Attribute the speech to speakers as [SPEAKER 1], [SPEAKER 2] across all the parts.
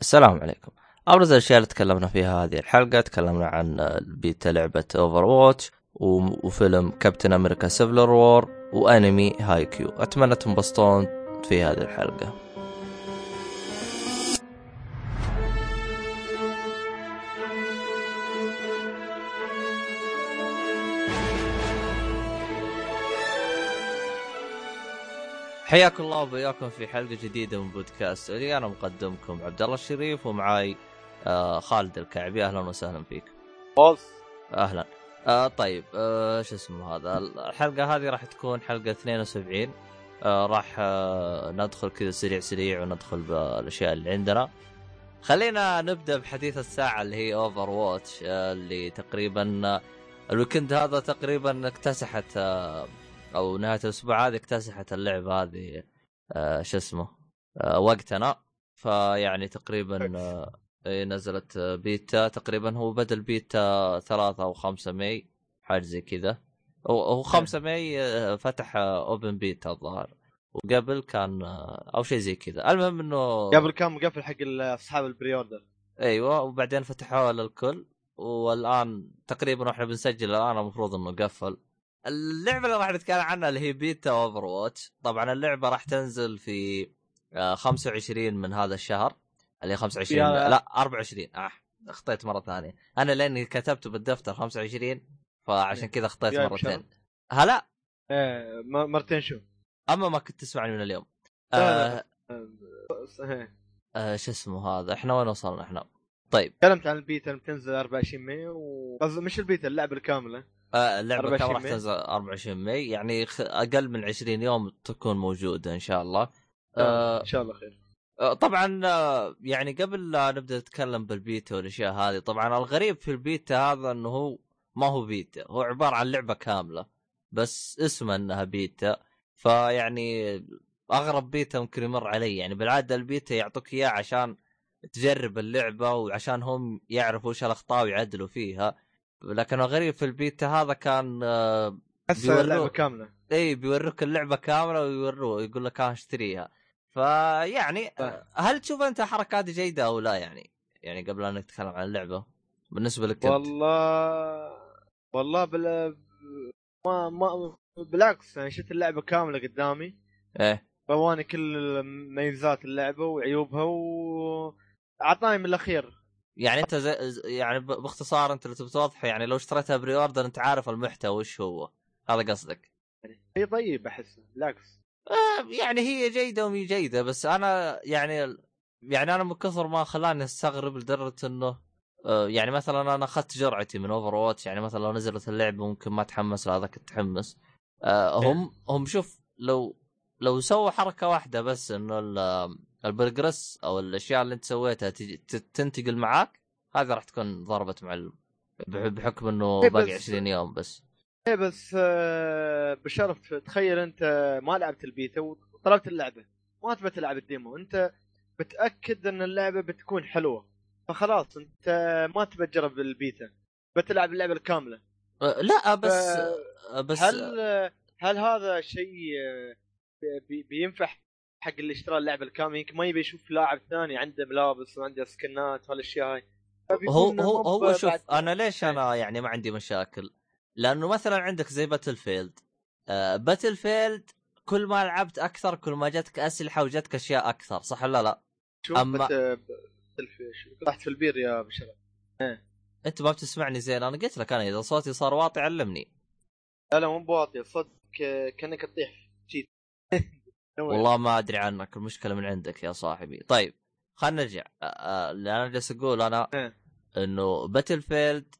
[SPEAKER 1] السلام عليكم. أبرز الأشياء اللي تكلمنا فيها هذه الحلقة تكلمنا عن بيتا لعبة Overwatch وفيلم Captain America Civil War وانمي Haikyuu أتمنى تنبسطون في هذه الحلقة. حياكم الله وبياكم في حلقة جديدة من بودكاست أنا مقدمكم عبد الله الشريف ومعاي آه خالد الكعبي أهلا وسهلا فيك.
[SPEAKER 2] بوس
[SPEAKER 1] أهلا. آه طيب آه شو اسمه هذا الحلقة هذه راح تكون حلقة 72 آه راح آه ندخل كذا سريع سريع وندخل بالأشياء اللي عندنا. خلينا نبدأ بحديث الساعة اللي هي Overwatch آه اللي تقريبا آه، ال weekend هذا تقريبا اكتسحت آه أو نهاية الأسبوع هذه اكتسحت اللعبة هذه آه شو اسمه آه وقتنا. فيعني تقريبا آه إيه، نزلت بيتا. تقريبا هو بدا البيتا ثلاثة أو خمسة May حاجة زي كذا. هو خمسة May آه، فتح open beta الظاهر. وقبل كان آه، أو شيء زي كذا. المهم إنه
[SPEAKER 2] قبل كان مقفل حق أصحاب ال pre-order
[SPEAKER 1] أيوه وبعدين فتحوها للكل. والآن تقريبا وإحنا بنسجل الآن المفروض إنه قفل. اللعبة اللي راح نتكلم عنها اللي هي beta Overwatch طبعا اللعبة راح تنزل في 25 آه، من هذا الشهر. اللي هي 25 لا 24 آه اخطيت مرة ثانية. أنا لأني كتبته بالدفتر 25 فعشان إيه. كذا اخطيت مرتين. هلا
[SPEAKER 2] إيه مرتين شو
[SPEAKER 1] أما ما كنت تسمعني من اليوم. آه آه آه شو اسمه هذا؟ إحنا وين وصلنا إحنا؟ طيب.
[SPEAKER 2] تكلمت عن البيتا اللي بتنزل 24 May و قصدي مش البيتا اللعبة الكاملة.
[SPEAKER 1] آه اللعبة كم راح تنزل 24 May. يعني أقل من 20 يوم تكون موجودة إن شاء الله.
[SPEAKER 2] آه إن شاء الله خير.
[SPEAKER 1] آه طبعا آه، يعني قبل لا نبدأ نتكلم بالبيتا والأشياء هذه طبعا الغريب في البيتا هذا إنه هو ما هو بيتا هو عبارة عن لعبة كاملة بس اسمها إنها بيتا. فيعني أغرب بيتا ممكن يمر علي يعني بالعادة البيتا يعطوك إياه عشان تجرب اللعبة وعشان هم يعرفوا إيش الأخطاء ويعدلوا فيها. لكن الغريب في البيتا هذا كان
[SPEAKER 2] هسه اللعبة كاملة.
[SPEAKER 1] إي بيوروك اللعبة كاملة ويوروه. يقول لك ها اشتريها. فيعني هل تشوف أنت الحركه هذه جيدة أو لا؟ يعني يعني قبل أن نتكلم عن اللعبة بالنسبة لك
[SPEAKER 2] والله والله بال ما ما بالعكس يعني شفت اللعبة كاملة قدامي.
[SPEAKER 1] إيه.
[SPEAKER 2] فواني كل ميزات اللعبة وعيوبها و أعطاني من الأخير.
[SPEAKER 1] يعني انت زي يعني باختصار انت لو تبي توضح يعني لو اشتريتها pre-order انت عارف المحتوى وش هو. هذا قصدك.
[SPEAKER 2] هي طيب أحس بالعكس.
[SPEAKER 1] آه يعني هي جيدة ومي جيدة بس أنا يعني يعني أنا من كثر ما خلاني أستغرب لدرجة إنه آه يعني مثلا أنا أخذت جرعتي من Overwatch يعني مثلا لو نزلت اللعبة ممكن ما اتحمس لهذاك كنت اتحمس آه هم هم شوف لو لو سووا حركة واحدة بس إنه ال progress أو الأشياء اللي أنت سويتها تنتقل معاك هذا راح تكون ضربت معلم بحكم إنه إيه، باقي 20 يوم بس.
[SPEAKER 2] إيه بس آه بشرف. تخيل أنت ما لعبت البيتا وطلبت اللعبة. ما تبى تلعب ال demo. أنت متأكد إن اللعبة بتكون حلوة. فخلاص أنت ما تبى تجرب البيتا. بتلعب اللعبة الكاملة.
[SPEAKER 1] أه لا بس ف... بس
[SPEAKER 2] هل هل هذا شيء بي... بينفع حق اللي اشترى اللعبة الكامله يمكن ما يبي يشوف لاعب ثاني عنده ملابس وعنده skin ات وهالأشياء هاي.
[SPEAKER 1] هو هو هو شوف أنا ليش أنا يعني ما عندي مشاكل؟ لأنه مثلا عندك زي Battlefield آه Battlefield كل ما لعبت أكثر كل ما جاتك أسلحة وجاتك أشياء أكثر صح ولا لا؟
[SPEAKER 2] شوف أما رحت في البير يا بشر
[SPEAKER 1] إيه. أنت ما بتسمعني زين أنا قلت لك أنا إذا صوتي صار واطي علمني.
[SPEAKER 2] لا لا مو بواطي صدق كأنك تطيح جيت.
[SPEAKER 1] والله ما أدري عنك المشكلة من عندك يا صاحبي. طيب خلينا نرجع. اللي أنا جالس أقول أنا إيه. إنه Battlefield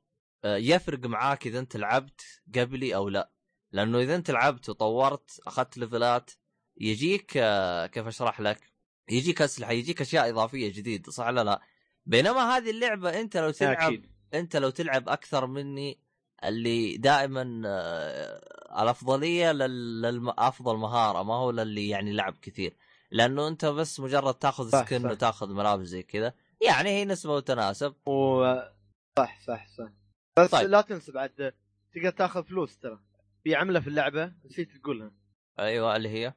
[SPEAKER 1] يفرق معاك إذا أنت لعبت قبلي أو لا. لأنه إذا أنت لعبت وطورت أخذت level ات يجيك كيف أشرح لك؟ يجيك أسلحة يجيك أشياء إضافية جديدة صح ولا لا؟ بينما هذه اللعبة أنت لو تلعب أكيد. أنت لو تلعب أكثر مني اللي دائما آه، الأفضلية للافضل مهارة ما هو للي يعني لعب كثير. لأنه أنت بس مجرد تاخذ سكن وتاخذ ملابس زي كذا. يعني هي نسبة وتناسب.
[SPEAKER 2] و... صح صح صح. بس طيب. لا تنسى بعد تقدر تاخذ فلوس ترى. في عملة في اللعبة نسيت تقولها.
[SPEAKER 1] أيوه اللي هي؟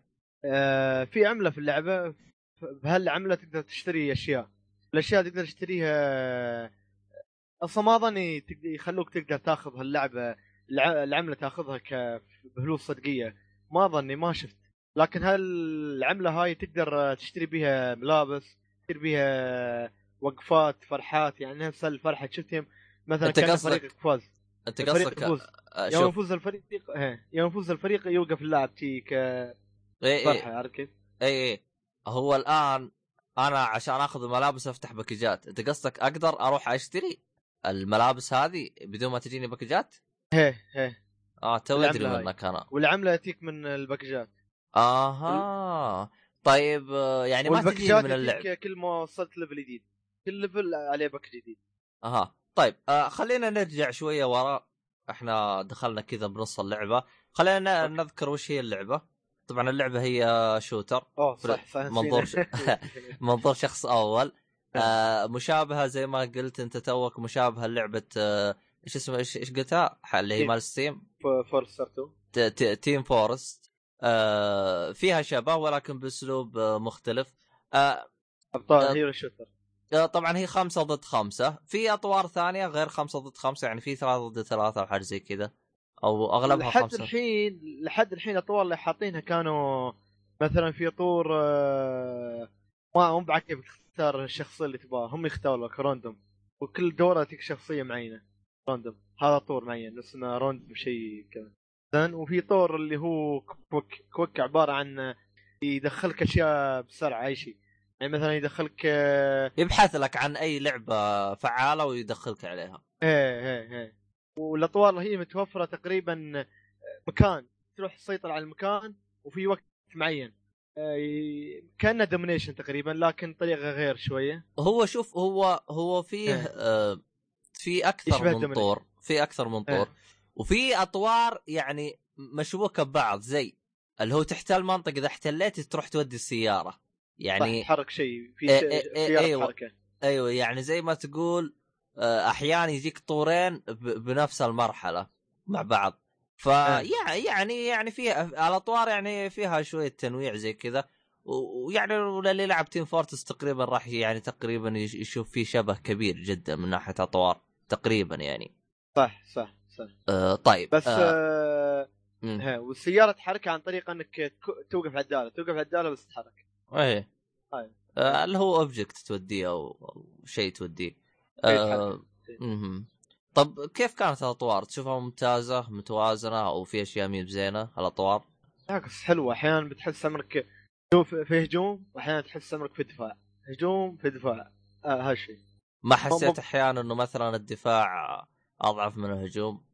[SPEAKER 2] آه في عملة في اللعبة بهالعملة تقدر تشتري أشياء. الأشياء تقدر تشتريها أصلا ما أظني يخلوك تقدر تاخذ هاللعبة الع- العملة تاخذها ك بفلوس صدقية. ما ظني ما شفت. لكن هالعملة هاي تقدر تشتري بيها ملابس تشتري بيها وقفات فرحات يعني نفس الفرحه شفتهم. مثلا
[SPEAKER 1] أنت
[SPEAKER 2] كان
[SPEAKER 1] قصدك-
[SPEAKER 2] فاز
[SPEAKER 1] أنت
[SPEAKER 2] الفريق
[SPEAKER 1] قصدك
[SPEAKER 2] يوم يفوز الفريق إيه، يوم يفوز الفريق يوقف اللاعب تي كفرحه
[SPEAKER 1] اي اي
[SPEAKER 2] عرفت كيف؟
[SPEAKER 1] اي اي هو الآن أنا عشان آخذ الملابس أفتح package ات أنت قصدك أقدر أروح أشتري؟ الملابس هذه بدون ما تجيني package ات؟
[SPEAKER 2] هيه هيه
[SPEAKER 1] آه تو
[SPEAKER 2] أدري.
[SPEAKER 1] منك أنا.
[SPEAKER 2] والعملة تجيك من ال
[SPEAKER 1] package ات. آها. طيب آه، يعني ما وال
[SPEAKER 2] package ات
[SPEAKER 1] من اللعب.
[SPEAKER 2] كل ما وصلت level جديد. كل level عليه pack جديد.
[SPEAKER 1] آها. طيب آه خلينا نرجع شوية وراء إحنا دخلنا كذا بنص اللعبة. خلينا
[SPEAKER 2] أوكي.
[SPEAKER 1] نذكر وش هي اللعبة. طبعا اللعبة هي shooter.
[SPEAKER 2] أوه صح صح
[SPEAKER 1] منظور. منظور شخص أول. آه مشابهة زي ما قلت أنت توك مشابهة لعبه آه إيش اسمه إيش إيش قلتها؟ اللي هي
[SPEAKER 2] Team.
[SPEAKER 1] مال
[SPEAKER 2] Steam؟ Fortress 2
[SPEAKER 1] ت- ت- Team Fortress آه فيها شبه ولكن بأسلوب آه مختلف. آه
[SPEAKER 2] أبطال
[SPEAKER 1] آه.
[SPEAKER 2] hero shooter
[SPEAKER 1] آه، طبعا هي خمسة ضد خمسة. في أطوار ثانية غير خمسة ضد خمسة يعني في ثلاثة ضد ثلاثة أو حاجة زي كذا. أو أغلبها
[SPEAKER 2] لحد
[SPEAKER 1] خمسة.
[SPEAKER 2] الحين لحد الحين الأطوار اللي حاطينها كانوا مثلا في طور آه، ما مو بعد كيف تختار الشخصيه اللي تبغاها. هم يختاروا لك random وكل دورة تجيك شخصية معينة. random هذا طور معين. اسمه random شيء كذا. زين. وفي طور اللي هو quick quick عبارة عن يدخلك أشياء بسرعة أي شيء. يعني مثلا يدخلك آه،
[SPEAKER 1] يبحث لك عن أي لعبة فعالة ويدخلك عليها.
[SPEAKER 2] إيه إيه إيه. والأطوار هي متوفرة تقريبا مكان. تروح تسيطر على المكان وفي وقت معين. آه، كأنه domination تقريبا لكن طريقة غير شوية
[SPEAKER 1] هو شوف هو هو فيه
[SPEAKER 2] إيه.
[SPEAKER 1] آه في
[SPEAKER 2] أكثر
[SPEAKER 1] من. طور في أكثر من طور
[SPEAKER 2] إيه.
[SPEAKER 1] وفي أطوار يعني مشبوكة ببعض زي اللي هو تحتل منطقة إذا احتليت تروح تودي
[SPEAKER 2] السيارة
[SPEAKER 1] يعني
[SPEAKER 2] تحرك شيء في
[SPEAKER 1] إيه
[SPEAKER 2] شيء-
[SPEAKER 1] إيه أيوة.
[SPEAKER 2] حركه
[SPEAKER 1] أيوه يعني زي ما تقول آه، أحيانا يجيك طورين بنفس المرحلة مع بعض ف
[SPEAKER 2] إيه.
[SPEAKER 1] يعني يعني فيها الاطوار يعني فيها شوية تنويع زي كذا. ويعني اللي يلعب Team Fortress تقريبا راح يعني تقريبا يش- يشوف فيه شبه كبير جدا من ناحية اطوار تقريبا يعني.
[SPEAKER 2] صح صح صح.
[SPEAKER 1] آه طيب
[SPEAKER 2] بس
[SPEAKER 1] آه.
[SPEAKER 2] آه والسيارة تحركها عن طريق إنك توقف عداله توقف عداله بس تتحرك
[SPEAKER 1] إيه.
[SPEAKER 2] طيب.
[SPEAKER 1] آه اللي هو object توديه أو شيء توديه. آه. مهم. طب كيف كانت الأطوار؟ تشوفها ممتازة متوازنة أو في أشياء مي بزينة الأطوار؟
[SPEAKER 2] بالعكس حلوة. أحيانا بتحس أمرك شوف في هجوم واحيانا تحس أمرك في دفاع. هجوم في دفاع. آه هالشيء
[SPEAKER 1] ما حسيت أحيانا إنه مثلا الدفاع أضعف من الهجوم؟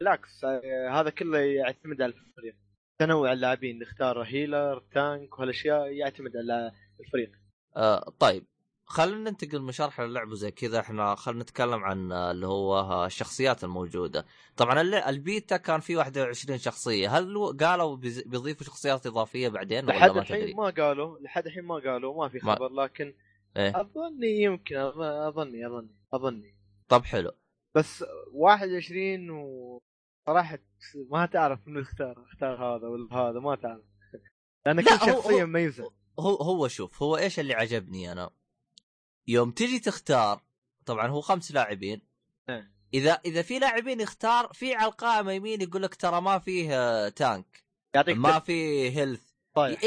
[SPEAKER 2] بالعكس آه، هذا كله يعتمد على الفريق. تنوع اللاعبين نختار هيلر تانك وهالأشياء يعتمد على الفريق.
[SPEAKER 1] آه طيب. خلينا ننتقل من شرح اللعبه زي كذا. إحنا خلينا نتكلم عن اللي هو الشخصيات الموجودة. طبعا البيتا كان فيه 21 شخصية. هل قالوا بيضيفوا شخصيات إضافية بعدين ولا
[SPEAKER 2] لحد
[SPEAKER 1] ما
[SPEAKER 2] الحين ما قالوا لحد الحين ما قالوا ما في
[SPEAKER 1] ما-
[SPEAKER 2] خبر لكن
[SPEAKER 1] إيه؟
[SPEAKER 2] أظني يمكن أظني أظني أظني.
[SPEAKER 1] طب حلو.
[SPEAKER 2] بس 21 و صراحة ما تعرف منو اختار اختار هذا ولا هذا ما تعرف. لأن
[SPEAKER 1] لا،
[SPEAKER 2] كل
[SPEAKER 1] هو-
[SPEAKER 2] شخصية
[SPEAKER 1] هو-
[SPEAKER 2] مميزة.
[SPEAKER 1] هو هو شوف هو إيش اللي عجبني أنا؟ يوم تجي تختار طبعا هو خمس لاعبين.
[SPEAKER 2] إيه.
[SPEAKER 1] إذا إذا في لاعبين يختار في على القائمة يمين يقول لك ترى ما فيه آه، tank
[SPEAKER 2] يعطيك
[SPEAKER 1] ما فيه health
[SPEAKER 2] طيب.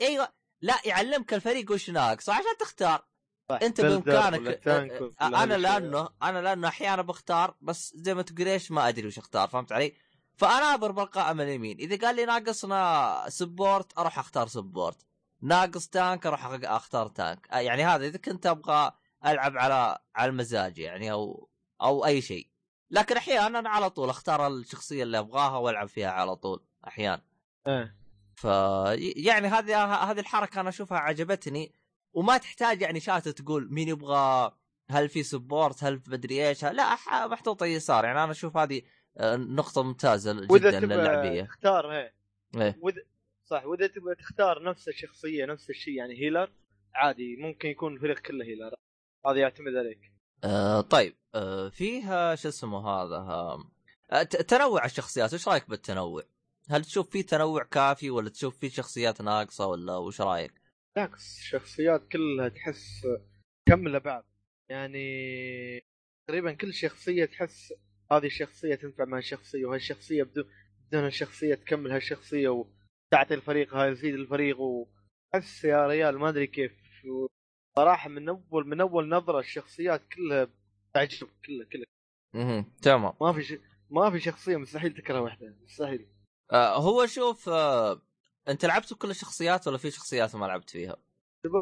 [SPEAKER 1] أيوه. لا يعلمك الفريق وش ناقص. عشان تختار.
[SPEAKER 2] صح. أنت بإمكانك
[SPEAKER 1] آه، آه،
[SPEAKER 2] أنا.
[SPEAKER 1] لأنه أنا لأنه أحيانا بختار بس زي ما تقول إيش ما أدري وش أختار فهمت علي؟ فأنا اضرب القائمه اليمين. إذا قال لي ناقصنا support أروح أختار support ناقص تانك أروح اختار تانك يعني هذا إذا كنت أبغى ألعب على على المزاج يعني أو أو أي شيء. لكن أحيانا أنا على طول أختار الشخصية اللي أبغاها وألعب فيها على طول أحيانا.
[SPEAKER 2] إيه.
[SPEAKER 1] ف يعني هذه هذه الحركة أنا أشوفها عجبتني. وما تحتاج يعني شاشه تقول مين يبغى هل في سبورت هل في مدري إيش. لا محطوطه يسار يعني أنا أشوف هذه آه، نقطة
[SPEAKER 2] ممتازة
[SPEAKER 1] جدا للعبية.
[SPEAKER 2] تختار هي
[SPEAKER 1] إيه.
[SPEAKER 2] واذا صح وإذا تبغى تختار نفس الشخصية نفس الشيء يعني هيلر عادي ممكن يكون الفريق كله هيلر هذا يعتمد عليك
[SPEAKER 1] آه طيب آه فيها شو اسمه هذا آه ت- تنوع الشخصيات وش رأيك بالتنوع؟ هل تشوف في تنوع كافي ولا تشوف في شخصيات ناقصة ولا وش رأيك؟
[SPEAKER 2] بالعكس الشخصيات كلها تحس كمل بعض يعني تقريبا كل شخصية تحس هذه الشخصية تنفع مع الشخصية وهالشخصية بدون بدون الشخصيه تكمل هالشخصية وتعطي الفريق هاي تزيد الفريق وحس يا ريال ما أدري كيف. صراحة من أول من أول نظرة الشخصيات كلها تعجب كلها كلها.
[SPEAKER 1] أها تمام.
[SPEAKER 2] ما في ش... ما في شخصية مستحيل تكره واحدة مستحيل.
[SPEAKER 1] آه هو شوف آه أنت لعبت كل الشخصيات ولا في شخصيات ما لعبت فيها؟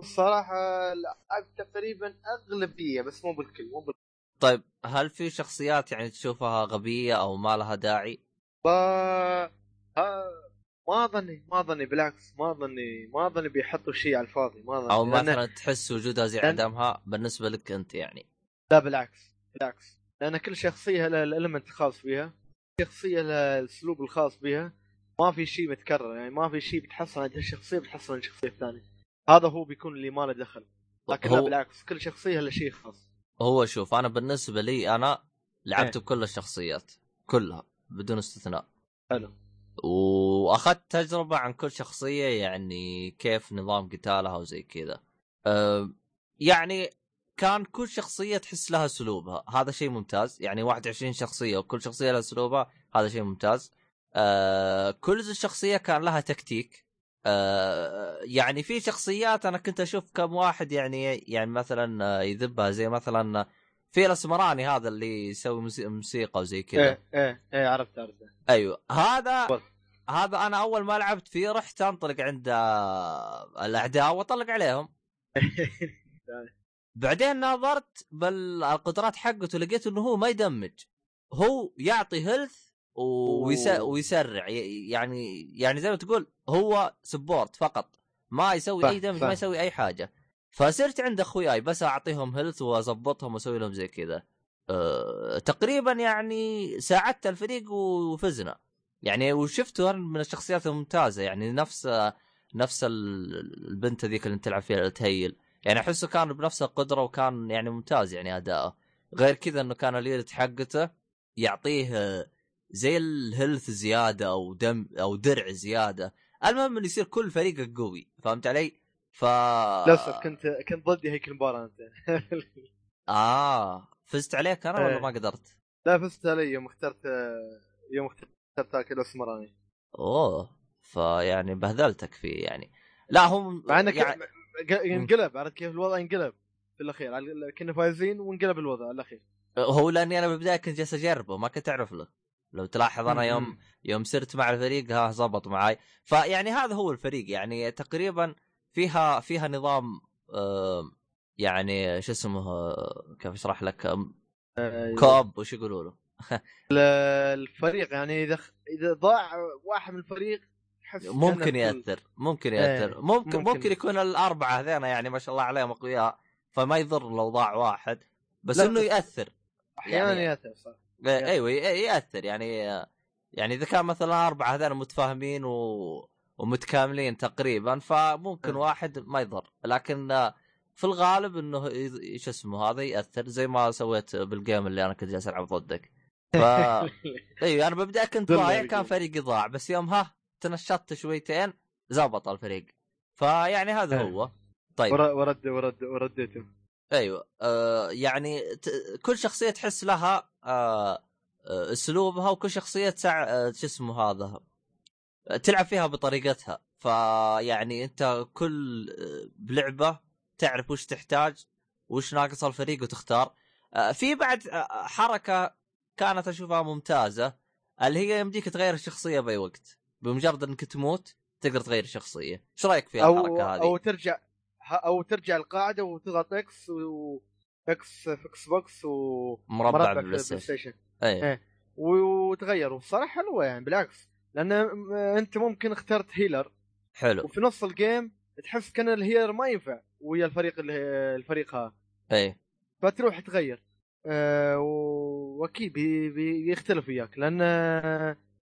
[SPEAKER 2] الصراحه لعبت تقريبا أغلبية بس مو بالكل مو بالكل
[SPEAKER 1] طيب هل في شخصيات يعني تشوفها غبية أو ما لها داعي؟
[SPEAKER 2] ها... ما ظني ما ظني بالعكس ما ظني ما ظني بيحطوا شيء على الفاضي ما ظني.
[SPEAKER 1] أو
[SPEAKER 2] لأن-
[SPEAKER 1] مثلا تحس وجودها زي
[SPEAKER 2] لأن-
[SPEAKER 1] عدمها بالنسبة لك أنت يعني.
[SPEAKER 2] لا بالعكس بالعكس. لأن كل شخصية لها الالمنت الخاص فيها شخصية لها الأسلوب الخاص بها ما في شيء متكرر يعني ما في شيء بتحصل عند الشخصيه بتحصل عند الشخصيه الثانية هذا هو بيكون اللي ما له دخل. لكن لا
[SPEAKER 1] هو
[SPEAKER 2] بالعكس كل شخصية لها شيء خاص.
[SPEAKER 1] هو شوف أنا بالنسبة لي أنا لعبت
[SPEAKER 2] إيه.
[SPEAKER 1] بكل الشخصيات كلها بدون استثناء.
[SPEAKER 2] حلو.
[SPEAKER 1] وأخذت تجربة عن كل شخصية يعني كيف نظام قتالها وزي كذا. أه يعني كان كل شخصية تحس لها اسلوبها هذا شيء ممتاز. يعني 21 شخصية وكل شخصية لها اسلوبها هذا شيء ممتاز. أه كل شخصية كان لها تكتيك. أه يعني في شخصيات أنا كنت أشوف كم واحد يعني يعني مثلا يذبها زي مثلا في الاسمراني هذا اللي يسوي موسي- موسيقى وزي كذا.
[SPEAKER 2] إيه إيه إيه عرفت عرفت.
[SPEAKER 1] أيوه. هذا. هذا أنا أول ما لعبت فيه رحت أنطلق عند آه، الأعداء وأطلق عليهم. بعدين نظرت بالقدرات حقته لقيت إنه هو ما يدمج. هو يعطي هيلث. ويسرع. يعني يعني زي ما تقول هو support فقط. ما يسوي أي
[SPEAKER 2] damage.
[SPEAKER 1] ما يسوي أي حاجة. فصرت عند أخوياي بس أعطيهم health وأظبطهم وأسوي لهم زي كذا. أه... تقريبا يعني ساعدت الفريق وفزنا. يعني وشفته أنا من الشخصيات الممتازة يعني نفس نفس ال- البنت هذيك اللي تلعب فيها ت heal يعني أحسه كان بنفس القدرة وكان يعني ممتاز يعني أداءه. غير كذا إنه كان اليرت حقته يعطيه زي الهيلث زيادة أو دم أو درع زيادة. المهم إنه يصير كل فريقك قوي. فهمت علي؟ ف
[SPEAKER 2] للأسف كنت كنت ضدي هيك المباراة أنت.
[SPEAKER 1] آه. فزت عليك أنا ولا
[SPEAKER 2] إيه.
[SPEAKER 1] ما قدرت؟
[SPEAKER 2] لا فزت علي. يوم اخترت يوم اخترت ذاك الاسمراني
[SPEAKER 1] أوه. فيعني بهذلتك فيه يعني. لا هم
[SPEAKER 2] مع إنك
[SPEAKER 1] يعني
[SPEAKER 2] انقلب. عرفت كيف الوضع انقلب؟ في الأخير. كنا فايزين وانقلب الوضع الأخير.
[SPEAKER 1] هو لأني أنا بالبداية كنت جالس أجربه ما كنت أعرف له. لو تلاحظ أنا يوم يوم صرت مع الفريق ها زبط معي فيعني هذا هو الفريق. يعني تقريبا فيها فيها نظام يعني شو اسمه كيف اشرح لك؟
[SPEAKER 2] آه،
[SPEAKER 1] كوب وش يقولوا له؟
[SPEAKER 2] ال- الفريق يعني إذا إذا ضاع واحد من الفريق
[SPEAKER 1] ممكن يأثر ممكن
[SPEAKER 2] إيه،
[SPEAKER 1] يأثر. ممكن
[SPEAKER 2] ممكن.
[SPEAKER 1] ممكن يكون الأربعة هذين يعني ما شاء الله عليهم أقوياء فما يضر لو ضاع واحد بس
[SPEAKER 2] إنه
[SPEAKER 1] يأثر.
[SPEAKER 2] أحيانا
[SPEAKER 1] يعني-
[SPEAKER 2] يأثر صح.
[SPEAKER 1] إيه، أيوه يأثر. يعني يعني إذا كان مثلا أربعة هذول متفاهمين و... ومتكاملين تقريبا فممكن
[SPEAKER 2] أه.
[SPEAKER 1] واحد ما يضر. لكن آه، في الغالب إنه شو اسمه هذا يأثر زي ما سويت بالجيم اللي أنا كنت جالس ألعب ضدك. ف أيوه أنا ببدأ كنت ضايع. كان فريقي ضاع بس يوم ها تنشطت شويتين زبط الفريق. فيعني هذا. هو. طيب.
[SPEAKER 2] ور- ورد ورد ورديته
[SPEAKER 1] أيوه آه يعني ت... كل شخصية تحس لها آه آه، أسلوبها وكل شخصية تسع... آه، شو اسمه هذا تلعب فيها بطريقتها. فيعني انت كل آه، بلعبة تعرف وش تحتاج وش ناقص الفريق وتختار. آه، في بعد آه، حركة كانت أشوفها ممتازة اللي هي يمديك تغير الشخصية بأي وقت. بمجرد إنك تموت تقدر تغير الشخصية. إيش رأيك في الحركة هذه؟
[SPEAKER 2] أو ترجع أو ترجع القاعدة وتضغط إكس و إكس في إكس بوكس و
[SPEAKER 1] مربع
[SPEAKER 2] في
[SPEAKER 1] بال PlayStation
[SPEAKER 2] station
[SPEAKER 1] اي
[SPEAKER 2] إيه. وتغير حلوة يعني بالعكس. لأن أنت ممكن اخترت healer.
[SPEAKER 1] حلو.
[SPEAKER 2] وفي نص ال game تحس كأن ال healer ما ينفع ويا الفريق الفريق ها
[SPEAKER 1] أي.
[SPEAKER 2] فتروح تغير. أه وأكيد بي بيختلف وياك. لأن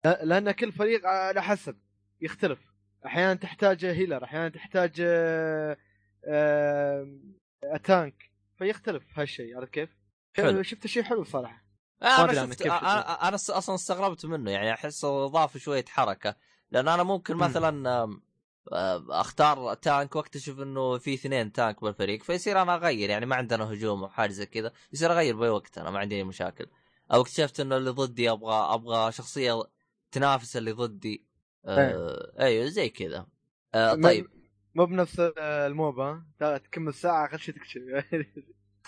[SPEAKER 2] لأن كل فريق على حسب. يختلف. أحيانا تحتاج healer أحيانا تحتاج أه أه أ tank. فيختلف هالشيء عرفت كيف؟
[SPEAKER 1] حلو.
[SPEAKER 2] شفت شيء حلو صراحة.
[SPEAKER 1] أنا
[SPEAKER 2] أدري أنا
[SPEAKER 1] شفت
[SPEAKER 2] كيف
[SPEAKER 1] أنا أنا أصلا استغربت منه يعني احسه ضاف شوية حركة. لأن أنا ممكن
[SPEAKER 2] مم.
[SPEAKER 1] مثلا آه، أختار تانك وأكتشف إنه في اثنين تانك بالفريق فيصير أنا أغير يعني ما عندنا هجوم أو حاجة زي كذا يصير أغير بأي وقت أنا ما عندي أي مشاكل. أو اكتشفت إنه اللي ضدي أبغى أبغى شخصية تنافس اللي ضدي آه أيوه زي كذا. آه طيب.
[SPEAKER 2] مو بنفس آه، الموبا تكمل ساعة خل شيء تكتشف.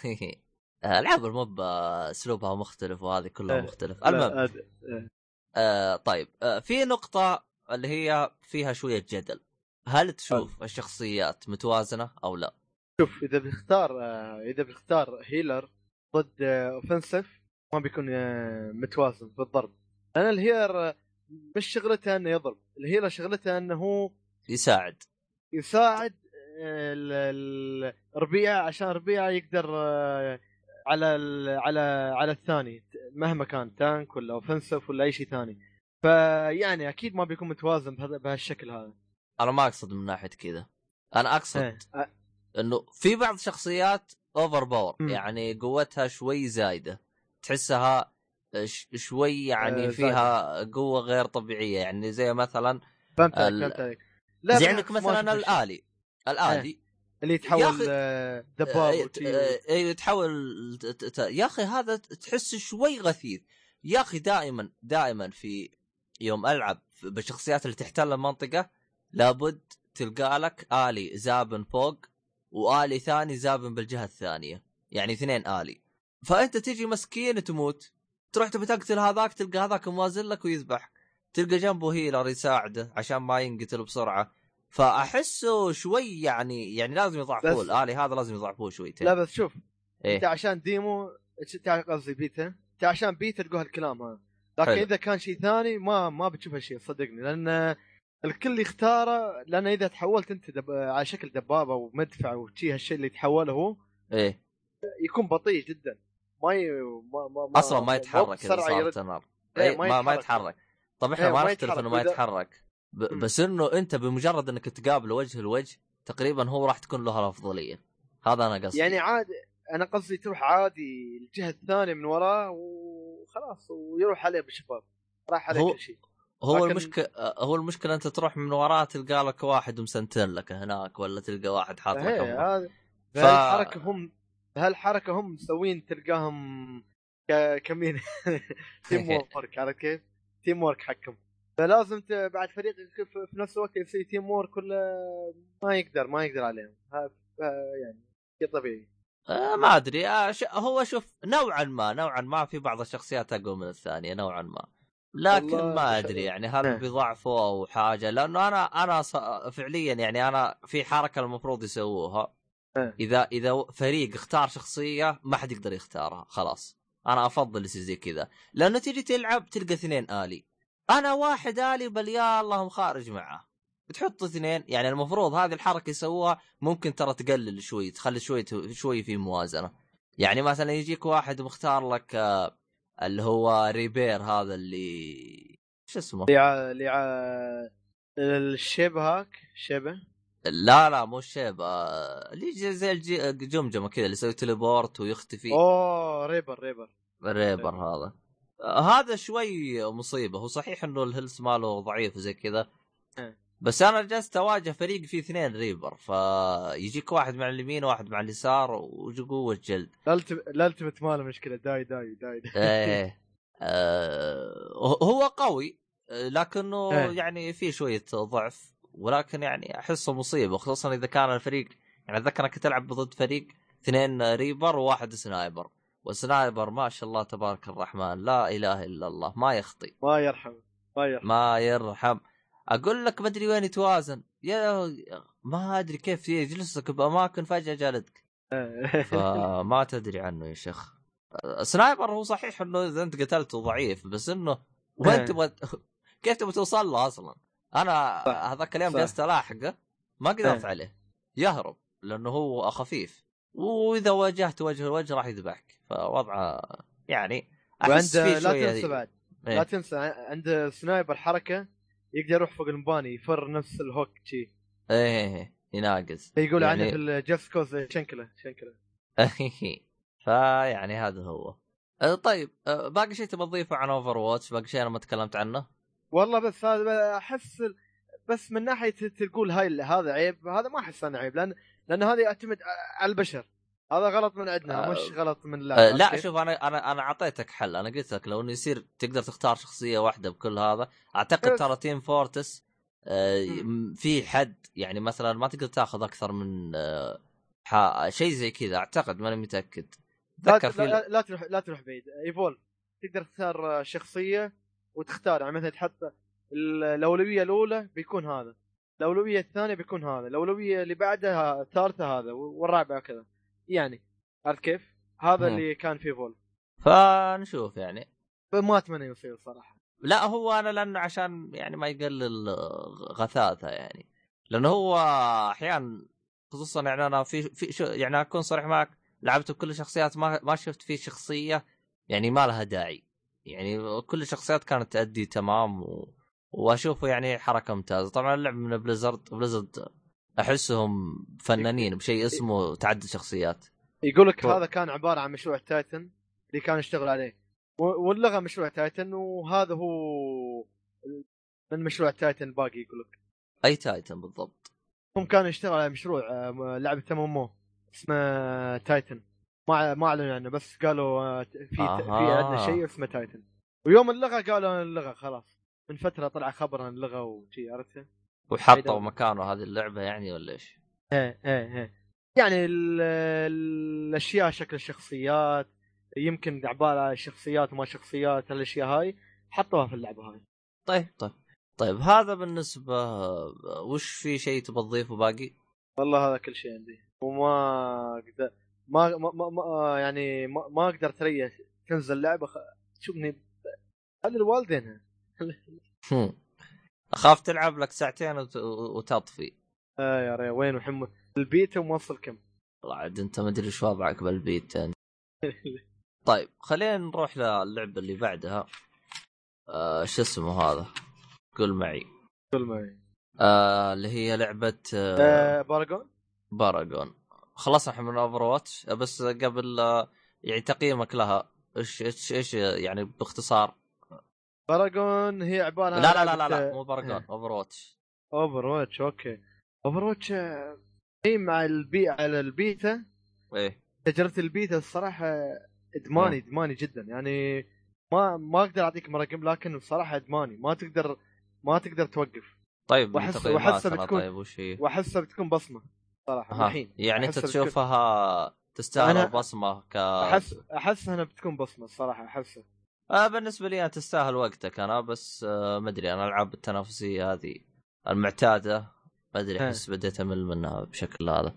[SPEAKER 1] ألعاب الموب أسلوبها مختلف وهذه كلها
[SPEAKER 2] إيه.
[SPEAKER 1] مختلف المهم
[SPEAKER 2] آه، آه.
[SPEAKER 1] آه طيب آه في نقطة اللي هي فيها شوية جدل هل تشوف الشخصيات متوازنة أو لا؟
[SPEAKER 2] شوف إذا بيختار آه، إذا بيختار healer ضد offensive ما بيكون آه، متوازن في الضرب لأن ال healer آه، مش شغلته إنه يضرب ال healer شغلته إنه هو
[SPEAKER 1] يساعد
[SPEAKER 2] يساعد آه، ال- ال- ربيعة عشان ربيعة يقدر آه، على ال- على على الثاني مهما كان tank ولا offensive ولا أي شيء ثاني. فيعني أكيد ما بيكون متوازن بهذا بهالشكل هذا.
[SPEAKER 1] أنا ما أقصد من ناحية كذا. أنا أقصد
[SPEAKER 2] إيه. آه،
[SPEAKER 1] إنه في بعض الشخصيات
[SPEAKER 2] overpower.
[SPEAKER 1] يعني قوتها شوي زايدة. تحسها ش- شوي يعني
[SPEAKER 2] آه،
[SPEAKER 1] فيها قوة غير طبيعية. يعني زي مثلا
[SPEAKER 2] فهمت عليك
[SPEAKER 1] ال-
[SPEAKER 2] فهمت عليك
[SPEAKER 1] زي
[SPEAKER 2] بالعكس
[SPEAKER 1] عندك مثلا. الآلي. الآلي
[SPEAKER 2] اللي يتحول
[SPEAKER 1] أخي-
[SPEAKER 2] آه، دباب
[SPEAKER 1] اي
[SPEAKER 2] وشي.
[SPEAKER 1] إيه، تحول ت- ت- ت- يا أخي هذا تحس شوي غثيث. يا أخي دائما دائما في يوم ألعب بالشخصيات اللي تحتل المنطقة لابد تلقى لك آلي زابن فوق وآلي ثاني زابن بالجهة الثانية. يعني اثنين آلي. فأنت تجي مسكين تموت. تروح تبي تقتل هذاك تلقى هذاك موازن لك ويذبحك تلقى جنبه healer يساعده عشان ما ينقتل بسرعة. فأحسه شوي يعني يعني لازم يضعفوه. الآلي هذا لازم يضعفوه شويتين
[SPEAKER 2] لا بس شوف أنت
[SPEAKER 1] إيه
[SPEAKER 2] عشان demo انت قصدي بيتا؟ أنت عشان بيتا تقول هالكلام هذا. لكن
[SPEAKER 1] حلو.
[SPEAKER 2] إذا كان شيء ثاني ما ما بتشوف هالشيء صدقني. لأن الكل يختاره لأن إذا تحولت أنت دب... على شكل دبابة ومدفع وشي هالشيء اللي يتحوله هو
[SPEAKER 1] إيه.
[SPEAKER 2] يكون بطيء جدا. ما ي... ما ما, ما
[SPEAKER 1] أصلا ما يتحرك
[SPEAKER 2] إذا.
[SPEAKER 1] صارت النار
[SPEAKER 2] إيه،
[SPEAKER 1] إيه ما, ما يتحرك. طب إحنا
[SPEAKER 2] إيه،
[SPEAKER 1] ما نختلف. إنه ما يتحرك. ب... بس انه انت بمجرد انك تقابله وجه لوجه تقريبا هو راح تكون له الافضليه هذا أنا قصدي.
[SPEAKER 2] يعني عادي أنا قصدي تروح عادي الجهة الثانية من وراه وخلاص ويروح عليه بالشباب راح عليه
[SPEAKER 1] هو-
[SPEAKER 2] كل شيء.
[SPEAKER 1] هو
[SPEAKER 2] لكن-
[SPEAKER 1] المشكلة هو المشكلة أنت تروح من وراه تلقى لك واحد مسنتين لك هناك ولا تلقى واحد حاط لك أمر.
[SPEAKER 2] هذا
[SPEAKER 1] ف-
[SPEAKER 2] بهالحركة هم بهالحركة هم مسوين تلقاهم ك... كمين؟ teamwork عرفت كيف؟ teamwork حقهم. فلازم. بعد فريق في نفس الوقت يصير teamwork ولا ما يقدر ما يقدر عليهم. يعني شيء طبيعي.
[SPEAKER 1] آه ما أدري. آه ش... هو شوف نوعا ما نوعا ما في بعض الشخصيات أقوى من الثانية نوعا ما. لكن ما أدري يعني هل
[SPEAKER 2] إيه.
[SPEAKER 1] بيضعفوا أو حاجة؟ لأنه أنا أنا ص... فعليا يعني أنا في حركة المفروض يسووها.
[SPEAKER 2] إيه.
[SPEAKER 1] إذا إذا فريق اختار شخصية ما حد يقدر يختارها خلاص. أنا أفضل يصير زي كذا. لأنه تيجي تلعب تلقى اثنين آلي. أنا واحد آلي بل يا الله مخارج معه. بتحط اثنين يعني المفروض هذه الحركة يسووها ممكن ترى تقلل شوي تخلي شوي شوي في موازنة. يعني مثلا يجيك واحد مختار لك آه، اللي هو ريبير هذا اللي شو اسمه؟
[SPEAKER 2] اللي ع... اللي ع... الشيب هاك شبه
[SPEAKER 1] لا لا مو الشيب آه، اللي زي الجي- الجمجمه كذا اللي يسوي teleport ويختفي.
[SPEAKER 2] أوه Reaper Reaper.
[SPEAKER 1] ال Reaper هذا. آه، هذا شوي مصيبة. هو صحيح إنه ال health ماله ضعيف وزي كذا.
[SPEAKER 2] إيه.
[SPEAKER 1] بس أنا جلست أواجه فريق فيه اثنين Reaper. فيجيك واحد مع اليمين وواحد مع اليسار وقوه جلد.
[SPEAKER 2] ال ultimate ماله مشكلة. die die die, die.
[SPEAKER 1] إيه. آه، هو قوي لكنه
[SPEAKER 2] إيه.
[SPEAKER 1] يعني فيه شوية ضعف ولكن يعني أحسه مصيبة خصوصا إذا كان الفريق يعني أتذكر انك تلعب ضد فريق اثنين Reaper وواحد sniper. وال sniper ما شاء الله تبارك الرحمن لا إله إلا الله ما يخطي
[SPEAKER 2] ما يرحم ما يرحم
[SPEAKER 1] ما يرحم أقول لك ما أدري وين يتوازن يا ما أدري كيف يجلسك بأماكن فجأة جلدك فما تدري عنه يا شيخ sniper هو صحيح إنه إذا أنت قتلته ضعيف بس إنه وين
[SPEAKER 2] إيه.
[SPEAKER 1] تبغى كيف تبغى توصل له أصلا؟
[SPEAKER 2] أنا.
[SPEAKER 1] هذاك اليوم. جلست ألاحقه ما قدرت
[SPEAKER 2] إيه.
[SPEAKER 1] عليه يهرب لأنه هو خفيف وإذا واجهت وجه لوجه راح يذبحك. فوضعه يعني
[SPEAKER 2] أحس
[SPEAKER 1] فيه
[SPEAKER 2] لا تنسى بعد.
[SPEAKER 1] إيه.
[SPEAKER 2] لا تنسى عند sniper حركة يقدر يروح فوق المباني يفر نفس ال hook شي.
[SPEAKER 1] إيه يناقز
[SPEAKER 2] يقول
[SPEAKER 1] يعني-
[SPEAKER 2] عنه في ال Just Cause شنكلة شنكلة.
[SPEAKER 1] فيعني هذا هو. أه، طيب أه، باقي شيء تبغى تضيفه عن Overwatch باقي شيء أنا ما تكلمت عنه؟
[SPEAKER 2] والله بس هذا أحس بس من ناحية تقول هاي هذا عيب هذا ما أحس أنه عيب لأن لأن هذا يعتمد على البشر. هذا غلط من عندنا
[SPEAKER 1] آه،
[SPEAKER 2] مش غلط من
[SPEAKER 1] آه
[SPEAKER 2] اللعبه
[SPEAKER 1] لا؟ شوف أنا أنا أنا أعطيتك حل. أنا قلت لك لو إنه يصير تقدر تختار شخصية واحدة بكل هذا. أعتقد
[SPEAKER 2] بس-
[SPEAKER 1] ترى Team Fortress آه. م- في حد يعني مثلا ما تقدر تاخذ أكثر من آه شيء زي كذا أعتقد ماني متأكد.
[SPEAKER 2] لا,
[SPEAKER 1] اتذكر في
[SPEAKER 2] لا, لا تروح لا تروح بعيد. Evolve تقدر تختار شخصية وتختار. يعني مثلا تحط ال- الأولوية الأولى بيكون هذا. الأولوية الثانية بيكون هذا الأولوية اللي بعدها الثالثة هذا والرابعة كذا. يعني عرفت كيف؟ هذا
[SPEAKER 1] مم.
[SPEAKER 2] اللي كان في Evolve
[SPEAKER 1] فنشوف يعني.
[SPEAKER 2] ما أتمنى يصير صراحة.
[SPEAKER 1] لا هو أنا لأنه عشان يعني ما يقلل غثاثة يعني. لأنه هو أحيانا خصوصا يعني أنا في في شو يعني أكون صريح معك لعبت بكل الشخصيات ما ما شفت في شخصية يعني ما لها داعي. يعني كل الشخصيات كانت تأدي تمام و... واشوفه يعني حركة ممتازة. طبعا اللعب من Blizzard Blizzard أحسهم فنانين بشيء اسمه تعدد شخصيات.
[SPEAKER 2] يقول لك. هذا كان عبارة عن مشروع Titan اللي كان يشتغل عليه. و- وألغى مشروع Titan وهذا هو من مشروع Titan باقي يقول لك
[SPEAKER 1] أي Titan بالضبط.
[SPEAKER 2] هم كانوا يشتغلوا على مشروع آه، لعبة ام اسمه Titan. ما ما أعلنوا عنه بس قالوا آه، في في
[SPEAKER 1] أها.
[SPEAKER 2] عندنا شيء اسمه Titan. ويوم ألغوه قالوا ألغوه خلاص. من فترة طلع خبر عن اللغة وشي عرفت؟
[SPEAKER 1] وحطوا. مكانه هذه اللعبة يعني ولا إيش؟
[SPEAKER 2] إيه إيه إيه يعني ال- الأشياء شكل الشخصيات يمكن عبارة شخصيات وما شخصيات الأشياء هاي حطوها في اللعبة هاي
[SPEAKER 1] طيب طيب طيب هذا بالنسبة وش في شيء تبغى تضيفه باقي؟
[SPEAKER 2] والله هذا كل شيء عندي وما أقدر ما ما, ما, ما يعني ما, ما أقدر تريح تنزل لعبه خ... تشوفني خلي الوالدين.
[SPEAKER 1] أخاف تلعب لك ساعتين وت... وتطفي.
[SPEAKER 2] آه يا ري وين محمد؟ البيتا موصل كم؟
[SPEAKER 1] والله عاد أنت ما أدري إيش وضعك بالبيت يعني. طيب خلينا نروح للعبة اللي بعدها. آه شو اسمه هذا؟ قول معي.
[SPEAKER 2] قول معي.
[SPEAKER 1] آه اللي هي لعبة آه
[SPEAKER 2] آه Paragon؟
[SPEAKER 1] Paragon. خلصنا إحنا من Overwatch بس قبل آه يعني تقييمك لها إيش إيش إيش يعني باختصار؟
[SPEAKER 2] Paragon هي عبارة
[SPEAKER 1] لا
[SPEAKER 2] عن
[SPEAKER 1] لا لا لا, لا مو
[SPEAKER 2] Paragon Overwatch Overwatch okay. Overwatch آه، هي مع البي على البيتا.
[SPEAKER 1] إيه.
[SPEAKER 2] تجربة البيتا الصراحة إدماني إدماني جدا. يعني ما ما أقدر أعطيك مرقم لكن الصراحة إدماني. ما تقدر ما تقدر توقف.
[SPEAKER 1] طيب تقييماتنا
[SPEAKER 2] وأحسها بتكون-
[SPEAKER 1] طيب وش هي؟
[SPEAKER 2] وأحسها بتكون بصمة
[SPEAKER 1] صراحة.
[SPEAKER 2] الحين
[SPEAKER 1] يعني
[SPEAKER 2] أنت بتكون-
[SPEAKER 1] تشوفها تستاهل البصمة ك
[SPEAKER 2] احس احس إنها بتكون بصمة الصراحه أحسها.
[SPEAKER 1] آه بالنسبة لي أنا تستاهل وقتك أنا بس آه ما أدري أنا الألعاب التنافسية هذه المعتادة ما
[SPEAKER 2] أدري.
[SPEAKER 1] أحس بديت أمل منها بشكل هذا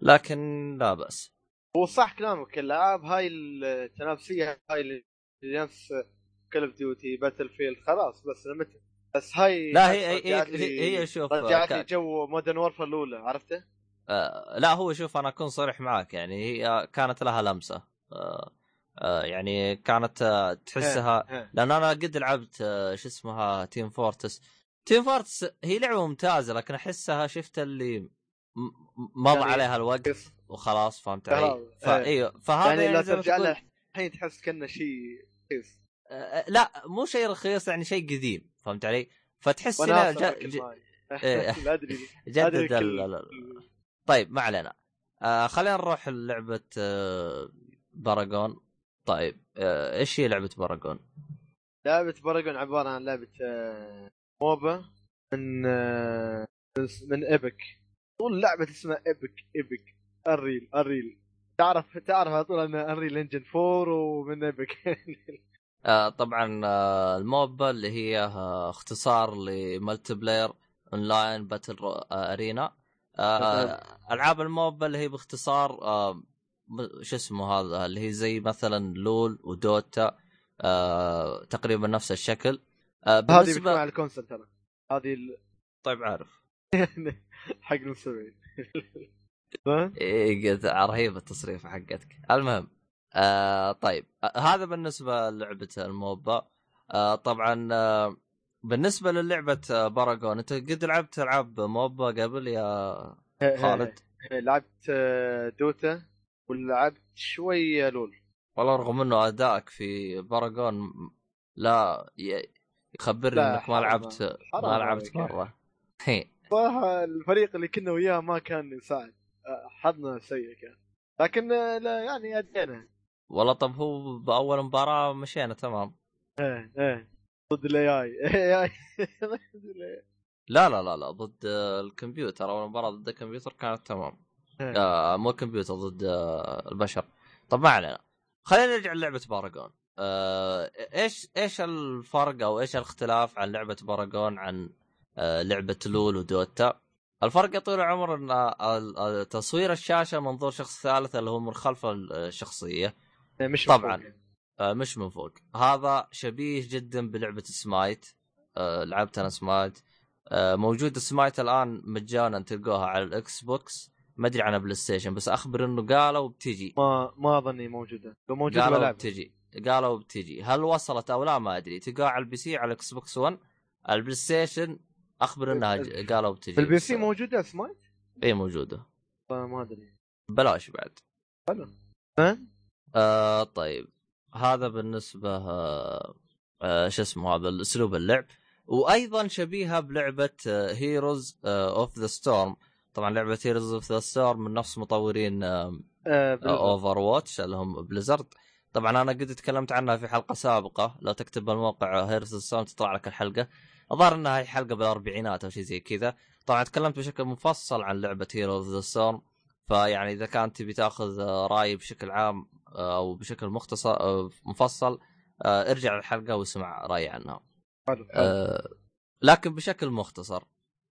[SPEAKER 1] لكن لا بأس
[SPEAKER 2] هو صح كلامك الألعاب هاي التنافسية هاي اللي نفس Call of Duty Battlefield خلاص بس لما ت- بس هاي
[SPEAKER 1] لا هي هي هي, هي, هي شوف
[SPEAKER 2] رجعت لي
[SPEAKER 1] ك-
[SPEAKER 2] جو Modern Warfare الأولى عرفته؟
[SPEAKER 1] آه لا هو شوف أنا أكون صريح معك يعني هي كانت لها لمسة آه يعني كانت آه تحسها
[SPEAKER 2] ها.
[SPEAKER 1] لأن أنا قد لعبت آه شو اسمها Team Fortress Team Fortress هي لعبة ممتازة لكن أحسها شفت اللي مضى
[SPEAKER 2] يعني
[SPEAKER 1] عليها الوقت وخلاص فهمت علي؟ فا
[SPEAKER 2] إيه.
[SPEAKER 1] فهذا
[SPEAKER 2] يعني لا
[SPEAKER 1] زي ما
[SPEAKER 2] ترجع
[SPEAKER 1] تقول-
[SPEAKER 2] له الحين تحس كأنه شيء رخيص
[SPEAKER 1] آه، لا مو شيء رخيص يعني شيء قديم فهمت علي؟ فتحس
[SPEAKER 2] وناصر
[SPEAKER 1] ج... ج... إيه.
[SPEAKER 2] أدري
[SPEAKER 1] جدد طيب ما علينا آه خلينا نروح للعبة آه Paragon طيب آه إيش هي لعبة Paragon؟
[SPEAKER 2] لعبة Paragon عبارة عن لعبة آه، MOBA من آه، من Epic طول لعبة اسمها Epic Epic Unreal Unreal تعرف تعرف على طول إن Unreal Engine 4 ومن Epic
[SPEAKER 1] آه طبعا آه ال MOBA اللي هي آه اختصار ل multiplayer online battle arena ألعاب ال MOBA اللي هي باختصار شو اسمه هذا اللي هي زي مثلا LoL و Dota آه تقريبا نفس الشكل. آه
[SPEAKER 2] هذه
[SPEAKER 1] بالنسبة
[SPEAKER 2] على ال console ترى. هذه ال-
[SPEAKER 1] طيب عارف.
[SPEAKER 2] حق المستمعين؟
[SPEAKER 1] إيه قلت رهيبه التصريف حقتك. المهم آه طيب. آه هذا بالنسبة للعبة الموبا. آه طبعا آه بالنسبة للعبة آه باراجون أنت قد لعبت ألعاب موبا قبل يا خالد؟
[SPEAKER 2] لعبت آه، دوتا ولعبت شوي لول.
[SPEAKER 1] والله رغم إنه أدائك في باراجون لا يخبرني
[SPEAKER 2] لا،
[SPEAKER 1] إنك ما. لعبت ما لعبت. مرة. هي
[SPEAKER 2] صراحة الفريق اللي كنا وياه ما كان يساعد. حظنا سيء كان. لكن لا يعني أدينا.
[SPEAKER 1] والله طب هو بأول مباراة مشينا تمام.
[SPEAKER 2] إيه إيه. ضد ال AI
[SPEAKER 1] لا لا لا لا ضد الكمبيوتر. أول مباراة ضد الكمبيوتر كانت تمام.
[SPEAKER 2] إيه.
[SPEAKER 1] آه مو الكمبيوتر ضد آه البشر. طب ما علينا. خلينا نرجع للعبة Paragon. آه إيش إيش الفرق أو إيش الاختلاف عن لعبة Paragon عن آه لعبة LoL و Dota؟ الفرق يا طويل العمر إن آه، آه، تصوير الشاشة منظور شخص ثالث اللي هو من خلف الشخصية.
[SPEAKER 2] إيه، مش
[SPEAKER 1] طبعاً.
[SPEAKER 2] مفهوم.
[SPEAKER 1] آه، مش من فوق. هذا شبيه جدا بلعبة سمايت. آه، لعبت أنا سمايت. آه، موجود سمايت الآن مجانا تلقوها على ال Xbox. ما أدري عن PlayStation بس أخبر إنه قالوا بتجي.
[SPEAKER 2] ما ما أظني موجودة. لو موجودة
[SPEAKER 1] قالوا
[SPEAKER 2] بلعب
[SPEAKER 1] بتجي. قالوا بتجي. هل وصلت أو لا ما أدري. تلقاها على ال PC على ال Xbox 1 على ال PlayStation أخبر إنها ج- قالوا بتجي.
[SPEAKER 2] في
[SPEAKER 1] ال
[SPEAKER 2] PC موجودة؟ سمايت؟
[SPEAKER 1] اي موجودة.
[SPEAKER 2] آه، ما أدري.
[SPEAKER 1] بلاش بعد.
[SPEAKER 2] حلو؟
[SPEAKER 1] آه طيب. هذا بالنسبة آه آه شو اسمه هذا اسلوب اللعب. وأيضا شبيهة بلعبة Heroes of the Storm طبعا لعبة Heroes of the Storm من نفس مطورين. Overwatch اللي هم Blizzard طبعا أنا قد تكلمت عنها في حلقة سابقة. لو تكتب بالموقع Heroes of Storm تطلع لك الحلقة. الظاهر إنها هي حلقة بالأربعينات أو شيء زي كذا. طبعا تكلمت بشكل مفصل عن لعبة Hero of the Storm فيعني إذا كانت تبي تأخذ رأي بشكل عام آه، أو بشكل مختصر آه، مفصل آه، ارجع للحلقة واسمع رأيي عنها.
[SPEAKER 2] حلو.
[SPEAKER 1] آه، لكن بشكل مختصر.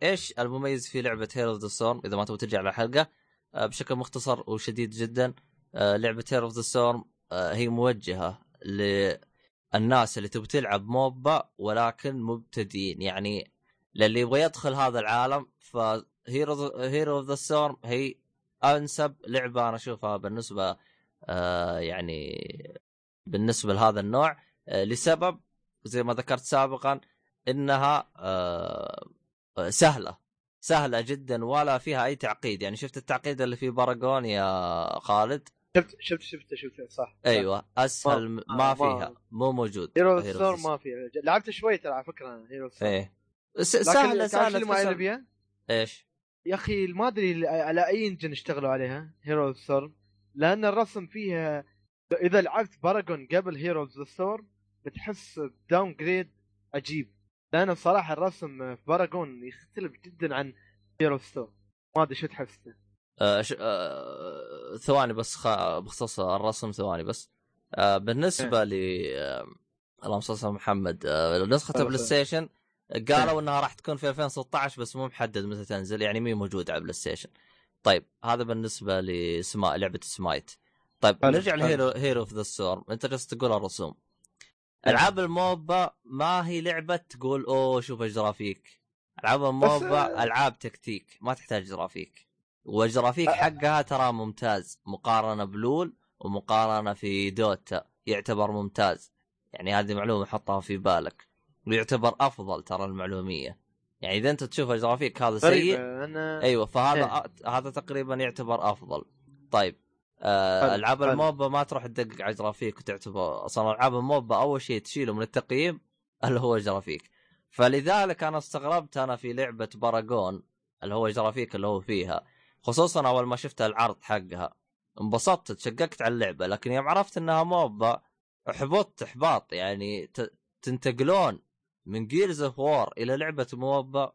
[SPEAKER 1] إيش المميز في لعبة Hero of the Storm إذا ما تبغى ترجع للحلقة آه، بشكل مختصر وشديد جدا آه، لعبة Hero of the Storm هي موجهة للناس اللي تبي تلعب MOBA ولكن مبتدئين. يعني للي يبغى يدخل هذا العالم ف Hero Hero of the Storm هي أنسب لعبة أنا أشوفها بالنسبة آه يعني بالنسبة لهذا النوع لسبب زي ما ذكرت سابقا إنها سهلة سهلة جدا ولا فيها أي تعقيد. يعني شفت التعقيد اللي في Paragon يا خالد؟
[SPEAKER 2] شفت شفت شفت شفت صح
[SPEAKER 1] أيوه أسهل
[SPEAKER 2] ما-
[SPEAKER 1] ما, فيها مو موجود.
[SPEAKER 2] Hero
[SPEAKER 1] Storm
[SPEAKER 2] ما في لعبت شوي ترى على
[SPEAKER 1] فكرة
[SPEAKER 2] Hero
[SPEAKER 1] Storm
[SPEAKER 2] إيه.
[SPEAKER 1] سهلة
[SPEAKER 2] سهلة ما؟
[SPEAKER 1] إيش؟
[SPEAKER 2] يا أخي ما أدري على أي engine اشتغلوا عليها Hero Storm لأن الرسم فيها إذا لعبت Paragon قبل Hero Storm بتحس downgrade عجيب. لأن الصراحه الرسم في Paragon يختلف جدا عن Hero Storm ما أدري شو تحس
[SPEAKER 1] آه ش... آه ثواني بس خ... بخصوص الرسم ثواني بس. آه بالنسبة ل آه اللهم صل على محمد. آه نسخة
[SPEAKER 2] ال
[SPEAKER 1] PlayStation قالوا إنها راح تكون في 2016 بس مو محدد متى تنزل يعني مي موجودة على ال PlayStation طيب هذا بالنسبة لسما لعبة Smite. طيب
[SPEAKER 2] حلو،
[SPEAKER 1] نرجع.
[SPEAKER 2] ل
[SPEAKER 1] Hero Hero of the Storm أنت جالس تقول الرسوم. ألعاب ال MOBA ما هي لعبة تقول أوه شوف جرافيك ألعاب ال MOBA
[SPEAKER 2] آه.
[SPEAKER 1] ألعاب تكتيك ما تحتاج جرافيك والجرافيك
[SPEAKER 2] آه.
[SPEAKER 1] حقها ترى ممتاز مقارنة ب LoL ومقارنة في Dota يعتبر ممتاز يعني هذه معلومة حطها في بالك ويعتبر أفضل ترى المعلومية يعني إذا أنت تشوف الجرافيك هذا سيء
[SPEAKER 2] أنا
[SPEAKER 1] أيوه فهذا
[SPEAKER 2] إيه.
[SPEAKER 1] هذا تقريبا يعتبر أفضل طيب ألعاب.
[SPEAKER 2] ال
[SPEAKER 1] MOBA ما تروح تدقق على الجرافيك وتعتبر أصلا ألعاب ال MOBA أول شيء تشيله من التقييم اللي هو الجرافيك فلذلك أنا استغربت أنا في لعبة Paragon اللي هو الجرافيك اللي هو فيها خصوصا أول ما شفت العرض حقها انبسطت تشققت على اللعبة لكن يوم عرفت إنها MOBA احبطت إحباط يعني. تنتقلون من Gears of War إلى لعبة MOBA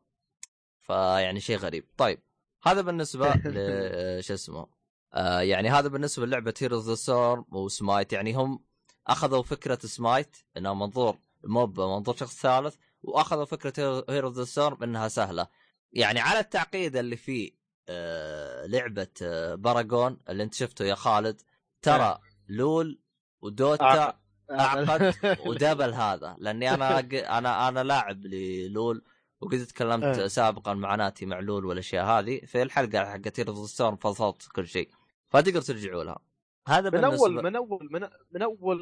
[SPEAKER 1] فيعني شيء غريب طيب هذا بالنسبة ل شو اسمه آه يعني هذا بالنسبة للعبة Heroes the Storm و Smite يعني هم أخذوا فكرة سمايت إنها منظور MOBA منظور شخص ثالث وأخذوا فكرة Heroes the Storm إنها سهلة. يعني على التعقيد اللي فيه آه لعبة آه Paragon اللي أنت شفته يا خالد ترى LoL و Dota.
[SPEAKER 2] أعقد.
[SPEAKER 1] و double هذا. لأني أنا أنا أنا لاعب لل LoL وقد تكلمت
[SPEAKER 2] إيه.
[SPEAKER 1] سابقا مع ناتي مع LoL والأشياء هذه في الحلقة حقت Heroes Storm فصلت كل شيء. فتقدر ترجعوا لها. هذا
[SPEAKER 2] من اول من اول من, من أول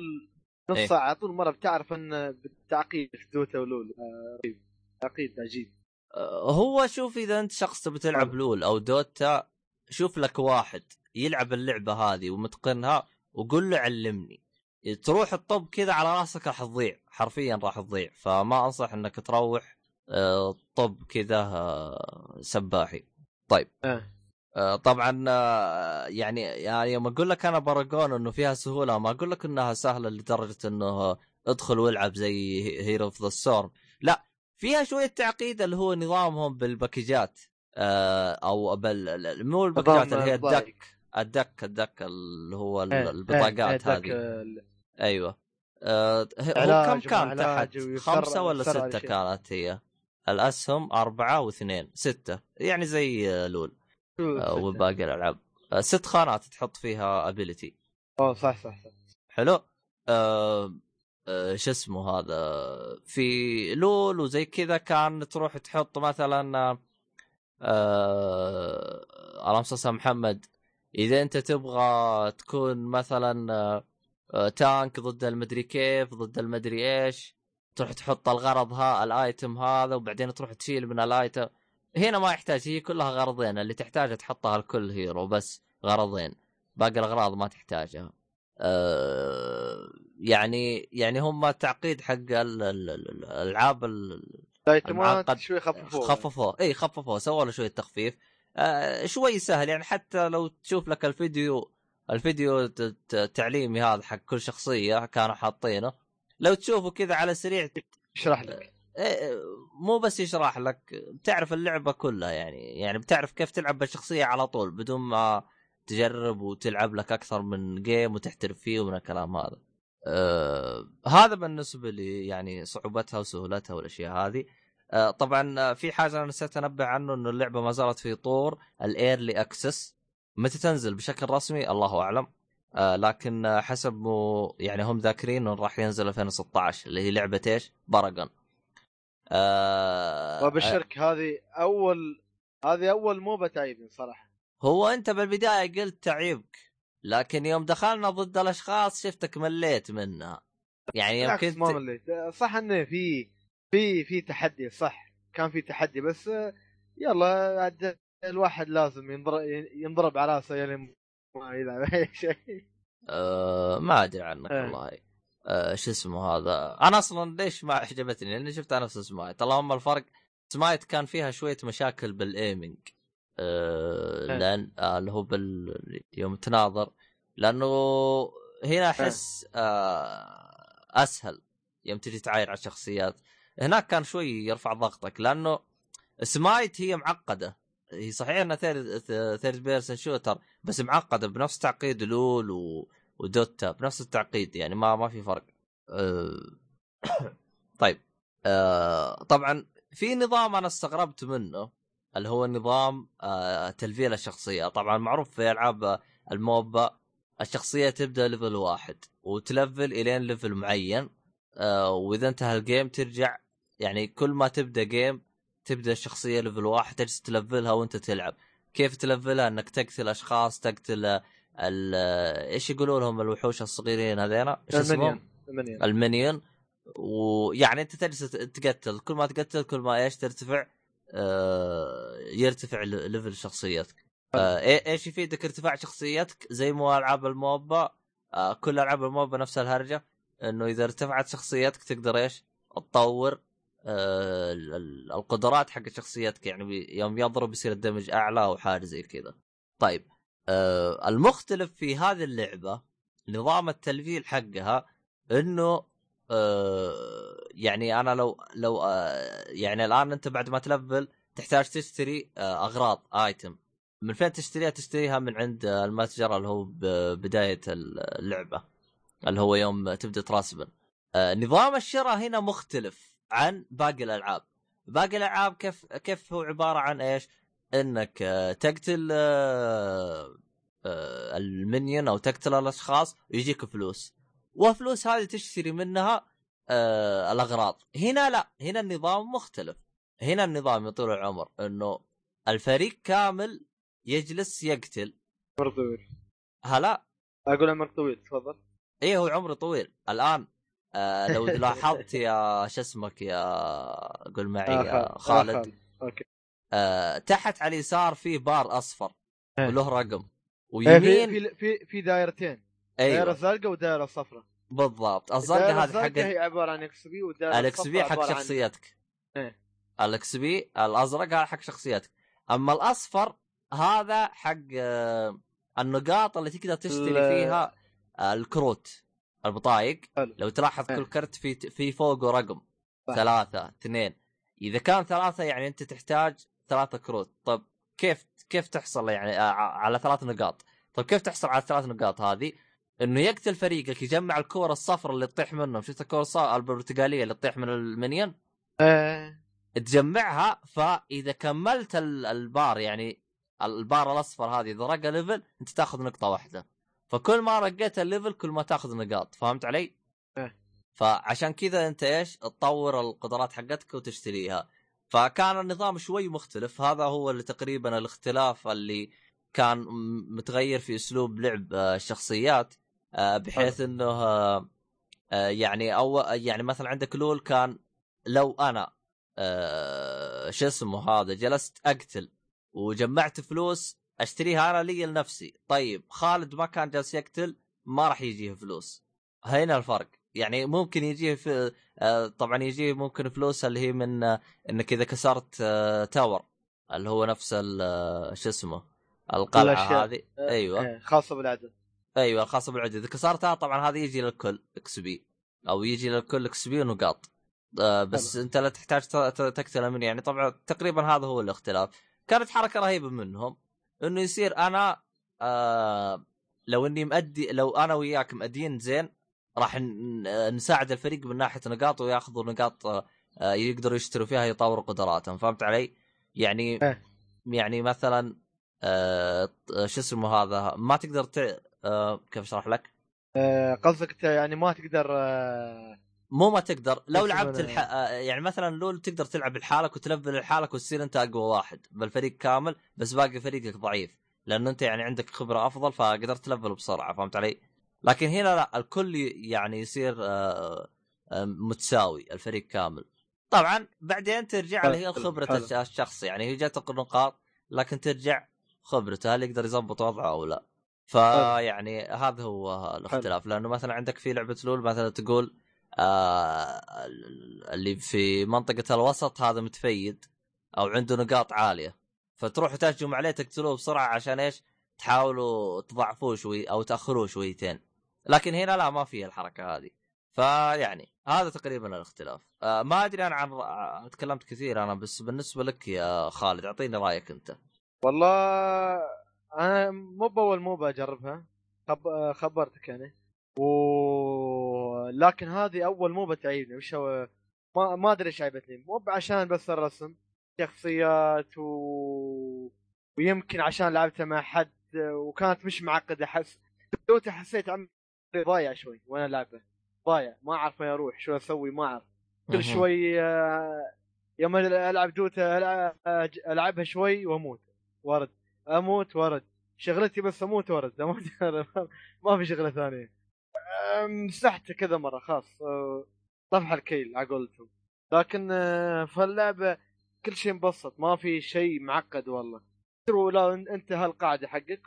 [SPEAKER 2] نص
[SPEAKER 1] إيه.
[SPEAKER 2] ساعه على طول مرة بتعرف إن بالتعقيد في دوتا ولول آه،. تعقيد عجيب.
[SPEAKER 1] آه، هو شوف إذا أنت شخص تبي تلعب لول أو دوتا شوف لك واحد يلعب اللعبة هذه ومتقنها وقول له علمني. تروح الطب كذا على راسك راح تضيع حرفيا راح تضيع. فما أنصح إنك تروح طب كذا سباحي. طيب.
[SPEAKER 2] إيه.
[SPEAKER 1] آه، طبعا آه، يعني يعني يوم أقول لك أنا باراجون إنه فيها سهولة ما أقول لك إنها سهلة لدرجة إنه ادخل والعب زي Hero of the Storm لا فيها شوية تعقيد اللي هو نظامهم بال package ات آه، أو بال مو ال package ات اللي هي
[SPEAKER 2] ال
[SPEAKER 1] deck ال deck ال deck اللي هو
[SPEAKER 2] إيه،
[SPEAKER 1] البطاقات
[SPEAKER 2] إيه، إيه،
[SPEAKER 1] هذه. أيوه. آه، هو كم كان تحت؟ خمسة ولا ستة. كانت هي؟ الأسهم أربعة واثنين ستة. يعني زي LoL. وباقي الألعاب. آه، ست خانات تحط فيها ability
[SPEAKER 2] أوه صح صح صح.
[SPEAKER 1] حلو؟ آه آه شو اسمه هذا؟ في لول وزي كذا كان تروح تحط مثلا آه آه اللهم صل محمد إذا أنت تبغى تكون مثلا آه آه تانك ضد المدري كيف ضد المدري إيش تروح تحط الغرض ها الأيتم هذا وبعدين تروح تشيل من الأيتم. هنا ما يحتاج هي كلها غرضين اللي تحتاجها تحطها لكل هيرو بس غرضين باقي الأغراض ما تحتاجها. آه، يعني يعني هم تعقيد حق ال- ال- ال- الألعاب
[SPEAKER 2] الايتمات
[SPEAKER 1] المعقد.
[SPEAKER 2] شوي خففوه.
[SPEAKER 1] خففوه. إي خففوه سووا له شوية تخفيف. آه شوي سهل يعني حتى لو تشوف لك الفيديو الفيديو التعليمي هذا حق كل شخصية كانوا حاطينه لو تشوفه كذا على سريع
[SPEAKER 2] اشرح لك.
[SPEAKER 1] مو بس يشرح لك بتعرف اللعبة كلها يعني يعني بتعرف كيف تلعب بالشخصية على طول بدون ما تجرب وتلعب لك أكثر من game وتحترف فيه ومن الكلام هذا. آه هذا بالنسبة لي يعني صعوبتها وسهولتها والأشياء هذه. آه طبعا في حاجة أنا نسيت أنبه عنه إنه اللعبة ما زالت في طور ال early access متى تنزل بشكل رسمي الله أعلم. آه لكن حسب يعني هم ذاكرين إنه راح ينزل 2016 اللي هي لعبة إيش؟ Paragon. آه
[SPEAKER 2] وابشرك هذه أول هذه أول موبه تعيبني صراحة.
[SPEAKER 1] هو أنت بالبداية قلت تعيبك لكن يوم دخلنا ضد الأشخاص شفتك مليت منها. يعني يوم كنت
[SPEAKER 2] ما مليت. صح إنه في في في تحدي صح كان في تحدي بس آه، يلا الواحد لازم ينضرب ينضرب على راسه يعني ما يلعب أي شيء.
[SPEAKER 1] آه ما أدري عنك
[SPEAKER 2] إيه.
[SPEAKER 1] والله. آه شو اسمه هذا؟ أنا أصلا ليش ما عجبتني؟ لأني شفتها نفس سمايت. اللهم الفرق سمايت كان فيها شوية مشاكل بال aiming آه
[SPEAKER 2] إيه.
[SPEAKER 1] لأن آه اللي هو بال يوم تناظر. لأنه هنا أحس آه أسهل يوم تجي تعاير على الشخصيات. هناك كان شوي يرفع ضغطك لأنه سمايت هي معقدة. هي صحيح إنها third person shooter بس معقدة بنفس تعقيد LoL و... و Dota بنفس التعقيد يعني ما ما في فرق. أه... طيب. أه... طبعا في نظام أنا استغربت منه اللي هو نظام أه... تلفيل الشخصيه طبعا معروف في ألعاب ال MOBA الشخصية تبدأ level واحد وتلفل إلين level معين. وإذا انتهى ال game ترجع يعني كل ما تبدأ game تبدأ الشخصية level واحد تجلس تلفلها وأنت تلعب. كيف تلفلها؟ إنك تقتل أشخاص تقتل إيش يقولوا لهم الوحوش الصغيرين هذين إيش اسمهم؟
[SPEAKER 2] المنيون المنيون
[SPEAKER 1] ويعني أنت تجلس تقتل كل ما تقتل كل ما إيش ترتفع آه يرتفع ليفل شخصيتك. آه. إيه- إيش يفيدك ارتفاع شخصيتك؟ زي مو ألعاب الموبا آه كل ألعاب الموبا نفس الهرجة إنه إذا ارتفعت شخصيتك تقدر إيش؟ تطور آه ال- ال- القدرات حق شخصيتك. يعني يوم يضرب يصير الدمج أعلى أو حاجة زي كذا. طيب. آه المختلف في هذه اللعبة نظام التلفيل حقها إنه آه يعني أنا لو لو آه يعني الآن أنت بعد ما تلفل تحتاج تشتري آه أغراض ايتم من فين تشتريها؟ تشتريها من عند آه، المتجر اللي هو بداية اللعبة اللي هو يوم تبدأ تراسبن. آه نظام الشراء هنا مختلف عن باقي الألعاب. باقي الألعاب كيف كيف هو عبارة عن إيش؟ إنك آه، تقتل المنيون أو تقتل الأشخاص ويجيك فلوس. وفلوس هذه تشتري منها آه، الأغراض. هنا لا هنا النظام مختلف. هنا النظام يا طول العمر إنه الفريق كامل يجلس يقتل.
[SPEAKER 2] عمر طويل.
[SPEAKER 1] هلا؟
[SPEAKER 2] أقول عمر طويل تفضل.
[SPEAKER 1] إيه هو عمره طويل. الآن آه لو لاحظت يا شو اسمك يا قول معي
[SPEAKER 2] آه،
[SPEAKER 1] يا
[SPEAKER 2] خالد.
[SPEAKER 1] خالد.
[SPEAKER 2] آه، أوكي.
[SPEAKER 1] آه تحت على اليسار في بار أصفر
[SPEAKER 2] إيه.
[SPEAKER 1] وله رقم. ويمين.
[SPEAKER 2] في في, في دائرتين دائره
[SPEAKER 1] أيوه
[SPEAKER 2] زرقاء ودائره صفراء
[SPEAKER 1] بالضبط. الزرقاء هذه حق
[SPEAKER 2] هي عبارة عن XP والدائره
[SPEAKER 1] ال
[SPEAKER 2] XP
[SPEAKER 1] حق شخصيتك.
[SPEAKER 2] إيه.
[SPEAKER 1] ال XP الأزرق هذا حق شخصياتك أما الأصفر هذا حق آه، النقاط اللي تقدر تشتري فيها آه، الكروت البطايق. لو تلاحظ
[SPEAKER 2] إيه.
[SPEAKER 1] كل كرت في في فوقه رقم. ثلاثة اثنين. إذا كان ثلاثة يعني أنت تحتاج ثلاثة كروت. طب كيف كيف تحصل يعني على ثلاث نقاط. طب كيف تحصل على الثلاث نقاط هذه؟ إنه يقتل فريقك يجمع الكور الصفر اللي تطيح منهم. شفت الكور الصفر البرتقاليه اللي تطيح من المنيون
[SPEAKER 2] آه،
[SPEAKER 1] تجمعها فإذا كملت ال- البار يعني البار الأصفر هذه إذا رقى level أنت تأخذ نقطة واحدة. فكل ما رقيت ال level كل ما تأخذ نقاط. فهمت علي؟
[SPEAKER 2] إيه.
[SPEAKER 1] فعشان كذا أنت إيش؟ تطور القدرات حقتك وتشتريها. فكان النظام شوي مختلف. هذا هو اللي تقريبا الاختلاف اللي كان متغير في أسلوب لعب آه، الشخصيات آه، بحيث إنه آه، يعني أو يعني مثلا عندك لول كان لو أنا شو اسمه هذا جلست أقتل وجمعت فلوس أشتريها أنا لي لنفسي. طيب خالد ما كان جالس يقتل ما راح يجيه فلوس. هنا الفرق. يعني ممكن يجيه في آه، طبعا يجيه ممكن فلوس اللي هي من آه، إنك إذا كسرت آه، تاور اللي هو نفس آه، شو اسمه
[SPEAKER 2] القلعة.
[SPEAKER 1] هذه.
[SPEAKER 2] آه،
[SPEAKER 1] أيوه.
[SPEAKER 2] آه، خاصة بالعدو.
[SPEAKER 1] أيوه الخاصه بالعدو. إذا كسرتها طبعا هذا يجي للكل XP. أو يجي للكل XP ونقاط. آه بس
[SPEAKER 2] حلو.
[SPEAKER 1] أنت لا تحتاج تقتله من يعني طبعا تقريبا هذا هو الاختلاف. كانت حركة رهيبة منهم. إنه يصير أنا آه لو إني مأدي لو أنا وياك مأدين زين راح نساعد الفريق من ناحية نقاط وياخذوا نقاط آه آه، يقدروا يشتروا فيها يطوروا قدراتهم فهمت علي؟ يعني
[SPEAKER 2] إيه.
[SPEAKER 1] يعني مثلا آه شو اسمه هذا ما تقدر ت... آه كيف أشرح لك؟
[SPEAKER 2] آه، قصدك يعني ما تقدر آه،
[SPEAKER 1] مو ما تقدر لو لعبت الح... آه، يعني مثلا لول تقدر تلعب لحالك وتلفل لحالك وتصير أنت أقوى واحد بالفريق كامل بس باقي فريقك ضعيف لأنه أنت يعني عندك خبرة أفضل فقدرت تلفل بسرعة فهمت علي؟ لكن هنا لا الكل يعني يصير آه، آه، متساوي الفريق كامل. طبعا بعدين ترجع اللي هي خبرة الشخص يعني هي جاتك النقاط لكن ترجع خبرته هل يقدر يضبط وضعه أو لا. فيعني هذا هو الاختلاف. لأنه مثلا عندك في لعبة لول مثلا تقول آه اللي في منطقة الوسط هذا متفيد أو عنده نقاط عالية. فتروحوا تهجموا عليه تقتلوه بسرعة عشان إيش؟ تحاولوا تضعفوه شوي أو تأخروه شويتين. لكن هنا لا ما في الحركة هذه. فيعني هذا تقريبا الاختلاف. آه ما أدري أنا عن تكلمت كثير أنا بس بالنسبة لك يا خالد أعطيني رأيك أنت.
[SPEAKER 2] والله أنا مو بأول مو بجربها خب... خبرتك يعني. و لكن هذه أول موبة تعيبني وش هو؟ ما ما أدري إيش عيبتني. مو عشان بس الرسم شخصيات و... ويمكن عشان لعبتها مع حد وكانت مش معقدة. احس دوتا حسيت عمري ضايع شوي وأنا لعبه. ضايع ما اعرف وين أروح شو أسوي ما اعرف. كل. شوي آه، يوم العب دوتا العبها شوي واموت. ورد أموت ورد شغلتي بس أموت ورد أموت. ما في شغلة ثانية. مسحت كذا مرة خلاص. أه، طفح الكيل على قولتهم. لكن أه، فاللعبه كل شيء مبسط ما في شيء معقد والله. تروح لا انت هالقاعده حقك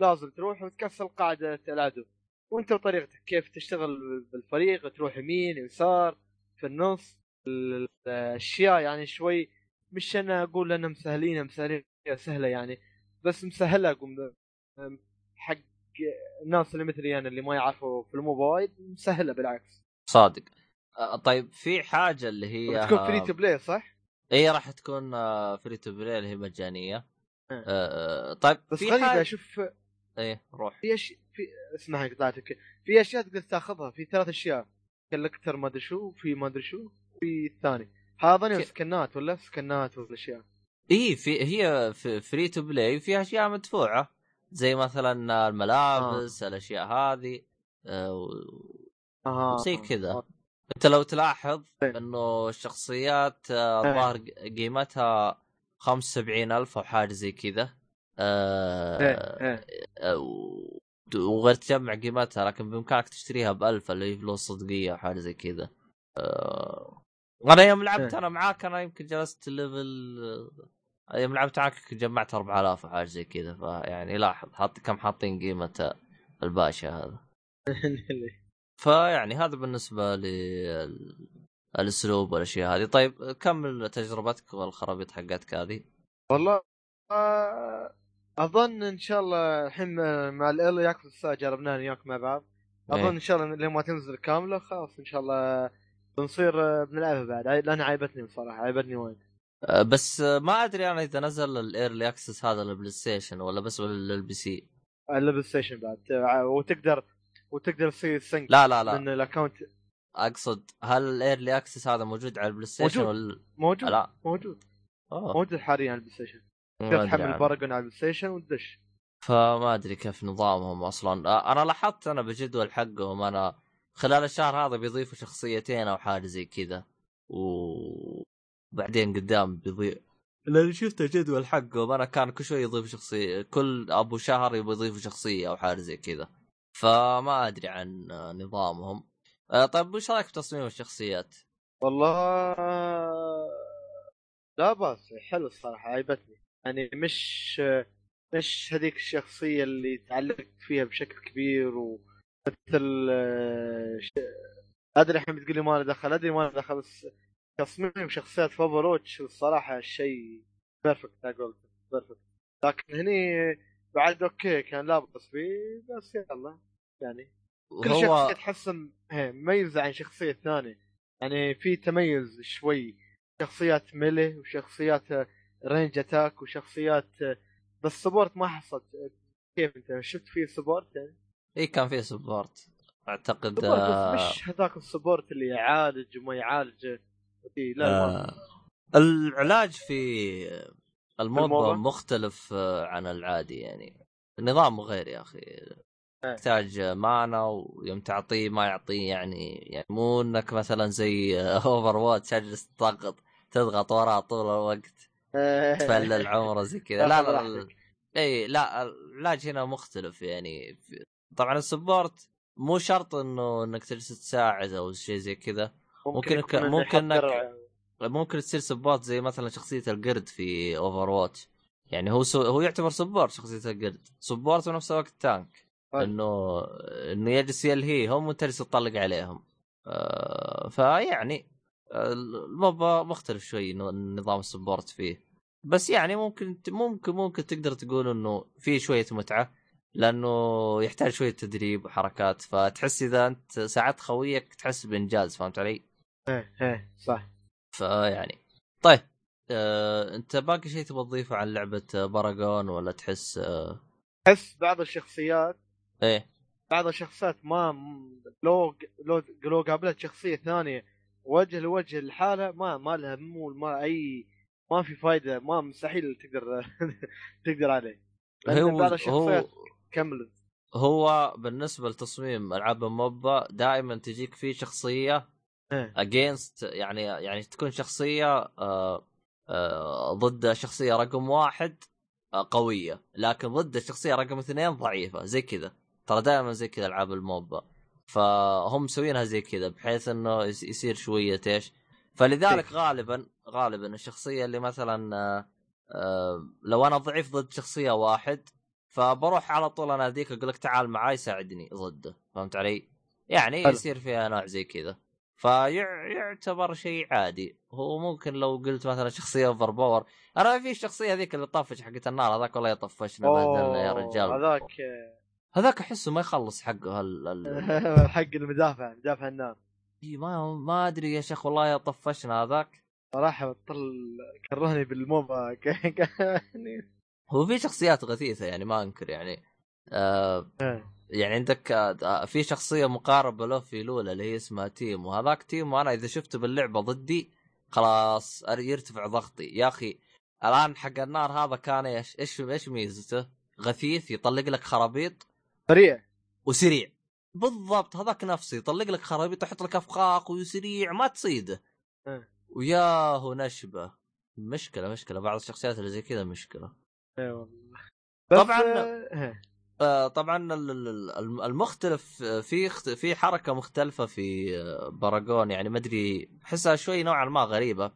[SPEAKER 2] لازم تروح وتكسر قاعدة العدو وانت وطريقتك كيف تشتغل بالفريق تروح يمين يسار في النص ال- الأشياء يعني شوي مش أنا أقول أنهم مسهلين مسهلين سهلة يعني بس مسهلة أقول حق الناس اللي مثلي أنا اللي ما يعرفوا في ال MOBA وايد مسهله بالعكس
[SPEAKER 1] صادق طيب في حاجة اللي هي
[SPEAKER 2] بتكون free to play صح؟
[SPEAKER 1] إي راح تكون free to play اللي هي
[SPEAKER 2] مجانية.
[SPEAKER 1] آه، طيب
[SPEAKER 2] بس
[SPEAKER 1] في
[SPEAKER 2] غريبه
[SPEAKER 1] حاجة
[SPEAKER 2] أشوف
[SPEAKER 1] إيه روح
[SPEAKER 2] في في اسمها قطعتك في أشياء تقدر تاخذها في ثلاث أشياء. collector ما أدري شو في ما أدري شو في الثاني. هذا
[SPEAKER 1] ك-
[SPEAKER 2] skin ات ولا skin ات ولا اشياء
[SPEAKER 1] اي في هي free to play فيها أشياء مدفوعة. زي مثلا الملابس آه. الأشياء هذه آه،
[SPEAKER 2] أها
[SPEAKER 1] زي كذا. أنت لو تلاحظ إنه الشخصيات آه،
[SPEAKER 2] إيه.
[SPEAKER 1] الظاهر قيمتها 75000 أو حاجة زي كذا. آه،
[SPEAKER 2] إيه
[SPEAKER 1] آه، وغير تجمع قيمتها لكن بإمكانك تشتريها ب 1000 اللي هي فلوس صدقية أو حاجة زي كذا. آه، أنا يوم لعبت
[SPEAKER 2] إيه.
[SPEAKER 1] أنا معاك أنا يمكن جلست ليفل آه، يوم لعبت معاك جمعت 4000 أو حاجة زي كذا فيعني لاحظ حط كم حاطين قيمة الباشا هذا. فيعني هذا بالنسبة ل الأسلوب والأشياء هذه. طيب كمل تجربتك والخرابيط حقتك هذه؟
[SPEAKER 2] والله آه، أظن إن شاء الله الحين مع ال early access جربناها وياك مع بعض. أظن
[SPEAKER 1] إيه.
[SPEAKER 2] إن شاء الله لما تنزل كاملة خلاص إن شاء الله بنصير بنلعبها بعد. لانها عيبتني بصراحة عيبتني وايد.
[SPEAKER 1] آه، بس آه، ما أدري أنا إذا نزل ال early access هذا لل PlayStation ولا بس لل PC.
[SPEAKER 2] البلاي ستيشن بعد. آه، وتقدر وتقدر تصير sync
[SPEAKER 1] لا لا لا.
[SPEAKER 2] من ال
[SPEAKER 1] account. أقصد هل ال early access هذا موجود على ال PlayStation
[SPEAKER 2] موجود.
[SPEAKER 1] ولا
[SPEAKER 2] موجود.
[SPEAKER 1] لا.
[SPEAKER 2] موجود.
[SPEAKER 1] أوه.
[SPEAKER 2] موجود حاليا على ال
[SPEAKER 1] PlayStation
[SPEAKER 2] تحمل. Paragon على ال PlayStation وتدش.
[SPEAKER 1] فما أدري كيف نظامهم أصلا. أنا لاحظت أنا بجدول حقهم أنا خلال الشهر هذا بيضيفوا شخصيتين أو حاجة زي كذا. وبعدين قدام بيضيف لاني شفت الجدول حقهم أنا كان كل شوي يضيف شخصيه كل أبو شهر يبغى يضيفوا شخصية أو حاجة زي كذا. فما أدري عن نظامهم. طيب وش رأيك في تصميم الشخصيات؟
[SPEAKER 2] والله لا بأس حلو الصراحة عيبتني يعني مش مش هذيك الشخصية اللي تعلقت فيها بشكل كبير ومثل آه،. أدري الحين بتقول لي ما له دخل أدري ما له دخل بس تصميم شخصيات في اوفر واتش الصراحة شيء perfect أقول perfect لكن هني بعد okay كان لابس فيه بس يلا يعني كل
[SPEAKER 1] هو
[SPEAKER 2] شخصية تحسن هي مميزة عن شخصية ثانية يعني في تميز شوي شخصيات melee وشخصيات range attack وشخصيات بس support ما حصلت. كيف أنت؟ شفت فيه support يعني؟
[SPEAKER 1] اي كان فيه support أعتقد
[SPEAKER 2] support
[SPEAKER 1] آه،
[SPEAKER 2] بس مش هذاك ال support اللي يعالج وما يعالج. إيه، لا
[SPEAKER 1] آه، العلاج في الموضوع؟ مختلف آه، عن العادي يعني. النظام غير يا أخي. يحتاج mana ويوم تعطيه ما يعطيه يعني يعني مو إنك مثلا زي اوفر واتش تجلس تضغط تضغط وراه طول الوقت. تفلل عمره زي كذا. لا لا, لا. إي لا العلاج هنا مختلف يعني. طبعا ال support مو شرط إنه إنك تجلس تساعد أو شيء زي كذا. ممكن يك-
[SPEAKER 2] إنه
[SPEAKER 1] ممكن
[SPEAKER 2] يحضر-
[SPEAKER 1] ممكن تصير support زي مثلا شخصية القرد في اوفر واتش يعني هو سو هو يعتبر support شخصية القرد. support ونفس الوقت tank.
[SPEAKER 2] طيب.
[SPEAKER 1] انه إنه يجلس يلهيهم وانت تطلق عليهم. آه فيعني آه، الموبا مختلف شوي نظام ال support فيه. بس يعني ممكن ممكن ممكن تقدر تقول إنه في شوية متعة لأنه يحتاج شوية تدريب وحركات. فتحس إذا أنت ساعدت خويك تحس بإنجاز فهمت علي؟
[SPEAKER 2] إيه إيه صح.
[SPEAKER 1] فيعني طيب آه، أنت باقي شيء تبغى تضيفه عن لعبة باراجون ولا تحس آه،
[SPEAKER 2] تحس بعض الشخصيات
[SPEAKER 1] إيه.
[SPEAKER 2] بعض الشخصيات ما لو لو لو قابلت شخصية ثانية وجه لوجه الحالة ما ما لها مو ما أي ما في فايدة ما مستحيل تقدر تقدر عليه.
[SPEAKER 1] هو هو
[SPEAKER 2] كملت.
[SPEAKER 1] هو بالنسبة لتصميم ألعاب الموبا دائما تجيك فيه
[SPEAKER 2] شخصية.
[SPEAKER 1] اجينست يعني يعني تكون شخصية آه آه ضد شخصية رقم واحد آه قوية. لكن ضد الشخصيه رقم اثنين ضعيفة زي كذا. ترى دائما زي كذا ألعاب الموبا. فهم مسوينها زي كذا بحيث إنه يصير شوية إيش فلذلك
[SPEAKER 2] كيف؟
[SPEAKER 1] غالبا غالبا الشخصية اللي مثلا آه آه لو أنا ضعيف ضد شخصية واحد فبروح على طول اناديك أقول لك تعال معاي ساعدني ضده فهمت علي؟ يعني
[SPEAKER 2] حلو.
[SPEAKER 1] يصير فيها نوع زي كذا فيعتبر شيء عادي هو ممكن لو قلت مثلا شخصية overpower أنا في الشخصية ذيك اللي طفش حقت النار هذاك والله يطفشنا بهدلنا يا رجال
[SPEAKER 2] هذاك
[SPEAKER 1] هذاك أحسه ما يخلص حقه. هل...
[SPEAKER 2] حق المدافع مدافع النار.
[SPEAKER 1] إي ما ما أدري يا شيخ والله طفشنا هذاك.
[SPEAKER 2] صراحة بطل كرهني بالموبا
[SPEAKER 1] هو في شخصيات غثيثة يعني ما أنكر يعني. آه
[SPEAKER 2] إيه.
[SPEAKER 1] يعني عندك آه، في شخصية مقاربة له في لولا اللي هي اسمها تيم وهذاك تيم وأنا إذا شفته باللعبة ضدي خلاص يرتفع ضغطي. يا أخي الآن حق النار هذا كان إيش إيش إيش ميزته؟ غثيث يطلق لك خرابيط.
[SPEAKER 2] سريع.
[SPEAKER 1] وسريع. بالضبط هذاك نفسه يطلق لك خرابيط يحط لك افخاخ وسريع ما تصيده
[SPEAKER 2] إيه.
[SPEAKER 1] وياهو نشبة. مشكلة مشكلة. بعض الشخصيات اللي زي كذا مشكلة.
[SPEAKER 2] اي والله. بس
[SPEAKER 1] طبعاً.
[SPEAKER 2] آه، إيه.
[SPEAKER 1] آه، طبعا ال- ال- ال- المختلف آه، في في حركة مختلفة في آه، باراجون يعني ما أدري أحسها شوي نوعا ما غريبة.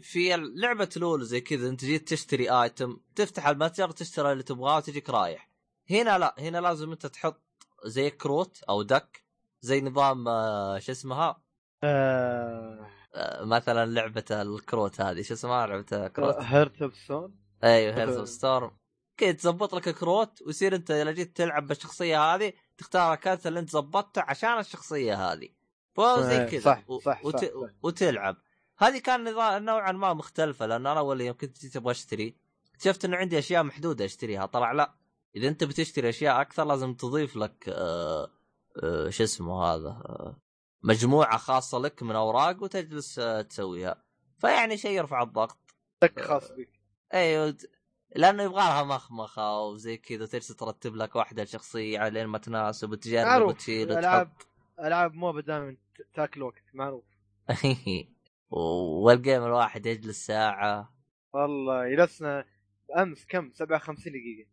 [SPEAKER 1] في لعبة لول زي كذا أنت جيت تشتري item تفتح المتجر تشتري اللي تبغاه وتجيك رايح. هنا لا هنا لازم انت تحط زي كروت أو deck زي نظام آه، شو اسمها؟
[SPEAKER 2] آه...
[SPEAKER 1] آه، مثلا لعبة الكروت هذه شو اسمها؟ لعبة كروت.
[SPEAKER 2] هيرت اوف ستون
[SPEAKER 1] أيوه هيرز اوف ستورم كذا تظبط لك كروت ويصير انت إذا جيت تلعب بالشخصية هذه تختار ال card اللي انت ظبطته عشان الشخصية هذه. فزي
[SPEAKER 2] إيه،
[SPEAKER 1] كذا
[SPEAKER 2] صح،
[SPEAKER 1] و-
[SPEAKER 2] صح،
[SPEAKER 1] وت...
[SPEAKER 2] صح، صح.
[SPEAKER 1] وتلعب. هذه كان نظام نوعا ما مختلفة لأن أنا أول يوم كنت جيت أبغى أشتري اكتشفت انه عندي أشياء محدودة أشتريها طلع لا. إذا أنت بتشتري أشياء أكثر لازم تضيف لك آه آه شو اسمه هذا آه مجموعة خاصة لك من أوراق وتجلس آه تسويها. فيعني شيء يرفع الضغط.
[SPEAKER 2] دك خاص بك.
[SPEAKER 1] أيوه لأنه يبغى لها مخمخة وزي كذا وتجلس ترتب لك واحدة شخصية على ما تناسب وتجرب وتشيل
[SPEAKER 2] العاب العاب موبا دائما تاكل وقت معروف.
[SPEAKER 1] وال game الواحد يجلس ساعة.
[SPEAKER 2] والله جلسنا امس كم؟ 57 دقيقة.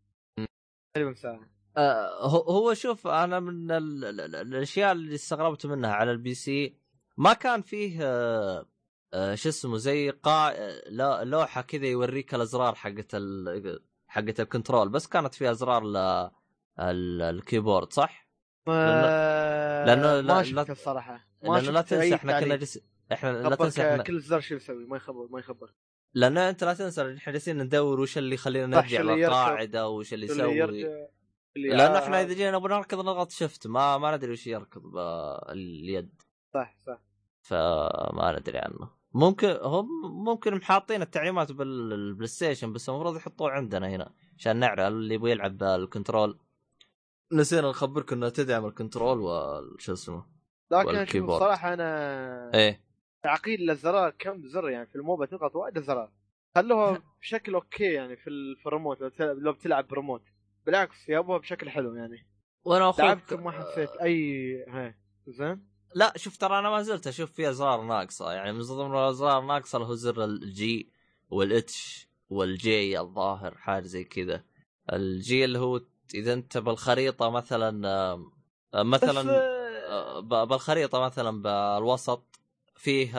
[SPEAKER 2] تقريبا ساعه
[SPEAKER 1] آه، هو شوف أنا من ال- ال- ال- الأشياء اللي استغربت منها على ال PC ما كان فيه آه، آه، شو اسمه زي قا... لو- لوحة كذا يوريك الأزرار حقت ال... حقت ال control بس كانت فيها أزرار ل... ال... ال keyboard صح؟
[SPEAKER 2] ما
[SPEAKER 1] لأنه
[SPEAKER 2] ما
[SPEAKER 1] لا-
[SPEAKER 2] شفت
[SPEAKER 1] لا-
[SPEAKER 2] الصراحة ما
[SPEAKER 1] لأنه لا
[SPEAKER 2] شفت
[SPEAKER 1] تنسى إحنا كنا. جس... إحنا لا تنسى إحنا
[SPEAKER 2] كل زر شو يسوي ما يخبر ما يخبر
[SPEAKER 1] لأن أنت لا تنسى إحنا جالسين ندور وش اللي يخلينا نرجع للقاعدة وش اللي يسوي.
[SPEAKER 2] لأن
[SPEAKER 1] إحنا إذا جينا نبغى نركض نضغط شفت ما ما ندري وش يركض باليد
[SPEAKER 2] صح صح.
[SPEAKER 1] فما ندري عنه. ممكن هم ممكن محاطين التعليمات بالبلاي ستيشن بس المفروض يحطوه عندنا هنا عشان نعرف اللي يبغى يلعب بال control. نسينا نخبركم انها تدعم ال control وشو اسمه
[SPEAKER 2] لكن وال
[SPEAKER 1] keyboard.
[SPEAKER 2] صراحة أنا
[SPEAKER 1] إيه.
[SPEAKER 2] تعقيد للزرار كم زر يعني في الموبا تضغط وايد زرار. خلوها بشكل أوكي يعني في ال- في الريموت لو تلعب, لو بتلعب بريموت. بالعكس يابوها بشكل حلو يعني.
[SPEAKER 1] وأنا
[SPEAKER 2] لعبت
[SPEAKER 1] أخوك
[SPEAKER 2] ما حسيت أي ها زين؟
[SPEAKER 1] لا شوف ترى أنا ما زلت أشوف في ازرار ناقصة. يعني من ضمن الازرار ناقصة اللي هو زر الجي والاتش والجي الظاهر حاجة زي كذا. ال G اللي هو إذا أنت بالخريطة مثلا مثلا
[SPEAKER 2] آه،
[SPEAKER 1] آه، بالخريطة مثلا بالوسط فيه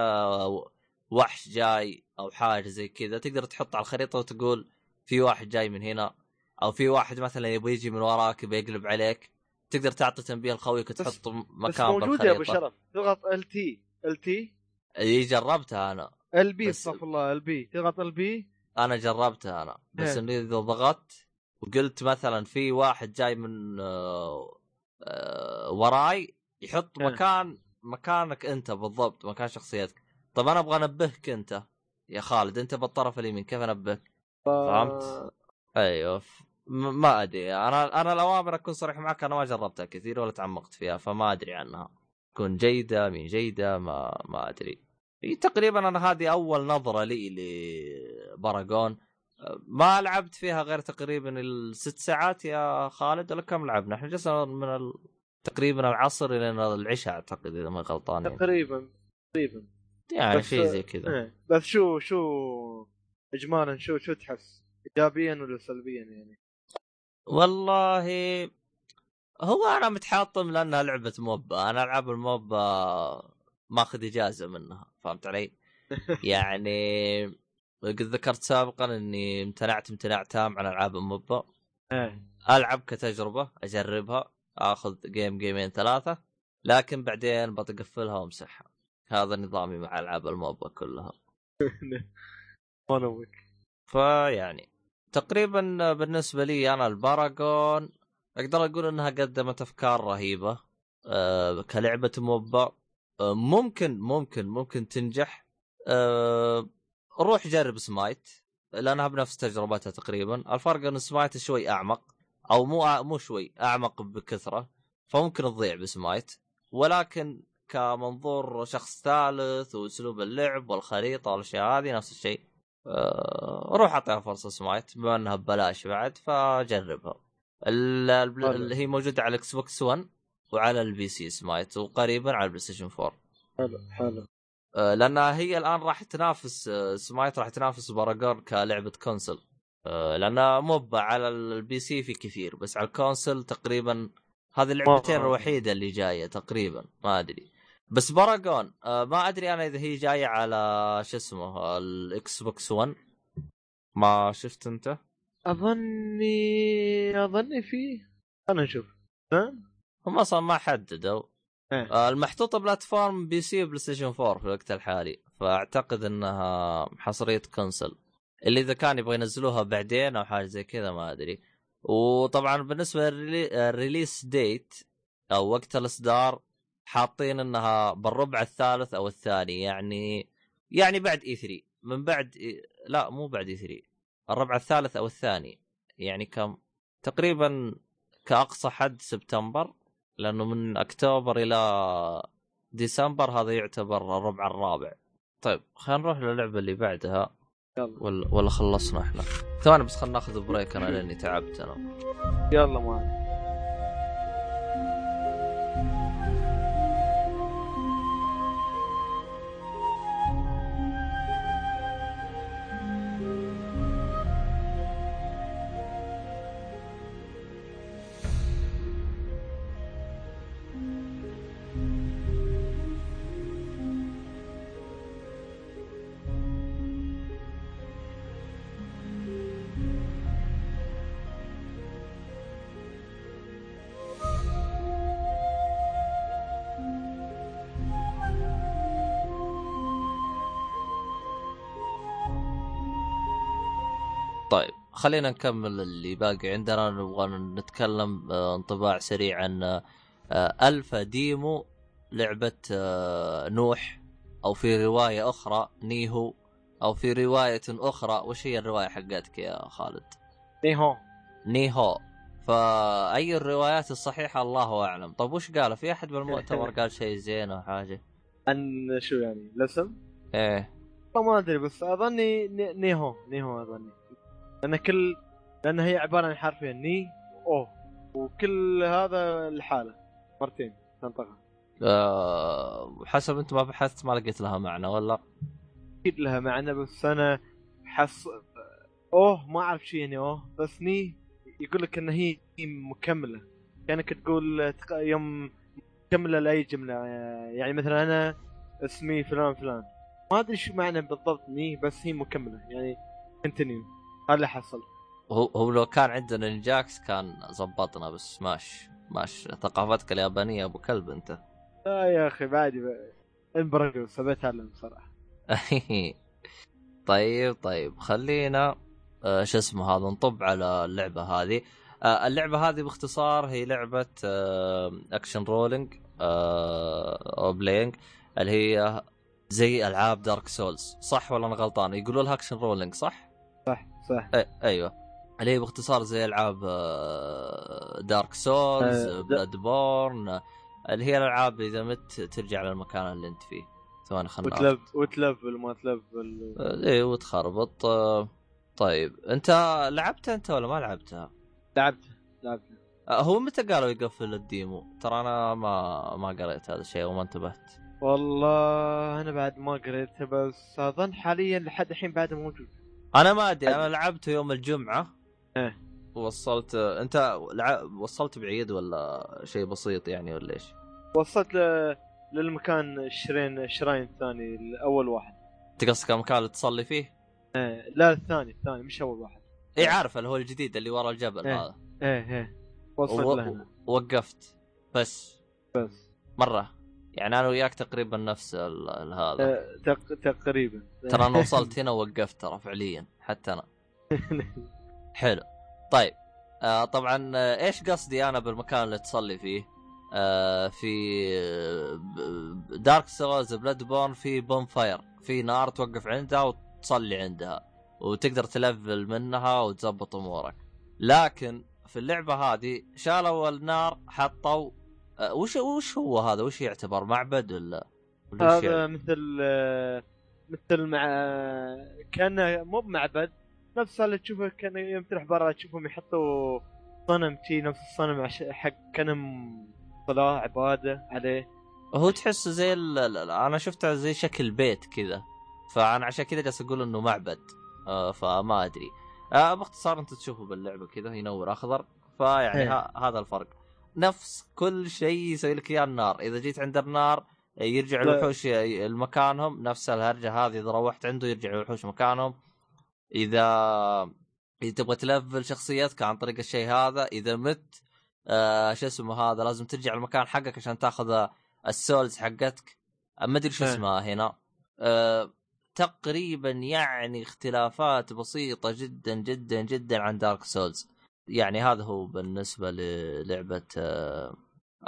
[SPEAKER 1] وحش جاي أو حاجة زي كذا تقدر تحط على الخريطة وتقول في واحد جاي من هنا أو في واحد مثلا يبغى يجي من وراك يبغى يقلب عليك تقدر تعطي تنبيه لخويك
[SPEAKER 2] بس-
[SPEAKER 1] وتحط
[SPEAKER 2] بس
[SPEAKER 1] مكان
[SPEAKER 2] موجود يا
[SPEAKER 1] أبو
[SPEAKER 2] شرف. تضغط ال T ال T
[SPEAKER 1] إي جربتها أنا.
[SPEAKER 2] ال B
[SPEAKER 1] بس-
[SPEAKER 2] استغفر الله ال B تضغط ال B
[SPEAKER 1] أنا جربتها أنا. بس. انه إذا ضغطت وقلت مثلا في واحد جاي من آه، آه، وراي يحط. مكان مكانك انت بالضبط مكان شخصيتك. طب أنا أبغى أنبهك أنت. يا خالد أنت بالطرف اليمين كيف أنبهك؟ فهمت؟ أيوه. ف- ما أدري. أنا أنا الأوامر أكون صريح معك أنا ما جربتها كثير ولا تعمقت فيها فما أدري عنها. تكون جيدة مين جيدة ما ما أدري. تقريبا أنا هذه أول نظرة لي لباراجون. ما لعبت فيها غير تقريبا الست ساعات يا خالد ولا كم لعبنا. إحنا جلسنا من. تقريبا العصر إلى العشاء أعتقد إذا ما غلطان يعني,
[SPEAKER 2] تقريبا تقريبا.
[SPEAKER 1] يعني شيء زي كذا.
[SPEAKER 2] إيه. بس شو شو اجمالا شو شو تحس؟ ايجابيا ولا سلبيا يعني؟
[SPEAKER 1] والله هو أنا متحطم لأنها لعبة موبا. أنا ألعاب الموبا ماخذ إجازة منها فهمت علي؟ يعني قد ذكرت سابقا إني امتنعت امتناع تام عن ألعاب الموبا.
[SPEAKER 2] إيه.
[SPEAKER 1] ألعب كتجربة أجربها. آخذ جيم جيمين ثلاثة لكن بعدين بتقفلها وامسحها. هذا نظامي مع ألعاب الموبا كلها. فيعني تقريبا بالنسبة لي أنا الباراجون أقدر أقول إنها قدمت أفكار رهيبة أه كلعبة موبا. أه ممكن ممكن ممكن تنجح. أه روح جرب سمايت لأنها بنفس تجربتها تقريبا. الفرق إن سمايت شوي أعمق. أو مو مو شوي أعمق بكثرة فممكن تضيع بسمايت. ولكن كمنظور شخص ثالث وأسلوب اللعب والخريطة والأشياء هذه نفس الشيء. آه، روح أعطيها فرصة سمايت بما إنها ببلاش بعد فجربها. ال- ال-
[SPEAKER 2] حلو.
[SPEAKER 1] ال- هي موجودة على الاكس بوكس 1 وعلى ال PC سمايت وقريبا على البلاي ستيشن 4
[SPEAKER 2] حلو حلو.
[SPEAKER 1] آه، لانها هي الآن راح تنافس آه، سمايت راح تنافس باراجون كلعبة console آه، لانها موبا على ال PC في كثير بس على ال console تقريبا هذه اللعبتين الوحيدة اللي جاية تقريبا ما أدري. بس باراجون آه، ما أدري أنا إذا هي جاية على شو اسمه الاكس بوكس 1 ما شفت أنت؟
[SPEAKER 2] أظني أظني فيه نشوف. ها؟
[SPEAKER 1] هم أصلا ما حددوا.
[SPEAKER 2] إيه.
[SPEAKER 1] آه، المحطوطة platform PC وبلاي ستيشن 4 في الوقت الحالي فأعتقد إنها حصرية console. اللي إذا كان يبغى ينزلوها بعدين أو حاجة زي كذا ما أدري. وطبعا بالنسبة لل release date أو وقت الإصدار حاطين إنها بالربع الثالث أو الثاني يعني يعني بعد E3 من بعد E... لا مو بعد E3 الربع الثالث أو الثاني. يعني كم تقريبا كأقصى حد سبتمبر لأنه من أكتوبر إلى ديسمبر هذا يعتبر الربع الرابع. طيب خلينا نروح للعبة اللي بعدها.
[SPEAKER 2] يلا.
[SPEAKER 1] ولا ولا خلصنا إحنا. ثواني بس خلينا ناخذ break أنا لأني تعبت أنا.
[SPEAKER 2] يلا ما
[SPEAKER 1] خلينا نكمل اللي باقي عندنا. نبغى نتكلم آه، انطباع سريع عن آه، الفا ديمو لعبة آه، نوح أو في رواية أخرى نيهو أو في رواية أخرى. وش هي الرواية حقتك يا خالد؟
[SPEAKER 2] نيهو.
[SPEAKER 1] نيهو. فأي الروايات الصحيحة؟ الله أعلم. طب وش قالوا في أحد بالمؤتمر قال شيء زين أو حاجة؟
[SPEAKER 2] عن شو يعني؟ الاسم؟ إيه. ما أدري بس أظني ني- نيهو. نيهو أظني. لأن كل لأن هي عبارة عن حرفين ني اوه وكل هذا لحاله مرتين. تنطقها.
[SPEAKER 1] أه حسب أنت ما بحثت ما لقيت لها معنى ولا؟
[SPEAKER 2] أكيد لها معنى بس أنا حس اوه ما أعرف شو يعني اوه بس ني يقول لك إن هي مكملة. كأنك تقول تق- يوم مكملة لأي جملة. يعني مثلا أنا اسمي فلان فلان. ما أدري شو معنى بالضبط ني بس هي مكملة. يعني كونتينيو هذا اللي حصل.
[SPEAKER 1] هو هو لو كان عندنا الجاكس كان زبطنا بس ماش ماش. ثقافتك اليابانية أبو كلب أنت.
[SPEAKER 2] لا يا أخي بعدي انبرقص ابي اتعلم صراحة
[SPEAKER 1] طيب طيب خلينا آه، شو اسمه هذا نطب على اللعبة هذه. آه، اللعبة هذه باختصار هي لعبة آه، action rolling أو playing اللي هي زي ألعاب Dark Souls صح ولا أنا غلطان؟ يقولوا لها action rolling صح؟ أي أيوه. اللي هي باختصار زي ألعاب Dark Souls
[SPEAKER 2] آه،
[SPEAKER 1] Bloodborne اللي هي الألعاب إذا مت ترجع للمكان اللي أنت فيه. ثواني خلنا
[SPEAKER 2] وتلف وتلفل ما تلفل.
[SPEAKER 1] إيه وتخربط. آه، طيب. أنت لعبتها أنت ولا ما لعبتها؟
[SPEAKER 2] لعبت لعبت.
[SPEAKER 1] آه، هو متى قالوا يقفل الديمو؟ ترى أنا ما ما قريت هذا الشيء وما انتبهت.
[SPEAKER 2] والله أنا بعد ما قريتها بس أظن حاليا لحد الحين بعده موجود.
[SPEAKER 1] أنا ما أدري أنا لعبته يوم الجمعة.
[SPEAKER 2] إيه.
[SPEAKER 1] وصلت أنت لع... وصلت بعيد ولا شيء بسيط يعني ولا إيش؟
[SPEAKER 2] وصلت ل... للمكان الشرين الشراين الثاني الأول واحد.
[SPEAKER 1] أنت قصدك المكان اللي تصلي فيه؟
[SPEAKER 2] إيه لا الثاني الثاني مش أول واحد.
[SPEAKER 1] اي عارف اللي هو الجديد اللي ورا الجبل
[SPEAKER 2] إيه.
[SPEAKER 1] هذا.
[SPEAKER 2] إيه إيه. وصلت
[SPEAKER 1] و...
[SPEAKER 2] لهنا.
[SPEAKER 1] وقفت بس.
[SPEAKER 2] بس.
[SPEAKER 1] مرة. يعني أنا وياك تقريبا نفس هذا.
[SPEAKER 2] إيه، تق... تقريبا.
[SPEAKER 1] ترى أنا وصلت هنا ووقفت ترى فعليا حتى أنا. حلو. طيب آه طبعا آه، إيش قصدي أنا بالمكان اللي تصلي فيه؟ آه في Dark Souls Bloodborne في bonfire في نار توقف عندها وتصلي عندها وتقدر تلفل منها وتزبط أمورك. لكن في اللعبة هذه شالوا النار حطوا آه وش وش هو هذا؟ وش يعتبر؟ معبد ولا
[SPEAKER 2] هذا
[SPEAKER 1] يعني؟
[SPEAKER 2] مثل آه، مثل مع كأنه مو بمعبد نفس اللي تشوفه كان يوم تروح برا تشوفهم يحطوا صنم تي نفس الصنم. حق كأنهم صلاة عبادة عليه.
[SPEAKER 1] هو تحس زي ال... أنا شفته زي شكل بيت كذا. فأنا عشان كذا جالس أقول إنه معبد. آه فما أدري. آه باختصار أنت تشوفه باللعبة كذا ينور أخضر. فيعني
[SPEAKER 2] إيه.
[SPEAKER 1] هذا الفرق. نفس كل شيء يسوي لك إياه النار. إذا جيت عند النار يرجع. الوحوش لمكانهم نفس الهرجة هذه إذا روحت عنده يرجع الوحوش مكانهم. إذا اذا تبغى تلفل شخصيتك عن طريق الشيء هذا إذا مت آه شو اسمه هذا لازم ترجع المكان حقك عشان تاخذ ال souls حقتك. ما أدري شو
[SPEAKER 2] إيه.
[SPEAKER 1] اسمها هنا. أه تقريبا يعني اختلافات بسيطة جدا جدا جدا عن Dark Souls يعني هذا هو بالنسبة للعبة أه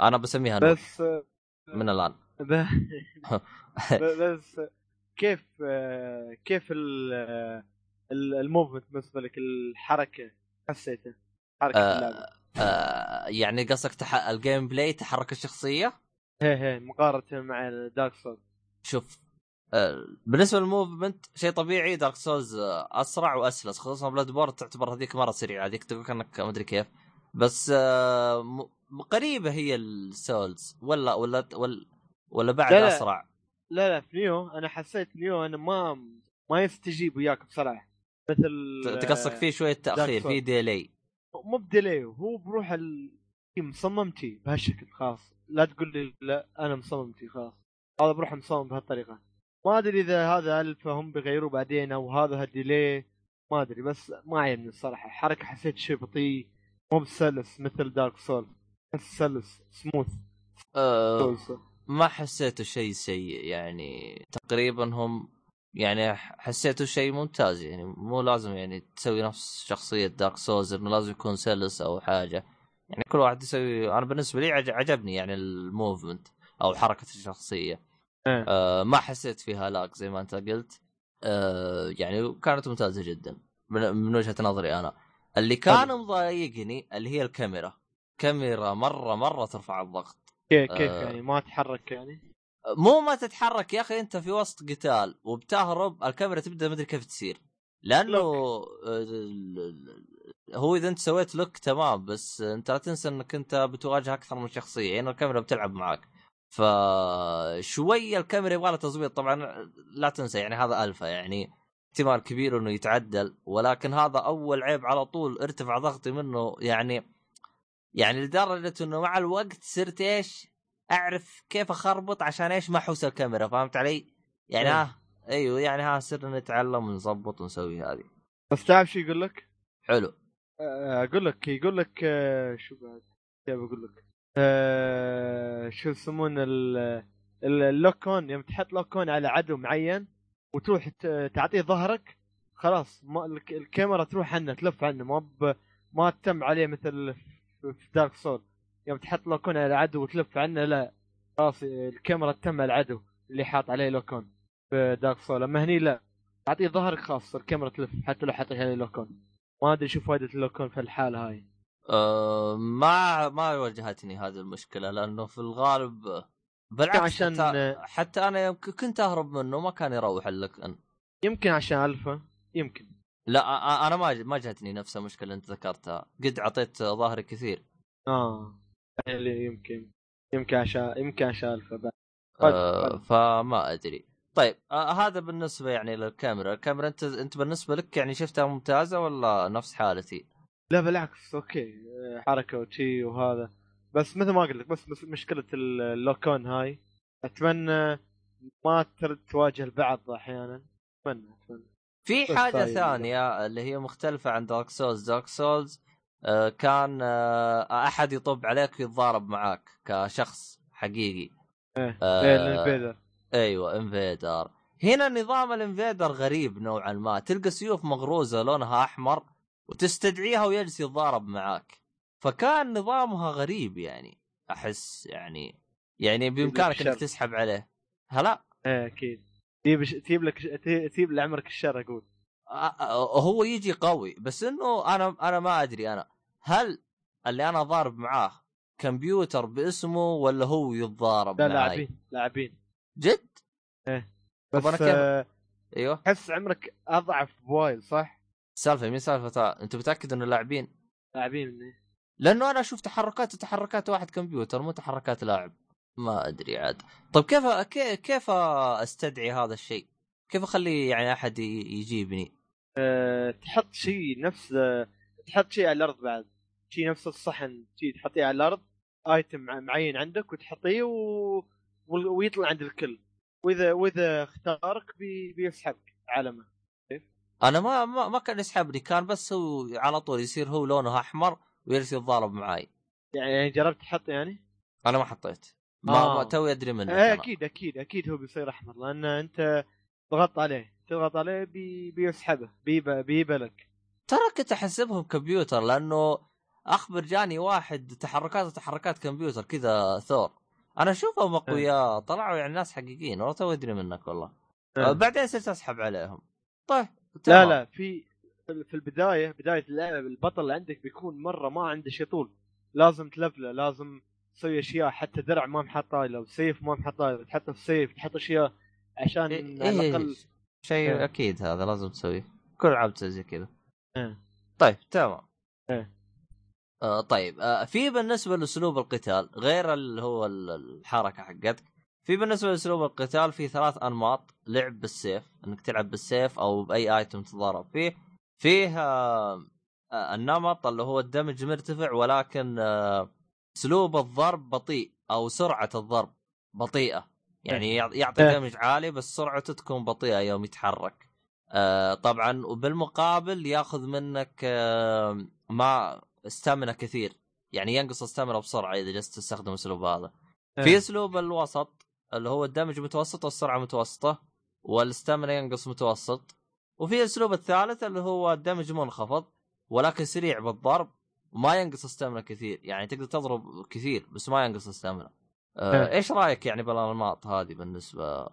[SPEAKER 1] أنا بسميها نوح
[SPEAKER 2] بس آه،
[SPEAKER 1] من
[SPEAKER 2] الآن. بس كيف آه، كيف ال- آه، ال- ال movement بالنسبة لك الحركة حسيته؟ حركة
[SPEAKER 1] آه. أه يعني قصدك تح... ال gameplay تحرك الشخصية؟
[SPEAKER 2] هي هي مقارنة مع Dark Souls
[SPEAKER 1] شوف آه، بالنسبة لل movement شيء طبيعي Dark Souls آه، أسرع وأسلس خصوصا Bloodborne تعتبر هذيك مرة سريعة هذيك تقول كأنك ما أدري كيف. بس آه، قريبة هي ال souls ولا ولا ولا, ولا بعد
[SPEAKER 2] لا لا.
[SPEAKER 1] أسرع؟
[SPEAKER 2] لا لا في نيو أنا حسيت نيو أنا ما ما يستجيب وياك بصراحه مثل
[SPEAKER 1] ت- تقصدك فيه شوية
[SPEAKER 2] تأخير.
[SPEAKER 1] في ديلي
[SPEAKER 2] مو بديلي هو بروح ال... مصممتي بهالشكل خلاص. لا تقول لي لا أنا مصممتي خلاص. هذا بروح مصمم بهالطريقة. ما أدري إذا هذا الفا هم بيغيروه بعدين أو هذا هالديلي ما أدري بس ما عجبني الصراحة الحركة حسيت شيء بطيء مو بسلس مثل دارك سول بس سلس سموث
[SPEAKER 1] أه
[SPEAKER 2] Souls.
[SPEAKER 1] ما حسيته شيء سيء يعني تقريبا هم يعني حسيته شيء ممتاز يعني مو لازم يعني تسوي نفس شخصية Dark Souls إنه لازم يكون سلس أو حاجة يعني كل واحد يسوي أنا بالنسبة لي عج- عجبني يعني ال movement أو حركة الشخصية
[SPEAKER 2] إيه.
[SPEAKER 1] آه ما حسيت فيها lag زي ما انت قلت. آه يعني كانت ممتازة جدا من, وجهة نظري أنا. اللي كان
[SPEAKER 2] حلو.
[SPEAKER 1] مضايقني اللي هي الكاميرا. كاميرا مرة مرة ترفع الضغط.
[SPEAKER 2] كيف كيف
[SPEAKER 1] آه.
[SPEAKER 2] يعني ما تحرك يعني؟
[SPEAKER 1] مو ما تتحرك يا أخي أنت في وسط قتال وبتهرب الكاميرا تبدأ ما أدري كيف تصير. لأنه هو إذا أنت سويت lock تمام بس أنت لا تنسى إنك أنت بتواجه أكثر من شخصية. يعني الكاميرا بتلعب معك فشويه الكاميرا يبغى لها تظبيط. طبعا لا تنسى يعني هذا الفا يعني احتمال كبير إنه يتعدل ولكن هذا أول عيب على طول ارتفع ضغطي منه. يعني يعني لدرجة إنه مع الوقت صرت إيش؟ أعرف كيف أخربط عشان إيش ما أحوس الكاميرا فهمت علي؟ يعني
[SPEAKER 2] إيه.
[SPEAKER 1] ها أيوه يعني ها صرنا نتعلم ونظبط ونسوي هذه.
[SPEAKER 2] بس تعرف شو يقول لك؟
[SPEAKER 1] حلو.
[SPEAKER 2] آه، أقول لك يقول لك آه، شو بعد؟ كيف أقول لك؟ آه، شو يسمون ال- ال- ال lock on يوم تحط lock on على عدو معين وتروح تعطيه ظهرك خلاص ما الك- الكاميرا تروح عنه تلف عنه ما. ما تتم عليه مثل في Dark Souls يوم تحط lock on على عدو وتلف عنه لا خلاص الكاميرا تتم على العدو اللي حاط عليه lock on في Dark Souls أما هني لا تعطيه ظهرك خلاص الكاميرا تلف حتى لو حطيت عليه lock on. ما أدري شو فائده ال lock on في الحالة هاي.
[SPEAKER 1] أه ما ما واجهتني هذه المشكلة لأنه في الغالب بالعكس
[SPEAKER 2] عشان-
[SPEAKER 1] حتى, حتى أنا يوم ك- كنت أهرب منه ما كان يروح اللك
[SPEAKER 2] يمكن عشان ألفا يمكن.
[SPEAKER 1] لا أنا ما ما جاتني نفس المشكلة اللي أنت ذكرتها. قد عطيت ظهري كثير.
[SPEAKER 2] آه اللي يمكن يمكن عشان يمكن عشان ألفا بعد.
[SPEAKER 1] أه
[SPEAKER 2] طيب.
[SPEAKER 1] فما أدري. طيب آه هذا بالنسبة يعني للكاميرا. الكاميرا انت أنت بالنسبة لك يعني شفتها ممتازة ولا نفس حالتي؟
[SPEAKER 2] لا بالعكس أوكي حركة وشي وهذا. بس مثل ما قلت لك بس, مشكلة ال- ال lock on هاي. أتمنى ما تواجه البعض أحيانا. أتمنى أتمنى.
[SPEAKER 1] في حاجة
[SPEAKER 2] طيب.
[SPEAKER 1] ثانية اللي هي مختلفة عن Dark Souls Dark Souls آه كان آه أحد يطب عليك ويتضارب معاك كشخص حقيقي.
[SPEAKER 2] إيه
[SPEAKER 1] آه،
[SPEAKER 2] ال invader.
[SPEAKER 1] أيوه invader. هنا نظام ال invader غريب نوعا ما. تلقى سيوف مغروزة لونها أحمر وتستدعيها ويجلس يتضارب معاك. فكان نظامها غريب يعني أحس يعني يعني بإمكانك
[SPEAKER 2] إنك.
[SPEAKER 1] تسحب عليه. هلا؟
[SPEAKER 2] إيه أكيد. تجيب تجيب لك تجيب لعمرك الشر
[SPEAKER 1] أقول. هو يجي قوي بس إنه أنا أنا ما أدري أنا. هل اللي أنا ضارب معاه كمبيوتر باسمه ولا هو يتضارب
[SPEAKER 2] لا لاعبين لاعبين.
[SPEAKER 1] جد؟
[SPEAKER 2] بس
[SPEAKER 1] طب أنا كيف-
[SPEAKER 2] آه،
[SPEAKER 1] أيوه.
[SPEAKER 2] تحس عمرك أضعف بوايد صح؟
[SPEAKER 1] سالفة مين سالفة؟ أنت متأكد إنه لاعبين؟
[SPEAKER 2] لاعبين
[SPEAKER 1] لأنه أنا أشوف تحركات وتحركات واحد كمبيوتر مو تحركات لاعب. ما أدري عاد. طيب كيف كيف أستدعي هذا الشيء؟ كيف أخلي يعني أحد يجيبني؟
[SPEAKER 2] أه تحط شيء نفس تحط شيء على الأرض بعد. شيء نفس الصحن شيء تحطيه على الأرض ايتم مع- معين عندك وتحطيه و... و- ويطلع عند الكل. وإذا وإذا اختارك بي... بيسحبك علمه
[SPEAKER 1] أنا ما ما, ما كان يسحبني كان بس هو على طول يصير هو لونه أحمر ويجلس يتضارب معاي.
[SPEAKER 2] يعني جربت تحط يعني؟
[SPEAKER 1] أنا ما حطيت. ما,
[SPEAKER 2] آه.
[SPEAKER 1] ما توي أدري منك إيه.
[SPEAKER 2] أكيد أكيد أكيد هو بيصير أحمر لأن أنت ضغطت عليه تضغط عليه بي بيسحبه بيبه لك.
[SPEAKER 1] ترى كنت أحسبهم كمبيوتر لأنه أخبر جاني واحد تحركات تحركات كمبيوتر كذا ثور. أنا أشوفهم اقوياء طلعوا يعني ناس حقيقيين والله تو أدري منك والله.
[SPEAKER 2] آه.
[SPEAKER 1] بعدين صرت أسحب عليهم. طيب.
[SPEAKER 2] لا. لا في في البداية بداية اللعبه البطل اللي عندك بيكون مرة ما عنده شيء طول لازم تلفله لازم تسوي أشياء حتى درع ما محطه له سيف ما محطه له تحطه في سيف تحط أشياء عشان
[SPEAKER 1] إيه
[SPEAKER 2] على
[SPEAKER 1] إيه
[SPEAKER 2] الاقل
[SPEAKER 1] شيء
[SPEAKER 2] إيه.
[SPEAKER 1] أكيد هذا لازم تسويه كل العاب زي كذا
[SPEAKER 2] إيه.
[SPEAKER 1] طيب تمام
[SPEAKER 2] إيه.
[SPEAKER 1] آه طيب آه في بالنسبة لأسلوب القتال غير اللي هو ال- الحركة حقتك في بالنسبة لاسلوب القتال في ثلاث انماط لعب بالسيف انك تلعب بالسيف أو باي item تضارب فيه. فيه آه آه النمط اللي هو ال damage مرتفع ولكن آه اسلوب الضرب بطيء أو سرعة الضرب بطيئة. يعني يع- يعطي
[SPEAKER 2] إيه.
[SPEAKER 1] damage عالي بس سرعته تكون بطيئة يوم يتحرك. طبعا وبالمقابل ياخذ منك ما استامنا كثير. يعني ينقص استامنا بسرعة إذا جلست تستخدم الأسلوب هذا. في
[SPEAKER 2] إيه.
[SPEAKER 1] أسلوب الوسط اللي هو الدمج متوسط والسرعة متوسطة والاستامنا ينقص متوسط. وفي الأسلوب الثالث اللي هو الدمج منخفض ولكن سريع بالضرب وما ينقص استامنا كثير. يعني تقدر تضرب كثير بس ما ينقص استامنا آه. إيش رأيك يعني بالأنماط هذه بالنسبة؟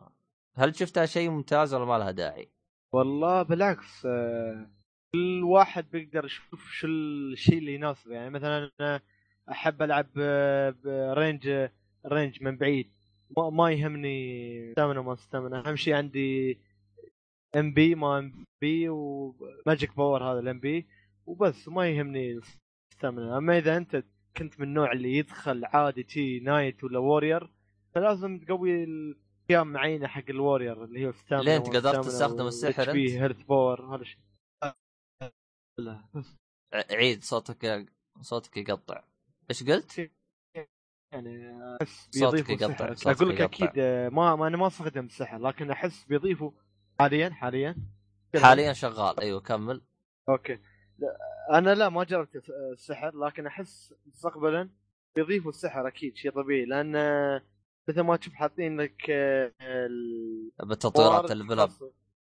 [SPEAKER 1] هل شفتها شيء ممتاز ولا ما لها داعي؟
[SPEAKER 2] والله بالعكس آه، كل واحد بيقدر يشوف شو الشيء اللي يناسبه. يعني مثلا أحب ألعب آه، ب range range من بعيد. ما, ما يهمني stamina ما stamina أهم شيء عندي MP ما MP و magic power هذا ال MP وبس ما يهمني stamina أما إذا أنت كنت من النوع اللي يدخل عادي تي knight ولا warrior فلازم تقوي الاشياء معينة حق ال warrior اللي هي stamina
[SPEAKER 1] ليه أنت قدرت تستخدم السحر
[SPEAKER 2] بي
[SPEAKER 1] أنت؟
[SPEAKER 2] health power هذا الشيء لا
[SPEAKER 1] عيد صوتك صوتك يقطع. إيش قلت؟
[SPEAKER 2] يعني أحس
[SPEAKER 1] صوتك
[SPEAKER 2] بيضيفوا سحر أقول لك. أكيد آه، ما, ما أنا ما أستخدم السحر لكن أحس بيضيفوا حاليا حاليا.
[SPEAKER 1] حاليا شغال. أيوه كمل.
[SPEAKER 2] أوكي. لا أنا لا ما جربت الس- السحر لكن أحس مستقبلا بيضيفوا السحر أكيد شيء طبيعي. لأن آه، مثل ما تشوف حاطين لك آه، ال-
[SPEAKER 1] بالتطويرات
[SPEAKER 2] الخاصة-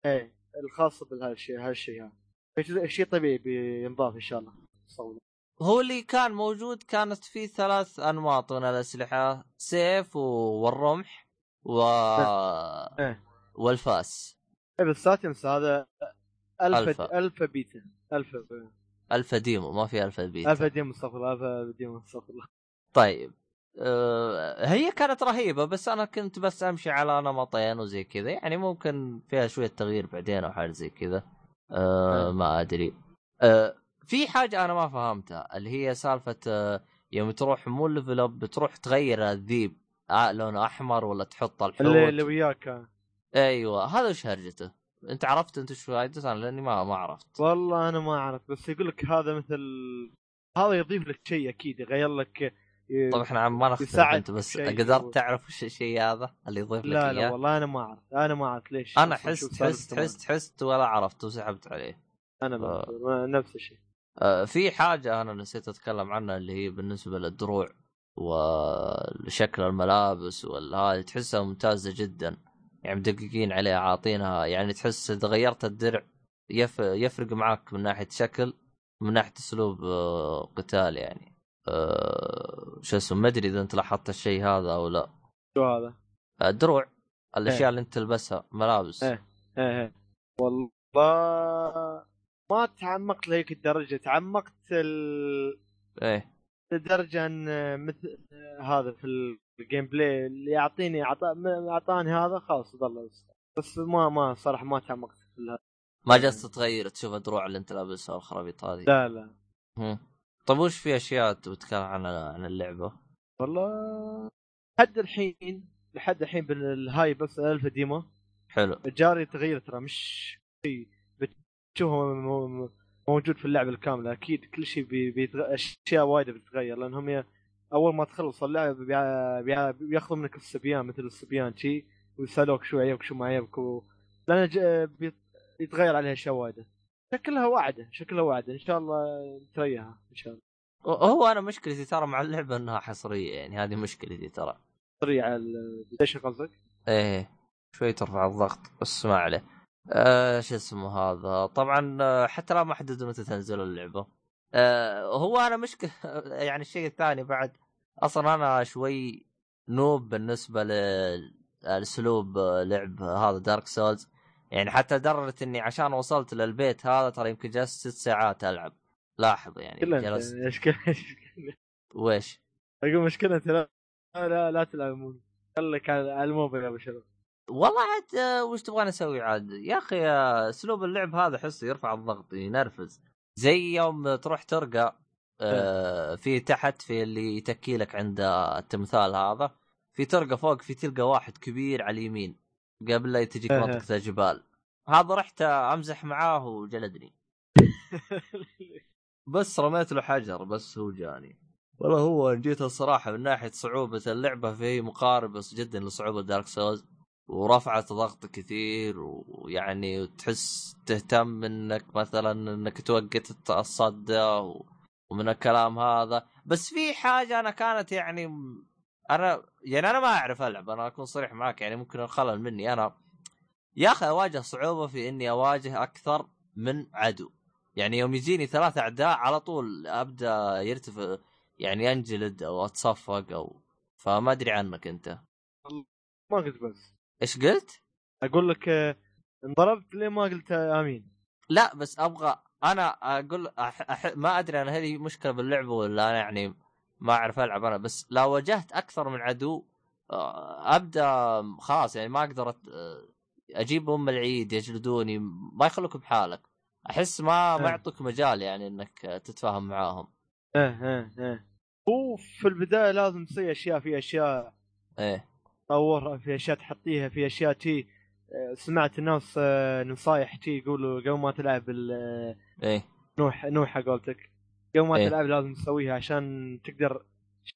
[SPEAKER 2] إيه الخاصه بهالشيء هالشيء هذا. شيء- طبيعي بينضاف إن شاء الله. صولا.
[SPEAKER 1] هو اللي كان موجود كانت فيه ثلاث أنماط من الأسلحة سيف والرمح و
[SPEAKER 2] إيه.
[SPEAKER 1] والفاس.
[SPEAKER 2] إيه بس هذا
[SPEAKER 1] ألفا.
[SPEAKER 2] ألفا. بيتا. ألفا.
[SPEAKER 1] ألفا ديمو ما في ألفا بيتا.
[SPEAKER 2] ألفا demo استغفر الله alpha demo استغفر الله.
[SPEAKER 1] طيب. أه هي كانت رهيبة بس أنا كنت بس أمشي على نمطين وزي كذا. يعني ممكن فيها شوية تغيير بعدين أو حاجة زي كذا. أه
[SPEAKER 2] آه.
[SPEAKER 1] ما أدري. أه في حاجة أنا ما فهمتها اللي هي سالفة أه يوم تروح مو level up بتروح تغير الذيب آه لونه أحمر ولا تحط
[SPEAKER 2] اللي,
[SPEAKER 1] الحوت
[SPEAKER 2] اللي وياك كان.
[SPEAKER 1] أيوه هذا وش هرجته؟ أنت عرفت أنت شو فايدته أنا لأني ما ما عرفت
[SPEAKER 2] والله أنا ما أعرف بس يقول لك هذا مثل هذا يضيف لك شيء أكيد يغير لك ي-
[SPEAKER 1] طيب إحنا ما نختلف أنت بس. قدرت تعرف وش الشيء هذا اللي يضيف لك
[SPEAKER 2] لا لا والله أنا ما أعرف أنا ما أعرف ليش أنا
[SPEAKER 1] حست حست. حست حست ولا عرفت وسحبت عليه
[SPEAKER 2] أنا
[SPEAKER 1] آه.
[SPEAKER 2] ما- نفس الشيء
[SPEAKER 1] آه، في حاجة أنا نسيت أتكلم عنها اللي هي بالنسبة للدروع وشكل الملابس والهذه تحسها ممتازة جدا يعني مدققين عليها عاطينها يعني تحس إذا غيرت الدرع يف... يفرق معك من ناحية شكل من ناحية أسلوب آه، قتال يعني آه، شو اسمه ما أدري إذا أنت لاحظت الشيء هذا أو لا
[SPEAKER 2] شو هذا؟
[SPEAKER 1] الدروع الأشياء
[SPEAKER 2] إيه.
[SPEAKER 1] اللي أنت تلبسها ملابس
[SPEAKER 2] إيه. إيه إيه والله ما تعمقت لهيك الدرجة. تعمقت ال...
[SPEAKER 1] إيه.
[SPEAKER 2] لدرجه إن مثل هذا في ال gameplay اللي يعطيني عطا- أعطاني هذا خلاص ظل بس ما ما صراحة ما تعمقت في هذا
[SPEAKER 1] ما جلست تغير تشوف الدروع اللي أنت لابسها والخرابيط هذه؟
[SPEAKER 2] لا لا.
[SPEAKER 1] مم. طيب وش في أشياء تتكلم عن عن اللعبة؟
[SPEAKER 2] والله لحد الحين لحد الحين بالهاي بس alpha demo
[SPEAKER 1] حلو.
[SPEAKER 2] جاري تغير ترى مش شيء. م- موجود في اللعبة الكاملة. أكيد كل شيء بي- بيتغ... أشياء وايدة بتتغير لانهم ي... أول ما تخلص اللعبة بيع... بيع... بياخذوا منك الصبيان مثل الصبيان شي ويسألوك شو عيبك شو ما عيبك و... لأن ج... بيتغير عليها أشياء وايدة. شكلها وعده شكلها وعده إن شاء الله تريها إن شاء الله.
[SPEAKER 1] هو أنا مشكلتي ترى مع اللعبة إنها حصرية يعني هذه مشكلتي ترى.
[SPEAKER 2] حصري على ال PlayStation قصدك؟
[SPEAKER 1] إيه شوي ترفع الضغط بس ما عليه. آه شو اسمه هذا؟ طبعا آه، حتى لا ما حددوا متى تنزل اللعبة. آه هو أنا مشكلة يعني الشيء الثاني بعد أصلا أنا شوي noob بالنسبة لأسلوب لعب هذا Dark Souls يعني حتى لدرجة إني عشان وصلت للبيت هذا ترى يمكن جلست ست ساعات ألعب. لاحظ يعني جلست. ويش؟
[SPEAKER 2] أقول مشكلة لا لا لا تلعبون خليك على الموبايل يا أبو شرف.
[SPEAKER 1] والله عاد آه، وش تبغاني أسوي عاد؟ يا أخي آه، أسلوب اللعب هذا أحسه يرفع الضغط ينرفز. زي يوم تروح ترقى آه، في تحت في اللي يتكي لك عند التمثال هذا في ترقى فوق في تلقى واحد كبير على اليمين قبل لا تجيك. منطقة الجبال هذا رحت أمزح معاه وجلدني. بس رميت له حجر بس هو جاني. والله هو جيت الصراحة من ناحية صعوبة اللعبة فهي مقاربة جدا لصعوبة دارك سولز ورفعت ضغط كثير ويعني تحس تهتم إنك مثلا إنك توقت الصدة و- ومن الكلام هذا. بس في حاجة أنا كانت يعني أنا يعني أنا ما أعرف ألعب أنا أكون صريح معك يعني ممكن الخلل مني. أنا يا أخي أواجه صعوبة في إني أواجه أكثر من عدو. يعني يوم يجيني ثلاث أعداء على طول أبدأ يرتفع يعني أنجلد أو أتصفق أو فما أدري عنك أنت.
[SPEAKER 2] ما قلت بس.
[SPEAKER 1] إيش قلت؟
[SPEAKER 2] أقول لك آه، انضربت ليه ما قلت آه، آمين.
[SPEAKER 1] لا بس أبغى أنا أقول أح... أح... ما أدري أنا هذه مشكلة باللعبة ولا أنا يعني ما أعرف ألعب أنا بس لو واجهت أكثر من عدو آه، أبدأ خلاص يعني ما أقدر أت- أجيب أم العيد يجلدوني ما يخلوك بحالك. أحس ما ما
[SPEAKER 2] آه.
[SPEAKER 1] يعطوك مجال يعني إنك تتفاهم معاهم.
[SPEAKER 2] إيه إيه إيه. هو في البداية لازم تسوي أشياء في أشياء
[SPEAKER 1] إيه.
[SPEAKER 2] تطورها في أشياء تحطيها في أشياء تي سمعت الناس آه، نصايح تي يقولوا قبل ما تلعب ال-
[SPEAKER 1] إيه
[SPEAKER 2] نوح نوحه قولتك قبل ما
[SPEAKER 1] إيه.
[SPEAKER 2] تلعب لازم تسويها عشان تقدر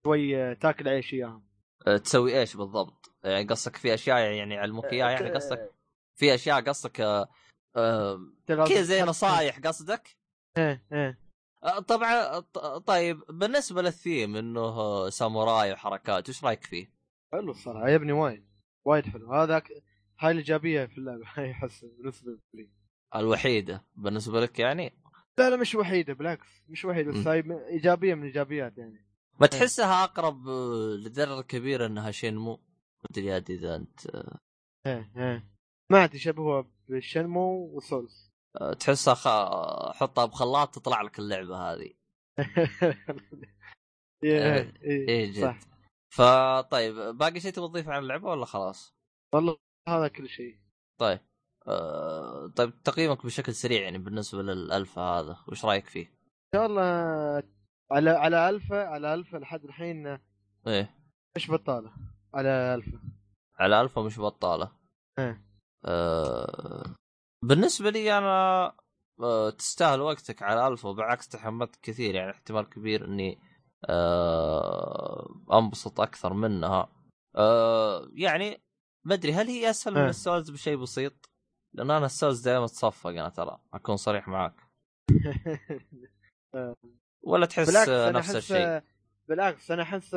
[SPEAKER 2] شوي تاكل عيش اياهم
[SPEAKER 1] آه، تسوي إيش بالضبط؟ يعني قصدك في أشياء يعني يعلموك إياها يعني قصدك في أشياء قصدك
[SPEAKER 2] لازم
[SPEAKER 1] كذا زي نصايح قصدك؟
[SPEAKER 2] إيه
[SPEAKER 1] إيه طبعا طيب بالنسبة للثيم إنه ساموراي وحركات وش رأيك فيه؟
[SPEAKER 2] حلو الصراحة عجبني وايد وايد حلو. هذاك هاي الإيجابية في اللعبة هاي أحس بالنسبة لي.
[SPEAKER 1] الوحيدة بالنسبة لك يعني؟
[SPEAKER 2] لا لا مش وحيدة بالعكس مش وحيدة بس. هاي إيجابية من الايجابيات يعني.
[SPEAKER 1] ما تحسها أقرب لدرجة كبيرة إنها شينمو؟ ما ادري عاد إذا أنت
[SPEAKER 2] إيه إيه. ما عاد بالشنمو وسولز.
[SPEAKER 1] آه، تحسها خ... حطها بخلاط تطلع لك اللعبة هذه.
[SPEAKER 2] إيه
[SPEAKER 1] إيه
[SPEAKER 2] إيه
[SPEAKER 1] جد.
[SPEAKER 2] صح.
[SPEAKER 1] فطيب باقي شيء تبغى تضيفه عن اللعبة ولا خلاص؟
[SPEAKER 2] والله هذا كل شيء
[SPEAKER 1] طيب آه... طيب تقييمك بشكل سريع يعني بالنسبة للالفا هذا وش رأيك فيه؟
[SPEAKER 2] إن شاء الله على على الفا على الفا لحد الحين
[SPEAKER 1] إيه
[SPEAKER 2] مش بطالة على الفا
[SPEAKER 1] على الفا مش بطالة
[SPEAKER 2] إيه
[SPEAKER 1] آه... بالنسبة لي أنا آه... تستاهل وقتك على الفا وبالعكس تحملت كثير يعني احتمال كبير إني. انبسط أكثر منها. آه... يعني ما أدري هل هي أسهل من
[SPEAKER 2] إيه.
[SPEAKER 1] ال Souls بشيء بسيط؟ لأن أنا ال Souls دائما تصفق أنا ترى أكون صريح معك ولا تحس آه،
[SPEAKER 2] أنا
[SPEAKER 1] نفس الشيء؟
[SPEAKER 2] بالعكس أنا أحس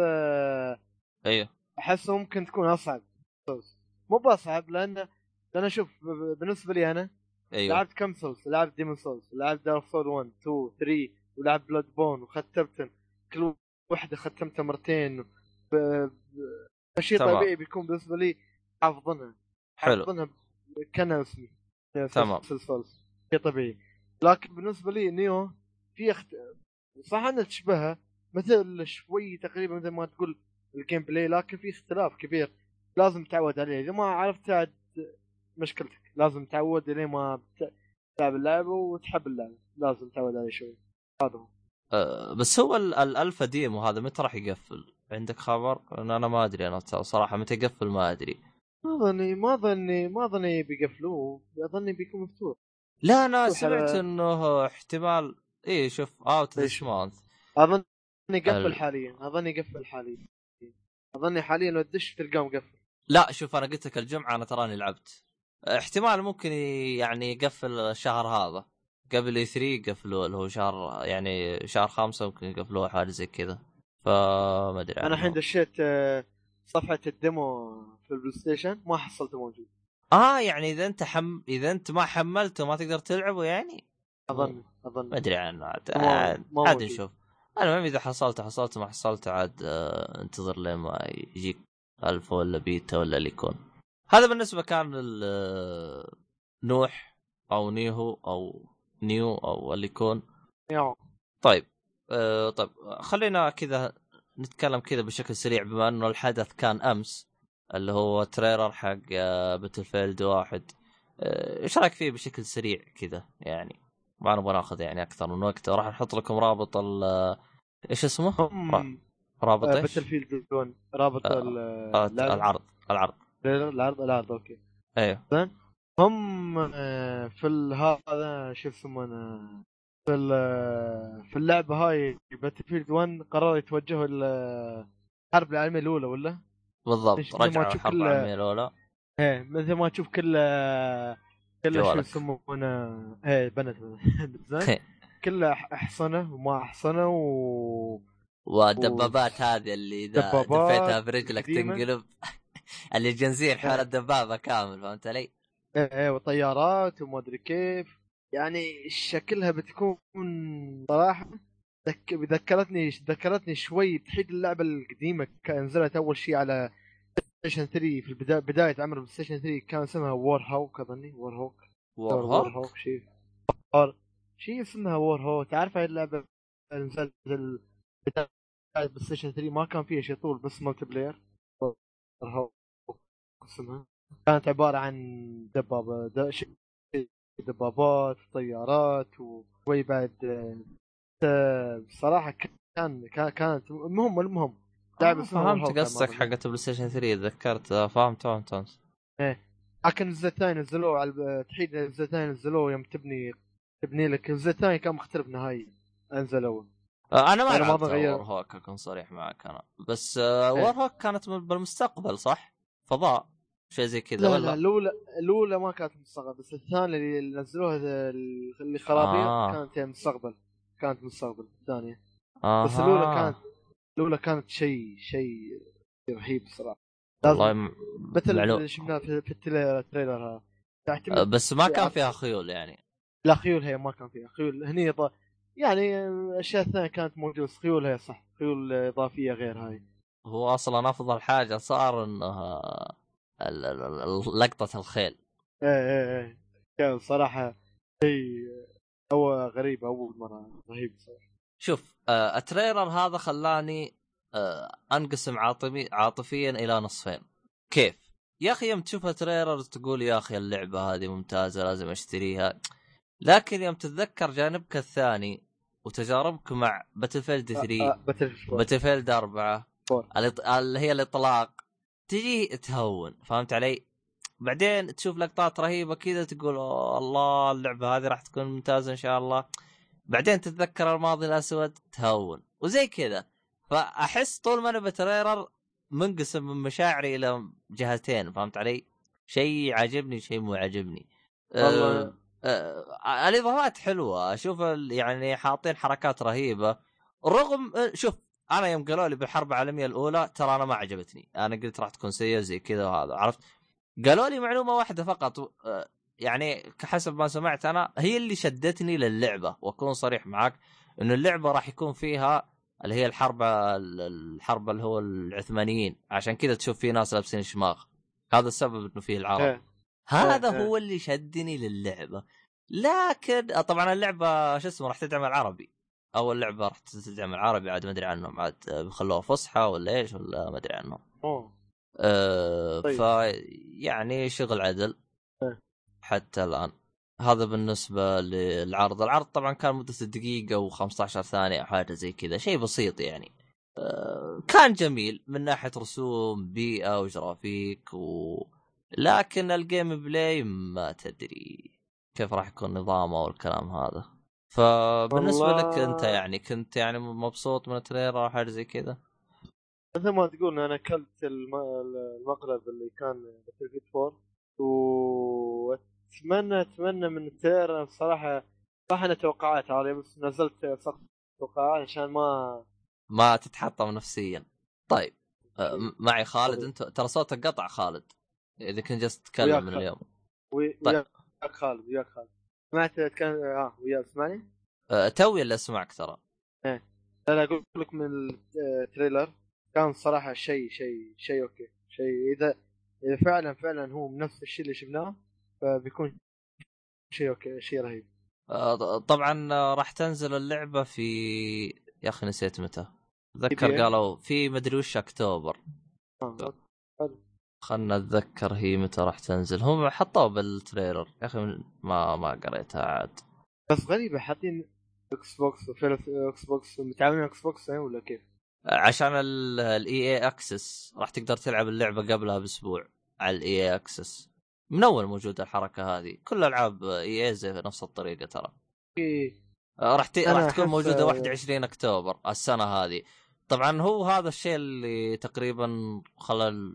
[SPEAKER 1] أيوه
[SPEAKER 2] أحس ممكن تكون أصعب Souls. مو بأصعب لأن لأن شوف بالنسبة لي أنا
[SPEAKER 1] أيوه.
[SPEAKER 2] لعبت كم Souls؟ لعبت Demon's Souls لعبت Dark Souls 1 2 3 ولعبت Bloodborne وختمتن كل واحدة ختمتها مرتين ب... ب... شيء
[SPEAKER 1] تمام.
[SPEAKER 2] طبيعي بيكون بالنسبة لي حافظنها
[SPEAKER 1] حلو.
[SPEAKER 2] حافظنها كان اسمي
[SPEAKER 1] تمام.
[SPEAKER 2] شيء طبيعي. لكن بالنسبة لي Nioh في اخت... صح أنها تشبهها مثل شوي تقريبا مثل ما تقول ال gameplay لكن في اختلاف كبير لازم تعود عليه. إذا ما عرفت مشكلتك. لازم تعود لين ما تلعب اللعبة وتحب اللعبة. لازم تعود عليه شوي. هذا هو.
[SPEAKER 1] آه، بس هو ال- ال alpha demo هذا متى راح يقفل؟ عندك خبر؟ أنا ما أدري أنا صراحة متى يقفل ما أدري.
[SPEAKER 2] ما ظني ما ظني ما ظني بيقفلوه اظني بيكون مفتوح
[SPEAKER 1] لا
[SPEAKER 2] أنا
[SPEAKER 1] سمعت
[SPEAKER 2] على-
[SPEAKER 1] إنه احتمال إيه شوف out
[SPEAKER 2] this؟
[SPEAKER 1] month
[SPEAKER 2] اظن يقفل
[SPEAKER 1] ال-
[SPEAKER 2] حاليا اظن يقفل حاليا أظني حاليا لو تدش تلقاه مقفل
[SPEAKER 1] لا شوف أنا قلت لك الجمعة أنا تراني لعبت احتمال ممكن يعني يقفل الشهر هذا قبل E3 يقفلوه اللي هو شهر يعني شهر خمسة ممكن يقفلوه حاجة زي كذا. فما
[SPEAKER 2] أدري
[SPEAKER 1] أنا.
[SPEAKER 2] الحين دشيت آه، صفحة ال demo في ال PlayStation ما حصلته موجود.
[SPEAKER 1] آه يعني إذا أنت حم... إذا أنت ما حملته ما تقدر تلعبه يعني؟
[SPEAKER 2] أظن أظن.
[SPEAKER 1] ما أدري عنه عاد عاد. نشوف. المهم إذا حصلته حصلته ما حصلته عاد آه انتظر لين ما يجيك ألفا ولا بيتا ولا اللي يكون هذا بالنسبة كان آه، نوح أو Nioh أو Nioh أو اللي يكون
[SPEAKER 2] يا
[SPEAKER 1] طيب آه طيب خلينا كذا نتكلم كذا بشكل سريع بما أنه الحدث كان أمس اللي هو trailer حق Battlefield واحد. آه، إيش رأيك فيه بشكل سريع كذا؟ يعني ما نبغى ناخذ يعني أكثر من وقت. راح نحط لكم رابط ال إيش اسمه؟ رابط إيش؟
[SPEAKER 2] باتل field 1 رابط
[SPEAKER 1] آه، آه،. العرض. العرض
[SPEAKER 2] العرض. العرض أوكي.
[SPEAKER 1] أيوه.
[SPEAKER 2] هم آه، في هذا شو يسمونه في ال- في اللعبة هاي باتل فيلد 1 قرروا يتوجهوا الحرب العالمية الأولى ولا؟
[SPEAKER 1] بالضبط رجعوا الحرب
[SPEAKER 2] كل-
[SPEAKER 1] العالمية الأولى
[SPEAKER 2] إيه مثل ما تشوف كل كل شو. يسمونه إيه بنت زين كله أحصنة وما أحصنة و
[SPEAKER 1] والدبابات هذه اللي
[SPEAKER 2] إذا
[SPEAKER 1] دفيتها برجلك. تنقلب اللي جنزير حول
[SPEAKER 2] إيه.
[SPEAKER 1] الدبابة كامل فهمت علي؟
[SPEAKER 2] إيه إيه وطيارات وما ادري كيف. يعني شكلها بتكون صراحة ذك... ذكرتني ذكرتني شوي تحيد اللعبة القديمة كان نزلت أول شيء على Station 3 في البدايه بداية عمر PlayStation 3 كان اسمها Warhawk اظني
[SPEAKER 1] Warhawk
[SPEAKER 2] Warhawk شيء شيء اسمها Warhawk تعرف هاي اللعبة نزلت بداية PlayStation 3 ما كان فيها شيء طول بس multiplayer Warhawk اسمها. كانت عبارة عن دبابة دبابات وطيارات وشوي بعد آه، بصراحة كان كان- كانت المهم المهم لعبه
[SPEAKER 1] آه، فهمت
[SPEAKER 2] ما
[SPEAKER 1] قصدك. حقت PlayStation 3 تذكرت آه، فهمت فهمت فهمت
[SPEAKER 2] لكن الجزء الثاني نزلوه على تحيد الجزء الثاني نزلوه يوم تبني تبني لك الجزء الثاني كان مختلف نهائيا انزلوه
[SPEAKER 1] آه، أنا ما
[SPEAKER 2] أنا ما
[SPEAKER 1] لعبت
[SPEAKER 2] بغير.
[SPEAKER 1] War hawk أكون صريح معك أنا بس آه،
[SPEAKER 2] إيه.
[SPEAKER 1] Warhawk كانت من- بالمستقبل صح؟ فضاء شيء زي كذا
[SPEAKER 2] لا لا
[SPEAKER 1] ولا؟
[SPEAKER 2] الأولى الأولى ما كانت مستقبل بس الثانية اللي نزلوها اللي خرابيط
[SPEAKER 1] آه.
[SPEAKER 2] كانت هي مستقبل كانت مستقبل الثانية
[SPEAKER 1] آه
[SPEAKER 2] بس الأولى كانت الأولى كانت شيء شيء رهيب صراحة
[SPEAKER 1] والله م...
[SPEAKER 2] مثل
[SPEAKER 1] معلوم.
[SPEAKER 2] اللي شفناه في في ال trailer ال trailer هذا
[SPEAKER 1] آه، بس ما كان. فيها خيول يعني
[SPEAKER 2] لا خيول هي ما كان فيها خيول هني ض... يعني الاشياء الثانية كانت موجودة بس خيول هي صح خيول إضافية غير هاي
[SPEAKER 1] هو أصلا أفضل حاجة صار انه لقطة الخيل.
[SPEAKER 2] إيه إيه إيه. كان صراحة شيء هو غريب أول مرة رهيب صراحة.
[SPEAKER 1] شوف آه التريلر هذا خلاني آه أنقسم عاطفي عاطفيا إلى نصفين. كيف؟ يا أخي يوم تشوف ال trailer تقول يا أخي اللعبة هذه ممتازة لازم أشتريها. لكن يوم تتذكر جانبك الثاني وتجاربك مع Battlefield 3 Battlefield Battlefield 4
[SPEAKER 2] four.
[SPEAKER 1] الإط- اللي هي الإطلاق تجي تهون فهمت علي؟ بعدين تشوف لقطات رهيبة كذا تقول "أوه الله اللعبة هذه راح تكون ممتازة إن شاء الله بعدين تتذكر الماضي الأسود تهون وزي كذا فأحس طول ما أنا بتريلر منقسم من مشاعري إلى جهتين فهمت علي؟ شيء عاجبني شيء مو عاجبني.
[SPEAKER 2] والله.
[SPEAKER 1] آه آه الإضافات حلوة أشوف يعني حاطين حركات رهيبة رغم آه، شوف أنا يوم قالوا لي بالحرب العالميه الأولى ترى أنا ما عجبتني. أنا قلت راح تكون سيئة زي كذا وهذا عرفت؟ قالوا لي معلومة واحدة فقط آه، يعني كحسب ما سمعت أنا هي اللي شدتني للعبة وأكون صريح معك إنه اللعبة راح يكون فيها اللي هي الحرب الحرب اللي هو العثمانيين عشان كذا تشوف في ناس لابسين شماغ. هذا السبب إنه فيه العرب.
[SPEAKER 2] إيه.
[SPEAKER 1] هذا
[SPEAKER 2] إيه.
[SPEAKER 1] هو اللي شدني للعبة. لكن آه، طبعا اللعبة شو اسمه راح تدعم العربي. أول لعبة راح تدعم العربي عاد ما أدري عنهم عاد بيخلوها فصحى ولا إيش ولا ما أدري عنهم
[SPEAKER 2] أوه.
[SPEAKER 1] أه
[SPEAKER 2] طيب.
[SPEAKER 1] ف يعني شغل عدل
[SPEAKER 2] إيه.
[SPEAKER 1] حتى الآن هذا بالنسبة للعرض العرض طبعا كان مدته دقيقة و15 ثانية أو حاجة زي كذا شيء بسيط يعني أه كان جميل من ناحية رسوم بيئة وجرافيك و... لكن ال gameplay ما تدري كيف راح يكون نظامه والكلام هذا فبالنسبة
[SPEAKER 2] والله-
[SPEAKER 1] لك أنت يعني كنت يعني مبسوط من ال trailer أو حاجة زي كذا؟
[SPEAKER 2] مثل ما تقول أنا أكلت الم... المقلب اللي كان فيلد 4 وأتمنى أتمنى من ال trailer بصراحة صح أنا توقعات هذه بس نزلت سقف توقعات عشان ما
[SPEAKER 1] ما تتحطم نفسيا. طيب آه، م- معي خالد. أنت ترى صوتك قطع خالد إذا كنت جالس تتكلم من. اليوم.
[SPEAKER 2] وي-
[SPEAKER 1] طيب.
[SPEAKER 2] وياك خالد وياك خالد. سمعت كان آه وياك تسمعني؟
[SPEAKER 1] آه، توي اللي أسمعك ترى.
[SPEAKER 2] لا لا أقول لك من ال trailer كان صراحة شيء شيء شيء okay. شيء اذا إذا فعلا فعلا هو من نفس الشيء اللي شفناه فبيكون شيء okay شيء رهيب.
[SPEAKER 1] آه، طبعا آه، راح تنزل اللعبة في يا أخي نسيت متى. اتذكر
[SPEAKER 2] PBA.
[SPEAKER 1] قالوا في مدري وش أكتوبر.
[SPEAKER 2] آه.
[SPEAKER 1] خلنا اتذكر هي متى راح تنزل. هم حطوه بال trailer. يا أخي ما ما قريتها عاد.
[SPEAKER 2] بس غريبة حاطين Xbox Xbox متعاونين Xbox يعني ولا كيف؟
[SPEAKER 1] عشان ال EA Access راح تقدر تلعب اللعبة قبلها بأسبوع على ال EA Access من أول موجودة الحركة هذه. كل ألعاب EA زي نفس الطريقة ترى. راح ت... راح تكون موجودة 21 أكتوبر السنة هذه. طبعا هو هذا الشيء اللي تقريبا خلى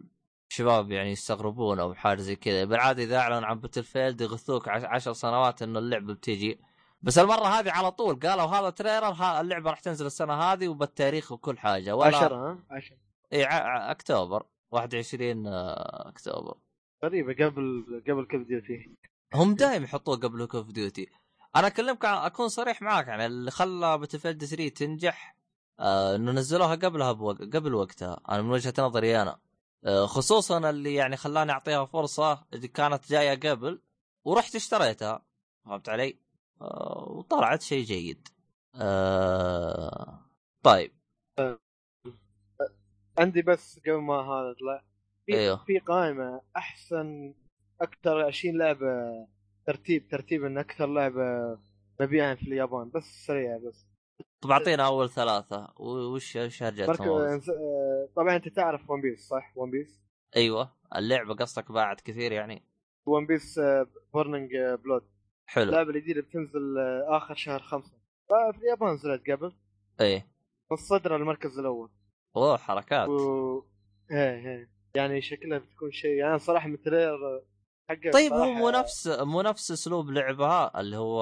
[SPEAKER 1] الشباب يعني يستغربون أو حاجة زي كذا. بالعادة إذا أعلن عن Battlefield يغثوك عش- عشر سنوات إنه اللعبه بتجي بس المرة هذه على طول قالوا هذا trailer اللعبة راح تنزل السنة هذه وبالتاريخ وكل حاجة. ولا
[SPEAKER 2] 10 ها؟ 10
[SPEAKER 1] اي أكتوبر 21 آه، أكتوبر.
[SPEAKER 2] غريبه قبل قبل Call of Duty
[SPEAKER 1] هم دائما يحطوه قبل Call of Duty أنا أكلمك أكون صريح معاك يعني اللي خلى Battlefield 3 تنجح آه إنه نزلوها قبلها بوق... قبل وقتها. أنا من وجهة نظري أنا. خصوصا اللي يعني خلاني أعطيها فرصة اللي كانت جاية قبل ورحت اشتريتها فهمت علي؟ آه وطلعت شيء جيد آه طيب
[SPEAKER 2] عندي بس قبل ما هذا طلع في
[SPEAKER 1] أيوه.
[SPEAKER 2] في قائمة أحسن أكثر 20 لعبة ترتيب ترتيب إن أكثر لعبة مبيعا في اليابان بس سريع بس
[SPEAKER 1] طب أعطينا أول ثلاثة. و- وش وش هرجتهم
[SPEAKER 2] آه، طبعا أنت تعرف One Piece صح؟ One Piece
[SPEAKER 1] أيوه. اللعبة قصدك باعت كثير يعني.
[SPEAKER 2] One Piece Burning Blood
[SPEAKER 1] حلو.
[SPEAKER 2] اللعبة الجديده بتنزل آه، آخر شهر خمسة. آه، في اليابان نزلت قبل.
[SPEAKER 1] إيه.
[SPEAKER 2] متصدره المركز الأول.
[SPEAKER 1] أوه حركات.
[SPEAKER 2] و إيه إيه. يعني شكلها بتكون شيء يعني صراحة من ال trailer حقه
[SPEAKER 1] طيب هو
[SPEAKER 2] صراحة-
[SPEAKER 1] مو نفس مو نفس أسلوب لعبها اللي هو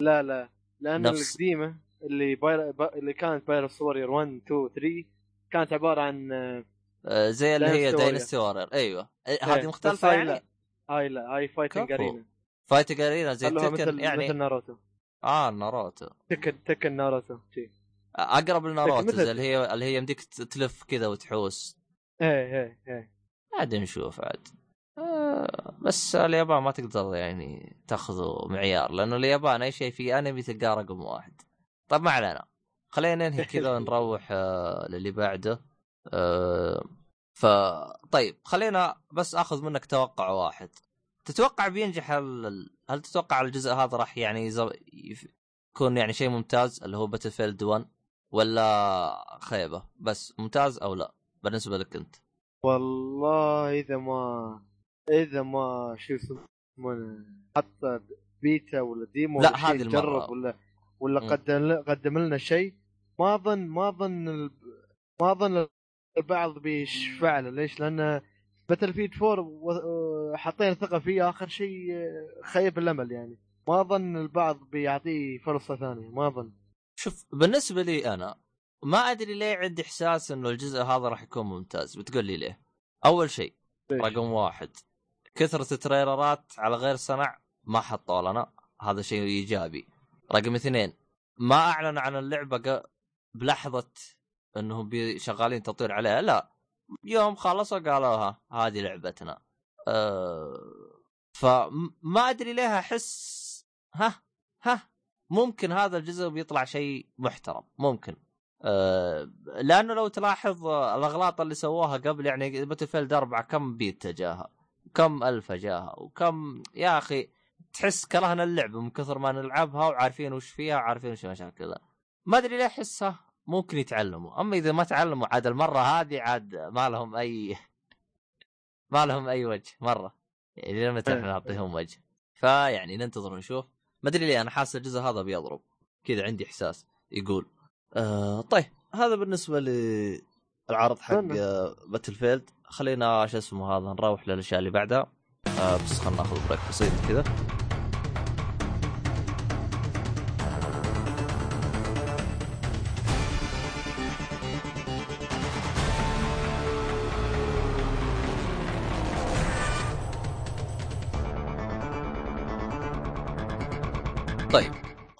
[SPEAKER 2] لا لا. لأن
[SPEAKER 1] نفس-
[SPEAKER 2] القديمة اللي باير... با... اللي كانت Pirate Warriors 1 2 3 كانت عبارة عن آه،
[SPEAKER 1] آه، زي اللي هي.
[SPEAKER 2] Dynasty
[SPEAKER 1] Warriors أيوه. إيه، هذه مختلفة
[SPEAKER 2] هاي
[SPEAKER 1] يعني؟
[SPEAKER 2] لا. هاي لا. هاي
[SPEAKER 1] fighting.
[SPEAKER 2] arena
[SPEAKER 1] fight arena زي Tekken
[SPEAKER 2] مثل
[SPEAKER 1] يعني
[SPEAKER 2] مثل ناروتو
[SPEAKER 1] آه ناروتو
[SPEAKER 2] Tekken Tekken ناروتو شي.
[SPEAKER 1] أقرب لناروتو زي اللي هي اللي هي يمديك تلف كذا وتحوس.
[SPEAKER 2] إيه إيه إيه.
[SPEAKER 1] عاد نشوف عاد. آه بس اليابان ما تقدر يعني تاخذه معيار لأنه اليابان أي شيء في أنمي تلقاه رقم واحد. طب ما علينا. خلينا ننهي كذا ونروح آه للي بعده. آه ف طيب خلينا بس آخذ منك توقع واحد. تتوقع بينجح ال... هل تتوقع الجزء هذا راح يعني يكون يعني شيء ممتاز اللي هو باتل فيلد 1 ولا خيبة؟ بس ممتاز أو لا؟ بالنسبة لك أنت.
[SPEAKER 2] والله إذا ما إذا ما شو يسمونه حتى بيتا ولا demo
[SPEAKER 1] لا، هذه المرة.
[SPEAKER 2] جرب ولا ولا. قدم قدم لنا شيء ما اظن ما اظن ما اظن البعض بيشفع له. ليش؟ لأن باتل فيلد 4 و- حطينا ثقة فيه آخر شيء خيب الأمل يعني. ما اظن البعض بيعطيه فرصة ثانية ما اظن
[SPEAKER 1] شوف بالنسبة لي أنا ما أدري ليه عندي إحساس إنه الجزء هذا راح يكون ممتاز. بتقول لي ليه؟ أول شيء؟ رقم واحد كثرة التريلرات على غير صنع ما حطوا لنا. هذا شيء إيجابي. رقم اثنين ما أعلن عن اللعبة ق- بلحظة إنهم شغالين تطوير عليها لا يوم خلصوا قالوها هذه لعبتنا. أه فما أدري ليه أحس ها ها ممكن هذا الجزء بيطلع شيء محترم ممكن. أه لأنه لو تلاحظ الأغلاط اللي سووها قبل يعني باتل فيلد 4 كم بيتا جاها؟ كم الفا جاها؟ وكم يا أخي تحس كرهنا اللعبة من كثر ما نلعبها وعارفين وش فيها وعارفين وش مشاكلها ما أدري ليه أحسها ممكن يتعلموا. أما إذا ما تعلموا عاد المرة هذه عاد ما لهم أي ما لهم أي وجه مرة. يعني لمتى إحنا نعطيهم وجه. فيعني ننتظر ونشوف. ما أدري ليه أنا حاسس الجزء هذا بيضرب. كذا عندي إحساس. يقول آه طيب هذا بالنسبة للعرض حق. باتل فيلد خلينا شو اسمه هذا نروح للأشياء اللي بعدها. آه بس خلينا ناخذ break بسيط كذا.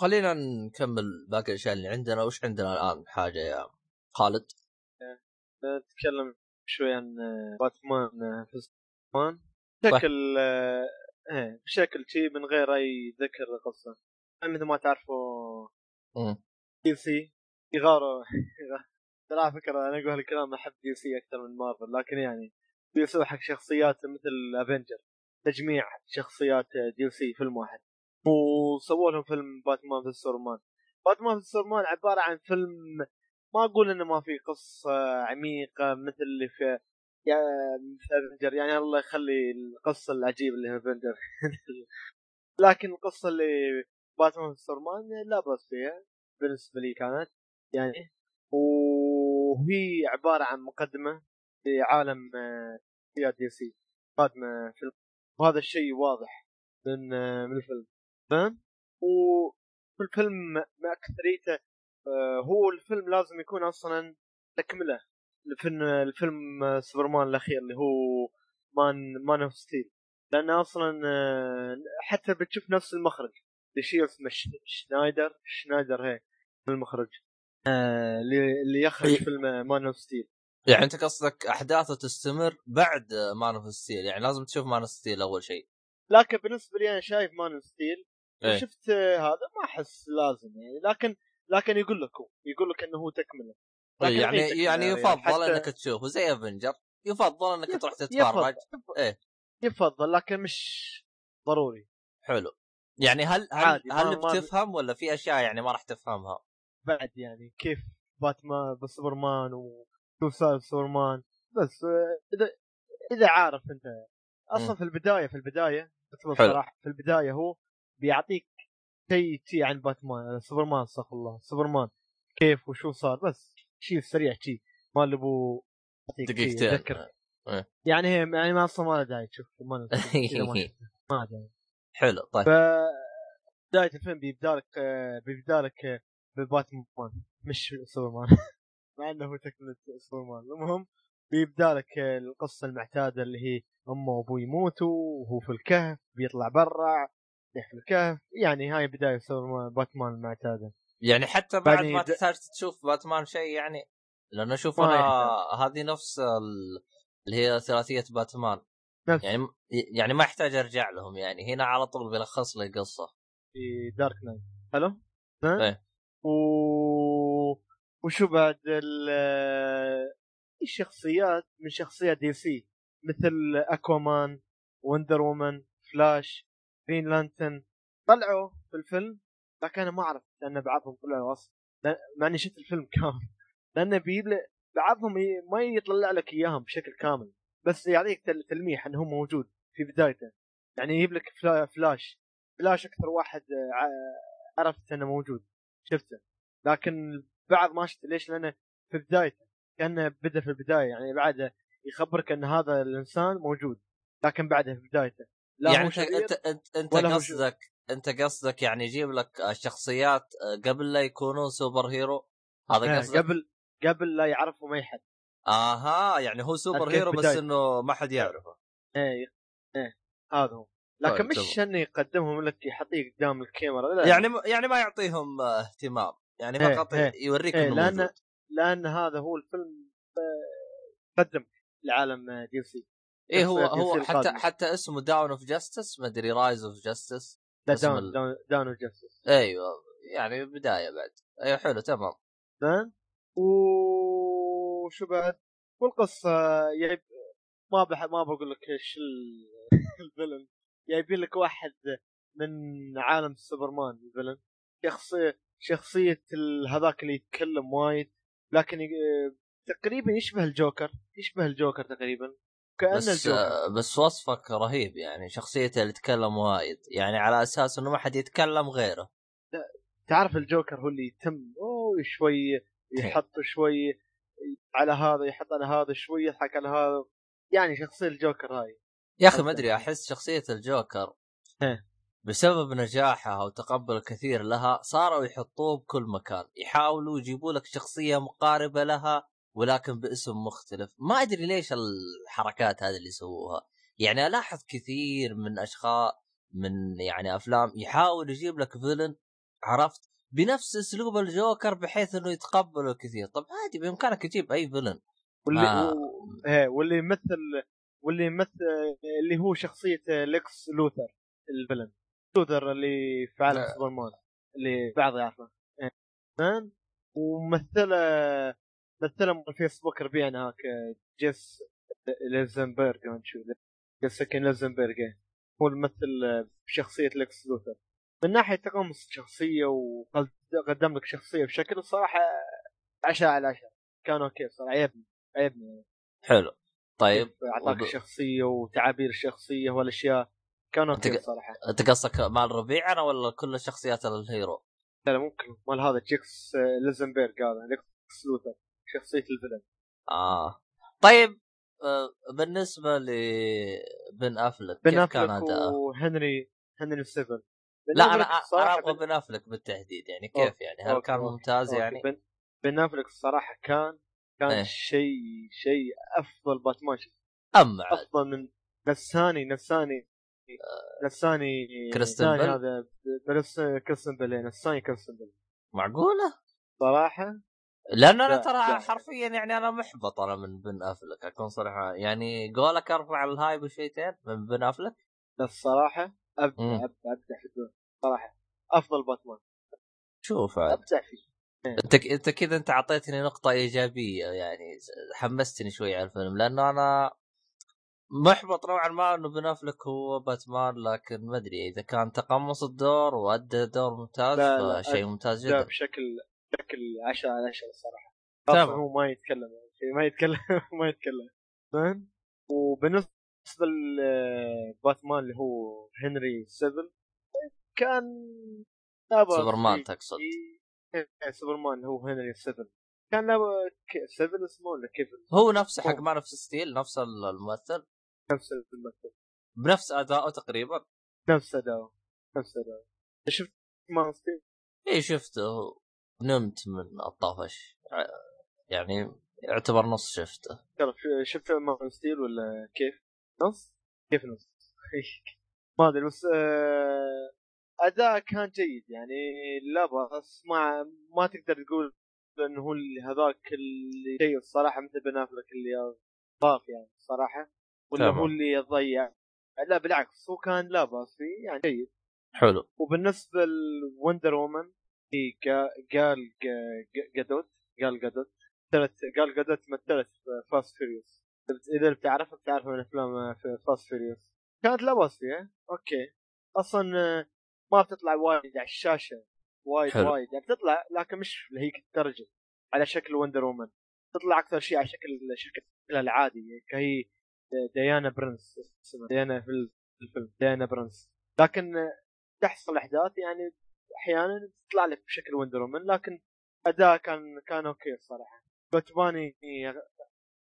[SPEAKER 1] خلينا نكمل باقي الأشياء اللي عندنا. وش عندنا الآن حاجة يا خالد؟
[SPEAKER 2] نتكلم شوي عن باتمان في باتمان. بشكل إيه بشكل شيء من غير أي ذكر قصة. مثل ما تعرفوا دي سي يغاروا ترى على فكرة أنا أقول الكلام أحب دي سي أكثر من مارفل لكن يعني دي سي حق شخصيات مثل Avenger تجميع شخصيات دي سي فيلم واحد. وسووا لهم فيلم باتمان في سوبرمان. باتمان في سوبرمان عبارة عن فيلم ما أقول إنه ما في قصة عميقة مثل اللي في يا في Avenger يعني الله يخلي القصة العجيبة اللي في Avenger لكن القصة اللي باتمان في سوبرمان لا بأس فيها بالنسبة لي كانت يعني. وهي عبارة عن مقدمة لعالم سياد دي سي. قادمه فيلم وهذا الشيء واضح من من الفيلم. فاهم؟ وفي الفيلم مع أكثريته آه، هو الفيلم لازم يكون أصلا تكملة لفيلم الفيلم سوبرمان الأخير اللي هو Man Man of Steel. لأن أصلا آه، حتى بتشوف نفس المخرج اللي شيء اسمه سنايدر سنايدر هي المخرج آه، اللي يخرج فيلم Man of Steel.
[SPEAKER 1] يعني أنت قصدك أحداثه تستمر بعد Man of Steel يعني لازم تشوف Man of Steel أول شيء.
[SPEAKER 2] لكن بالنسبة لي أنا شايف Man of Steel إيه؟ شفت هذا ما أحس لازم يعني. لكن لكن يقول لك هو يقول لك إنه هو تكمله.
[SPEAKER 1] إيه، يعني يعني, يعني. يفضل حتى... إنك تشوفه زي Avenger يفضل إنك يف... تروح تتفرج.
[SPEAKER 2] يفضل. إيه. يفضل لكن مش ضروري.
[SPEAKER 1] حلو. يعني هل هل, هل بتفهم ولا في أشياء يعني ما راح تفهمها؟
[SPEAKER 2] بعد يعني كيف باتمان بسوبرمان وشوف سالفة سوبرمان. بس إذا إذا عارف أنت. أصلا م. في البداية في البداية بصراحة في البداية هو بيعطيك شيء شيء عن باتمان سوبرمان استغفر الله سوبرمان. كيف وشو صار؟ بس شيء سريع شيء ما اللي أبو
[SPEAKER 1] دقيقتين ذكر.
[SPEAKER 2] إيه. يعني يعني ما أصلا ما له داعي تشوف ما
[SPEAKER 1] ما داعي حلو طيب.
[SPEAKER 2] ف بداية الفيلم بيبدأ لك بيبدأ لك بباتمان مش سوبرمان. مع إنه تكملة سوبرمان. المهم بيبدأ لك القصة المعتادة اللي هي أمه وأبوه يموتوا وهو في الكهف بيطلع برا. يعني هاي بداية باتمان المعتاده
[SPEAKER 1] يعني حتى بعد ما تحتاج تشوف باتمان شيء يعني لأنه أشوف أنا هذه نفس اللي هي ثلاثية باتمان. نفس. يعني يعني ما احتاج أرجع لهم يعني هنا على طول بيلخص لي قصة.
[SPEAKER 2] في Dark Knight حلو؟ إيه. و... وشو بعد ال... الشخصيات من شخصيات دي سي مثل اكوامان Wonder Woman Flash Green Lantern طلعوا في الفيلم لكن أنا ما أعرف لأن بعضهم طلعوا أصلا مع إني شفت الفيلم كامل. لأنه بيجيب بعضهم ما يطلع لك إياهم بشكل كامل. بس يعطيك تلميح إنه هو موجود في بدايته. يعني يجيب لك فلاش. فلاش أكثر واحد عرفت إنه موجود. شفته. لكن بعض ما شفته. ليش؟ لأنه في بدايته. كأنه بدأ في البداية. يعني بعده يخبرك إن هذا الإنسان موجود. لكن بعده في بدايته.
[SPEAKER 1] لا يعني أنت أنت أنت, أنت قصدك أنت قصدك يعني يجيب لك شخصيات آه، قبل لا يكونون superhero؟
[SPEAKER 2] هذا إيه، قصدك؟ قبل قبل لا يعرفوا ما حد
[SPEAKER 1] آها يعني هو superhero بس إنه ما حد يعرفه.
[SPEAKER 2] إيه إيه هذا هو. لكن طيب مش إنه يقدمهم لك يحطيه قدام الكاميرا
[SPEAKER 1] لا يعني يعني ما يعطيهم آه، اهتمام. يعني فقط إيه يوريك إيه
[SPEAKER 2] إنه لأن موجود. لأن هذا هو الفيلم آه، قدم لعالم دي سي.
[SPEAKER 1] إيه هو هو حتى حتى اسمه Dawn of Justice ما أدري Rise of Justice
[SPEAKER 2] لا Dawn Dawn of Justice
[SPEAKER 1] أيوه يعني بداية بعد. أيوه حلو تمام.
[SPEAKER 2] تمام وشو بعد؟ والقصة يب... ما بح... ما بقول لك إيش ال villain. جايبين لك واحد من عالم سوبرمان ال villain. شخصيه شخصية هذاك اللي يتكلم وايد لكن تقريبا يشبه الجوكر. يشبه الجوكر تقريبا.
[SPEAKER 1] كأن بس الجوكر. بس وصفك رهيب يعني شخصيته اللي يتكلم وايد. يعني على أساس إنه ما حد يتكلم غيره.
[SPEAKER 2] تعرف الجوكر هو اللي يتم أوه شوي يحط شوي على هذا يحط على هذا شوي يضحك على هذا. يعني شخصية الجوكر هاي.
[SPEAKER 1] يا أخي ما أدري أحس شخصية الجوكر بسبب نجاحها وتقبل الكثير لها صاروا يحطوه بكل مكان. يحاولوا يجيبوا لك شخصية مقاربة لها. ولكن باسم مختلف. ما أدري ليش الحركات هذه اللي يسووها. يعني ألاحظ كثير من أشخاص من يعني أفلام يحاول يجيب لك villain عرفت؟ بنفس أسلوب الجوكر بحيث إنه يتقبله كثير. طب عادي بإمكانك تجيب أي villain.
[SPEAKER 2] واللي
[SPEAKER 1] آه.
[SPEAKER 2] و... إيه واللي يمثل واللي يمثل اللي هو شخصية ليكس لوثر ال villain. لوثر اللي في عالم
[SPEAKER 1] لا.
[SPEAKER 2] سوبرمان اللي بعض يعرفه. إيه. تمام وممثله مثله من فيسبوك ربيعنا هاك جيس ليزنبرغ ما نشوف جيس سكن ليزنبرغ. إيه. هو الممثل بشخصية ليكس لوثر. من ناحية تقمص الشخصية وقدم لك شخصية بشكل الصراحه عشاء على عشاء. كان أوكي صراحة عيبني عيبني.
[SPEAKER 1] حلو. طيب
[SPEAKER 2] أعطاك
[SPEAKER 1] وب-
[SPEAKER 2] الشخصية وتعابير الشخصية والأشياء. كان
[SPEAKER 1] أوكي
[SPEAKER 2] صراحة.
[SPEAKER 1] أنت قصدك مال ربيعنا ولا كل شخصيات الهيرو؟
[SPEAKER 2] لا لا ممكن مال هذا جيسي ايزنبرغ هذا ليكس لوثر. شخصية ال
[SPEAKER 1] villain آه طيب آه، بالنسبة لبن أفلك
[SPEAKER 2] بن
[SPEAKER 1] كيف كان أداءه؟
[SPEAKER 2] وهنري هنري سيفن بن
[SPEAKER 1] لا
[SPEAKER 2] أنا
[SPEAKER 1] أبغى
[SPEAKER 2] بن-
[SPEAKER 1] بن أفلك بالتحديد يعني كيف
[SPEAKER 2] okay،
[SPEAKER 1] يعني هل كان ممتاز
[SPEAKER 2] okay.
[SPEAKER 1] يعني؟
[SPEAKER 2] بن, بن أفلك الصراحه كان كان
[SPEAKER 1] إيه.
[SPEAKER 2] شيء شيء أفضل باتمان.
[SPEAKER 1] اما
[SPEAKER 2] أفضل من نساني نساني نساني
[SPEAKER 1] كريستن
[SPEAKER 2] نساني
[SPEAKER 1] بيل؟
[SPEAKER 2] هذا كريستن بيل إيه، نساني كريستن بيل معقولة؟
[SPEAKER 1] صراحة لأنه
[SPEAKER 2] أنا
[SPEAKER 1] ترى. حرفيا يعني أنا محبط أنا من بن أفلك أكون صريح يعني قولك أرفع ال hype شويتين من بن أفلك؟
[SPEAKER 2] الصراحة ابدع
[SPEAKER 1] مم.
[SPEAKER 2] ابدع ابدع في صراحة أفضل باتمان.
[SPEAKER 1] شوف عاد.
[SPEAKER 2] ابدع فيه.
[SPEAKER 1] أنت أنت كذا أنت أعطيتني نقطة إيجابية يعني حمستني شوي على الفيلم لأنه أنا محبط نوعا ما إنه بن أفلك هو باتمان لكن ما أدري إذا كان تقمص الدور وأدى دور ممتاز فشيء ممتاز جدا.
[SPEAKER 2] بشكل بشكل 10 على 10 الصراحه
[SPEAKER 1] تمام.
[SPEAKER 2] أصلا هو ما يتكلم يعني شيء ما يتكلم ما يتكلم. فاهم وبالنسبة لباتمان اللي هو هنري سيفل كان
[SPEAKER 1] سوبرمان. تقصد.
[SPEAKER 2] إيه، سوبرمان اللي هو هنري سيفل. كان سيفل اسمه ولا كيف؟
[SPEAKER 1] هو نفسه حق. ما نفس ال style نفس الممثل.
[SPEAKER 2] نفس الممثل.
[SPEAKER 1] بنفس أداؤه تقريبا.
[SPEAKER 2] نفس أداؤه نفس أداؤه. شفت Man Steel
[SPEAKER 1] اي شفته. نمت من الطفش يعني يعتبر نص شفته
[SPEAKER 2] تعرف شفت Man Steel ولا كيف؟ نص؟ كيف نص؟ ما أدري بس آه، أداء كان جيد يعني لا بأس ما ما تقدر تقول انه هو اللي هذاك اللي جيد الصراحة مثل بن أفلك اللي ضاف يعني الصراحة ولا
[SPEAKER 1] تمام.
[SPEAKER 2] هو اللي يضيع لا بالعكس هو كان لا بأس فيه يعني جيد
[SPEAKER 1] حلو
[SPEAKER 2] وبالنسبة لوندر وومن هي قا- قال قا- جادوت قال جادوت. مثلت قال جادوت مثلت في Fast Furious إذا بتعرفها بتعرفها من أفلام في Fast Furious كانت لا بأس فيها. okay. أصلا آه، ما بتطلع وايد على الشاشة. وايد
[SPEAKER 1] حلو.
[SPEAKER 2] وايد. يعني بتطلع لكن مش لهيك الدرجه على شكل وندر وومن تطلع أكثر شيء على شكل شكلها العادي كهي ديانا برنس اسمها ديانا في الفيلم. ديانا برنس لكن آه، تحصل أحداث يعني أحيانا تطلع لك بشكل وندر وومن لكن أداء كان كان okay الصراحة تباني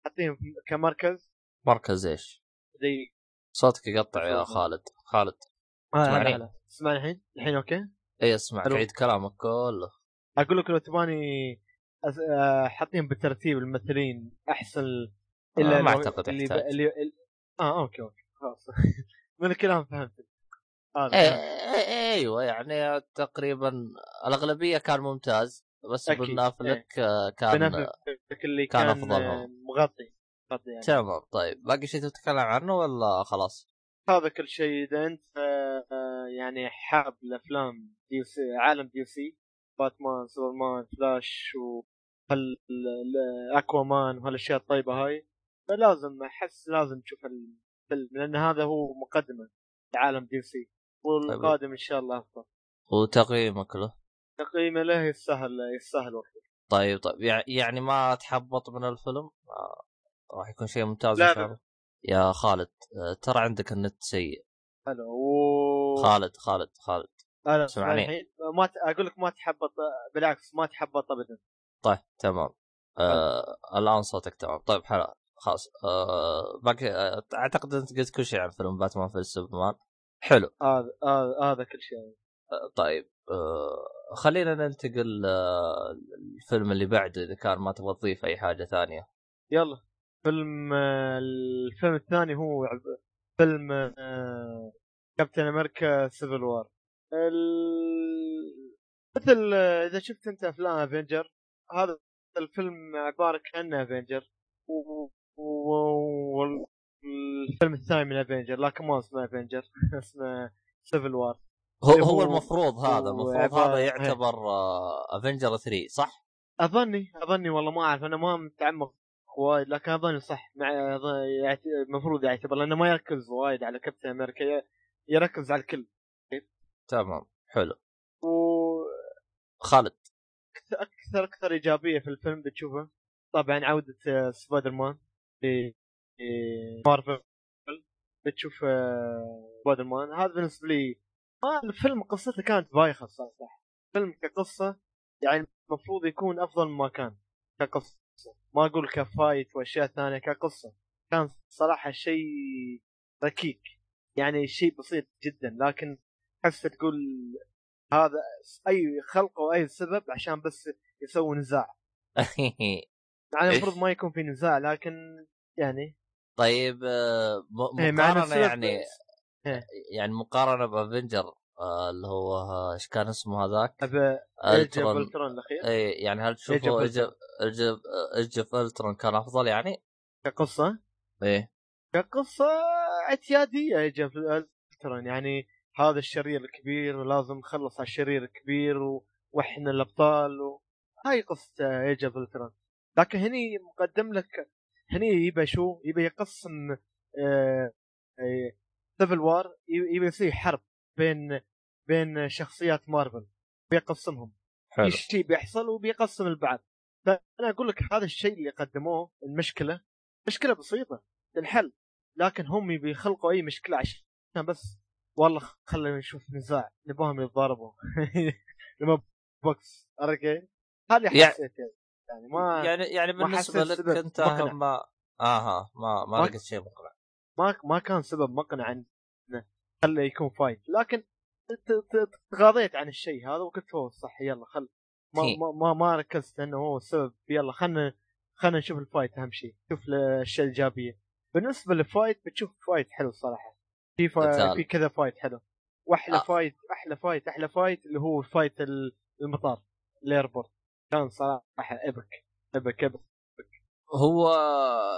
[SPEAKER 2] أعطيهم كمركز
[SPEAKER 1] مركز إيش؟
[SPEAKER 2] زي
[SPEAKER 1] صوتك يقطع يا. خالد خالد
[SPEAKER 2] آه
[SPEAKER 1] اسمعني.
[SPEAKER 2] لا اسمعني الحين الحين أوكي
[SPEAKER 1] اي اسمع. عيد كلامك كله
[SPEAKER 2] أقول لك لو تباني أز- آه، حاطين بالترتيب الممثلين أحسن
[SPEAKER 1] آه، ما
[SPEAKER 2] لو-
[SPEAKER 1] أعتقد
[SPEAKER 2] اللي,
[SPEAKER 1] يحتاج.
[SPEAKER 2] اللي, اللي آه okay okay خلاص من الكلام فهمت هذا
[SPEAKER 1] إيه. إيه إيوه يعني تقريبا الأغلبية كان ممتاز بس بن افلك آه، كان
[SPEAKER 2] اللي
[SPEAKER 1] كان
[SPEAKER 2] كان. آه، مغطي مغطي يعني.
[SPEAKER 1] تمام طيب باقي شيء تتكلم عنه ولا خلاص؟
[SPEAKER 2] هذا كل شيء إذا أنت آه، آه، يعني حاب الأفلام دي سي عالم دي سي باتمان سوبرمان فلاش و هال ال- أكوامان وهالأشياء الطيبة هاي فلازم أحس لازم تشوف الفيلم لأن هذا هو مقدمة لعالم دي سي والقادم إن شاء الله أفضل.
[SPEAKER 1] وتقييمك له؟
[SPEAKER 2] تقييمه له يستاهل يستاهل وقته
[SPEAKER 1] طيب طيب. يع- يعني ما تحبط من الفيلم؟ آه، راح يكون شيء ممتاز
[SPEAKER 2] لا، لا.
[SPEAKER 1] يا خالد آه، ترى عندك النت سيء.
[SPEAKER 2] حلو و
[SPEAKER 1] خالد خالد خالد.
[SPEAKER 2] أنا
[SPEAKER 1] سمعني.
[SPEAKER 2] ما ت... أقول لك ما تحبط بالعكس ما تحبط ابدا.
[SPEAKER 1] طيب تمام. آه الآن صوتك تمام. طيب حلا خلاص. آه باقي آه أعتقد أنت قلت كل شيء عن فيلم باتمان في سوبرمان حلو.
[SPEAKER 2] هذا هذا هذا كل شيء.
[SPEAKER 1] آه طيب آه خلينا ننتقل آه الفيلم اللي بعده إذا كان ما تبغى تضيف أي حاجة ثانية.
[SPEAKER 2] يلا. فيلم آه، الفيلم الثاني هو فيلم آه، كابتن أمريكا Civil War. ال... مثل إذا شفت أنت أفلام افنجر هذا الفيلم عبارة كانه افنجر والفيلم الثاني من افنجر لكن ما اسمه افنجر اسمه Civil War
[SPEAKER 1] هو هو المفروض هذا المفروض هذا يعتبر آه، افنجر 3 صح؟
[SPEAKER 2] أظني أظني والله ما أعرف أنا ما متعمق وايد لكن أظني صح مع المفروض يعتبر لأنه ما يركز وايد على كابتن أمريكا يركز على الكل.
[SPEAKER 1] تمام حلو.
[SPEAKER 2] وأكثر
[SPEAKER 1] خالد.
[SPEAKER 2] أكثر أكثر إيجابية في الفيلم بتشوفه طبعا عودة آه، سبايدر مان في في مارفل بتشوف آه، سبايدر مان هذا بالنسبة لي ما الفيلم قصته كانت بايخة صراحة الفيلم كقصة يعني المفروض يكون أفضل مما كان كقصة. ما أقول ك fight وأشياء ثانية كقصة. كان صراحة شيء ركيك. يعني شيء بسيط جدا. لكن تحس تقول هذا أي خلق أو أي سبب عشان بس يسوي نزاع. يعني؟ المفروض ما يكون في نزاع لكن يعني
[SPEAKER 1] طيب آه،
[SPEAKER 2] إيه، مقارنة
[SPEAKER 1] يعني
[SPEAKER 2] إيه.
[SPEAKER 1] يعني مقارنة بافنجر آه، اللي هو آه، إيش كان اسمه هذاك؟ ألترون.
[SPEAKER 2] ألترون الأخير؟
[SPEAKER 1] اي يعني هل تشوفوا إيج أوف ألترون كان أفضل يعني؟
[SPEAKER 2] كقصة؟
[SPEAKER 1] إيه.
[SPEAKER 2] كقصة اعتيادية إيج ألترون. يعني هذا الشرير الكبير ولازم نخلص على الشرير الكبير و... وإحنا الأبطال و... هاي قصة Age of Ultron. لكن هني مقدم لك هني يبى شو؟ يبى يقسم آه... Civil War يبى يصير حرب بين بين شخصيات مارفل بيقسمهم.
[SPEAKER 1] حلو.
[SPEAKER 2] شيء بيحصل وبيقسم البعض. فأنا أقول لك هذا الشيء اللي قدموه المشكلة مشكلة بسيطة تنحل. لكن هم يبي يخلقوا أي مشكلة عشان بس. والله خلينا نشوف نزاع. نبغاهم يتضاربوا. لمى بوكس؟ هذه
[SPEAKER 1] يع-
[SPEAKER 2] حسيت يعني. يعني ما
[SPEAKER 1] يعني يعني
[SPEAKER 2] ما بالنسبة
[SPEAKER 1] لك
[SPEAKER 2] أنت.
[SPEAKER 1] ما آها ما ما لقيت شيء مقنع.
[SPEAKER 2] ما ما كان سبب مقنع انه خله يكون fight لكن تغاضيت عن الشيء هذا وقلت هو صح يلا خل ما
[SPEAKER 1] هي.
[SPEAKER 2] ما ما, ما ركزت إنه هو السبب. يلا خلنا خلنا نشوف ال fight أهم شيء. شوف الأشياء الإيجابية. بالنسبة لل fight بتشوف fight حلو صراحة. في فا... في كذا fight حلو. وأحلى
[SPEAKER 1] آه.
[SPEAKER 2] fight أحلى fight أحلى fight اللي هو fight ال- المطار ال airport. كان صراحة epic epic epic
[SPEAKER 1] هو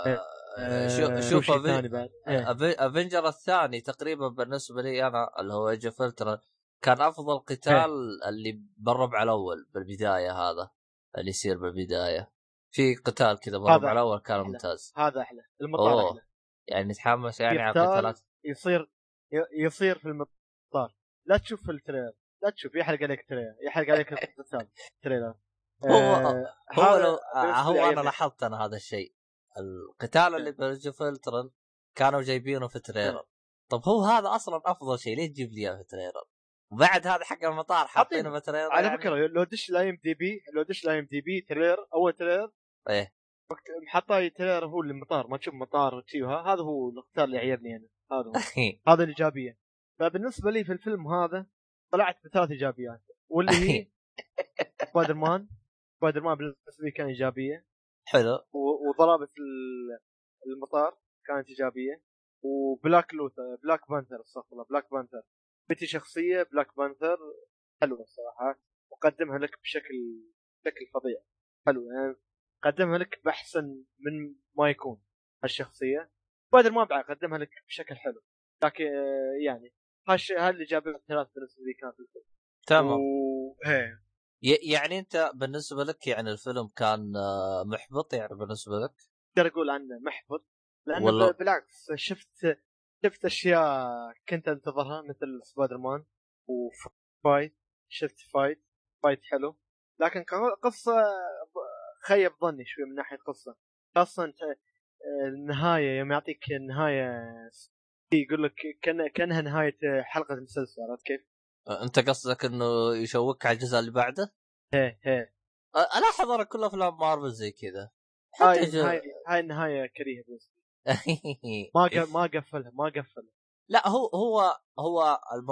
[SPEAKER 2] إيه.
[SPEAKER 1] آه، شو-
[SPEAKER 2] آه،
[SPEAKER 1] شوف
[SPEAKER 2] إيه.
[SPEAKER 1] Avengers الثاني تقريبا بالنسبة لي أنا اللي هو Age of Ultron كان أفضل قتال اللي بالربع الأول بالبداية هذا اللي يصير بالبداية. في قتال كذا بالربع الأول كان
[SPEAKER 2] أحلى.
[SPEAKER 1] ممتاز.
[SPEAKER 2] هذا أحلى. المطار
[SPEAKER 1] أوه.
[SPEAKER 2] أحلى.
[SPEAKER 1] يعني نتحمس يعني على
[SPEAKER 2] قتال
[SPEAKER 1] القتالات
[SPEAKER 2] يصير يصير في المطار. لا تشوف ال trailer. لا تشوف يحرق عليك trailer يحرق عليك القتال. trailer.
[SPEAKER 1] هو-
[SPEAKER 2] آه،
[SPEAKER 1] هو لو
[SPEAKER 2] بالنسبة
[SPEAKER 1] هو أنا
[SPEAKER 2] عجبني.
[SPEAKER 1] لاحظت أنا هذا الشيء. القتال اللي ب Age of Ultron كانوا جايبينه في trailer طب هو هذا أصلا أفضل شيء ليه تجيب لي إياه في trailer وبعد هذا حق المطار حاطينه في trailer
[SPEAKER 2] على
[SPEAKER 1] يعني؟
[SPEAKER 2] فكرة لو دش ال IMDb لو دش ال IMDb trailer أول trailer
[SPEAKER 1] إيه.
[SPEAKER 2] وقت محطاي trailer هو المطار ما تشوف مطار هذا هو القتال اللي عجبني أنا هذا هو. هذا الإيجابية. فبالنسبة لي في الفيلم هذا طلعت بثلاث إيجابيات واللي هي Spider-Man Spider-Man بالنسبة لي كان إيجابية.
[SPEAKER 1] حلو.
[SPEAKER 2] و- وضربت ال- المطار كانت إيجابية. و Black Luther Black Panther استغفر الله Black Panther. بتي شخصية Black Panther. حلوة الصراحه وقدمها لك بشكل بشكل فظيع. حلو يعني قدمها لك بأحسن من ما يكون هالشخصية. سبايدر مان بعد قدمها لك بشكل حلو. لكن يعني هالش هالايجابيه الثلاث بالنسبة لي كانت الفيلم
[SPEAKER 1] تمام.
[SPEAKER 2] و... هي.
[SPEAKER 1] يعني انت بالنسبة لك يعني الفيلم كان آه، محبط يعني بالنسبة لك
[SPEAKER 2] أقدر أقول عنه محبط لأنه
[SPEAKER 1] والله.
[SPEAKER 2] بالعكس شفت شفت أشياء كنت أنتظرها مثل Spider-Man و fight شفت fight fight حلو لكن كقصه ب- خيب ظني شوي من ناحية قصة خاصة انت آه، النهاية يوم يعطيك النهاية يقول لك كان كأنها نهاية حلقة مسلسل عرفت كيف؟
[SPEAKER 1] أنت قصدك إنه يشوقك على الجزء اللي بعده؟
[SPEAKER 2] هي
[SPEAKER 1] آه، الاحظ أنا كل أفلام مارفل زي كذا.
[SPEAKER 2] هاي
[SPEAKER 1] جو...
[SPEAKER 2] هاي النهاية كريهة لي. ما ق- ما قفلها ما قفلها.
[SPEAKER 1] لا هو هو هو الم...